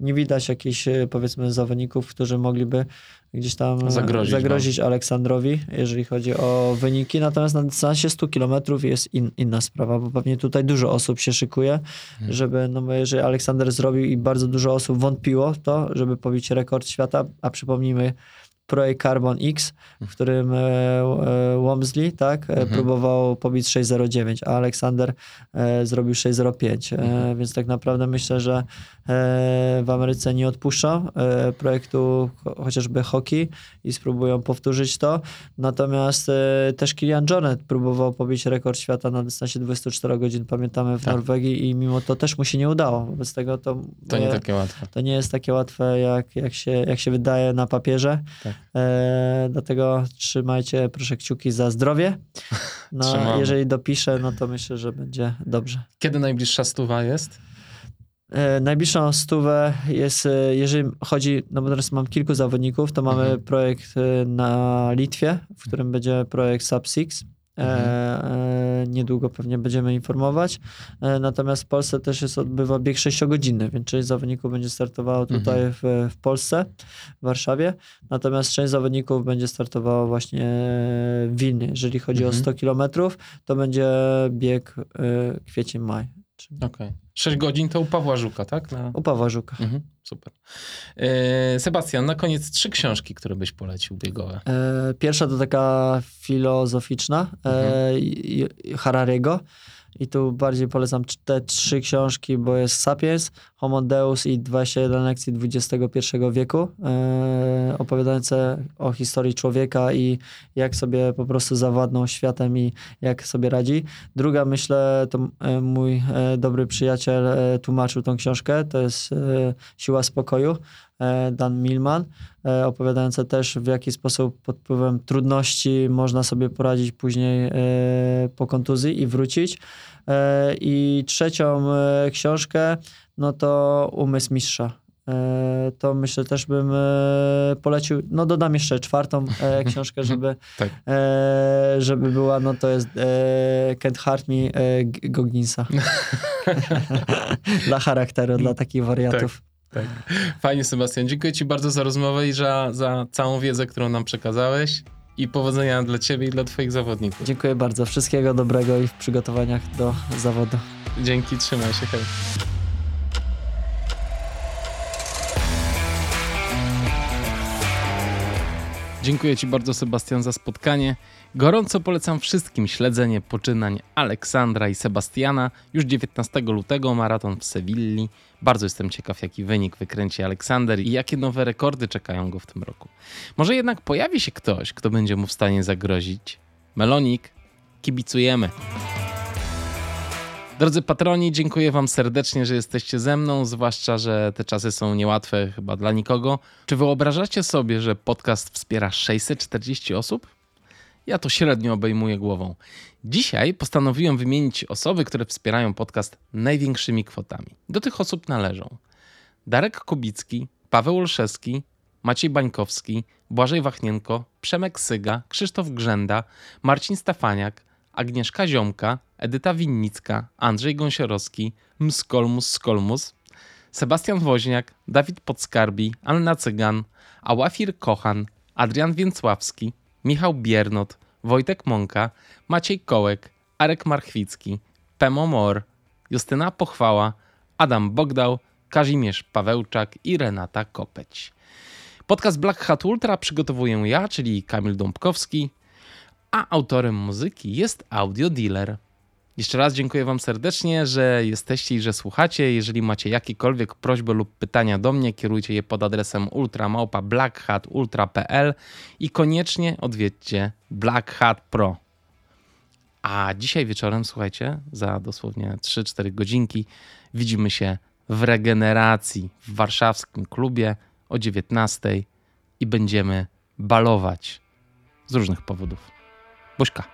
nie widać jakichś e, powiedzmy zawodników, którzy mogliby gdzieś tam Zagrozić zagrozić Aleksandrowi, jeżeli chodzi o wyniki. Natomiast na dystansie 100 km jest in, inna sprawa, bo pewnie tutaj dużo osób się szykuje, żeby, no bo jeżeli Aleksander zrobił i bardzo dużo osób wątpiło w to, żeby pobić rekord świata, a przypomnijmy projekt Carbon X, w którym e, e, Wamsley tak, e, Mhm. próbował pobić 6.09, a Aleksander zrobił 6.05, e, Mhm. więc tak naprawdę myślę, że w Ameryce nie odpuszczą projektu cho- chociażby hockey i spróbują powtórzyć to. Natomiast też Kilian Jornet próbował pobić rekord świata na dystansie 24 godzin, pamiętamy w Tak. Norwegii i mimo to też mu się nie udało. Wobec tego to, To nie takie łatwe. to nie jest takie łatwe, jak, jak, się, jak się wydaje na papierze. Tak. E, dlatego trzymajcie proszę kciuki za zdrowie. No, jeżeli dopiszę, no to myślę, że będzie dobrze. Kiedy najbliższa stuwa jest? E, najbliższą stówę jest, e, jeżeli chodzi, no bo teraz mam kilku zawodników, to mamy Mhm. projekt e, na Litwie, w którym będzie projekt Sub Six. E, Mhm. e, niedługo pewnie będziemy informować. E, natomiast w Polsce też jest odbywa bieg 6-godzinny, więc część zawodników będzie startowało tutaj Mhm. w, w Polsce, w Warszawie. Natomiast część zawodników będzie startowała właśnie w Wilnie. Jeżeli chodzi Mhm. o 100 kilometrów, to będzie bieg kwiecień-maj. Okej. 6 godzin to u Pawła Żuka, tak? Na... u Pawła Żuka. Mhm, super. E, Sebastian, na koniec trzy książki, które byś polecił biegowe. E, Pierwsza to taka filozoficzna Mhm. e, i- Harariego. I tu bardziej polecam te trzy książki, bo jest Sapiens, Homo Deus i 21 lekcji XXI wieku, e, opowiadające o historii człowieka i jak sobie po prostu zawładnął światem i jak sobie radzi. Druga, myślę, to e, mój e, dobry przyjaciel tłumaczył tą książkę, to jest Siła Spokoju. E, Dan Milman, e, opowiadające też w jaki sposób pod wpływem trudności można sobie poradzić później e, po kontuzji i wrócić. I trzecią książkę, no to Umysł Mistrza. To myślę też bym polecił, no dodam jeszcze czwartą książkę, żeby, tak. żeby była, no to jest Can't Hurt Me Gogginsa. dla charakteru, dla takich wariatów. Tak. Tak. Fajnie, Sebastian. Dziękuję Ci bardzo za rozmowę i za, za całą wiedzę, którą nam przekazałeś. I powodzenia dla Ciebie i dla Twoich zawodników. Dziękuję bardzo. Wszystkiego dobrego i w przygotowaniach do zawodu. Dzięki, trzymaj się. Hej. Dziękuję Ci bardzo, Sebastian, za spotkanie. Gorąco polecam wszystkim śledzenie poczynań Aleksandra i Sebastiana. Już 19 lutego maraton w Sewilli. Bardzo jestem ciekaw, jaki wynik wykręci Aleksander i jakie nowe rekordy czekają go w tym roku. Może jednak pojawi się ktoś, kto będzie mu w stanie zagrozić. Melonik, kibicujemy. Drodzy patroni, dziękuję Wam serdecznie, że jesteście ze mną, zwłaszcza, że te czasy są niełatwe chyba dla nikogo. Czy wyobrażacie sobie, że podcast wspiera 640 osób? Ja to średnio obejmuję głową. Dzisiaj postanowiłem wymienić osoby, które wspierają podcast największymi kwotami. Do tych osób należą Darek Kubicki, Paweł Olszewski, Maciej Bańkowski, Błażej Wachnienko, Przemek Syga, Krzysztof Grzenda, Marcin Stafaniak, Agnieszka Ziomka, Edyta Winnicka, Andrzej Gąsiorowski, Mskolmus Skolmus, Sebastian Woźniak, Dawid Podskarbi, Anna Cygan, Ałafir Kochan, Adrian Więcławski, Michał Biernot, Wojtek Mąka, Maciej Kołek, Arek Marchwicki, Pemo Mor, Justyna Pochwała, Adam Bogdał, Kazimierz Pawełczak i Renata Kopeć. Podcast Black Hat Ultra przygotowuję ja, czyli Kamil Dąbkowski, a autorem muzyki jest Audio Dealer. Jeszcze raz dziękuję Wam serdecznie, że jesteście i że słuchacie. Jeżeli macie jakiekolwiek prośby lub pytania do mnie, kierujcie je pod adresem ultramałpa.blackhatultra.pl i koniecznie odwiedźcie Black Hat Pro. A dzisiaj wieczorem, słuchajcie, za dosłownie 3-4 godzinki widzimy się w regeneracji w warszawskim klubie o 19 i będziemy balować z różnych powodów. Buźka.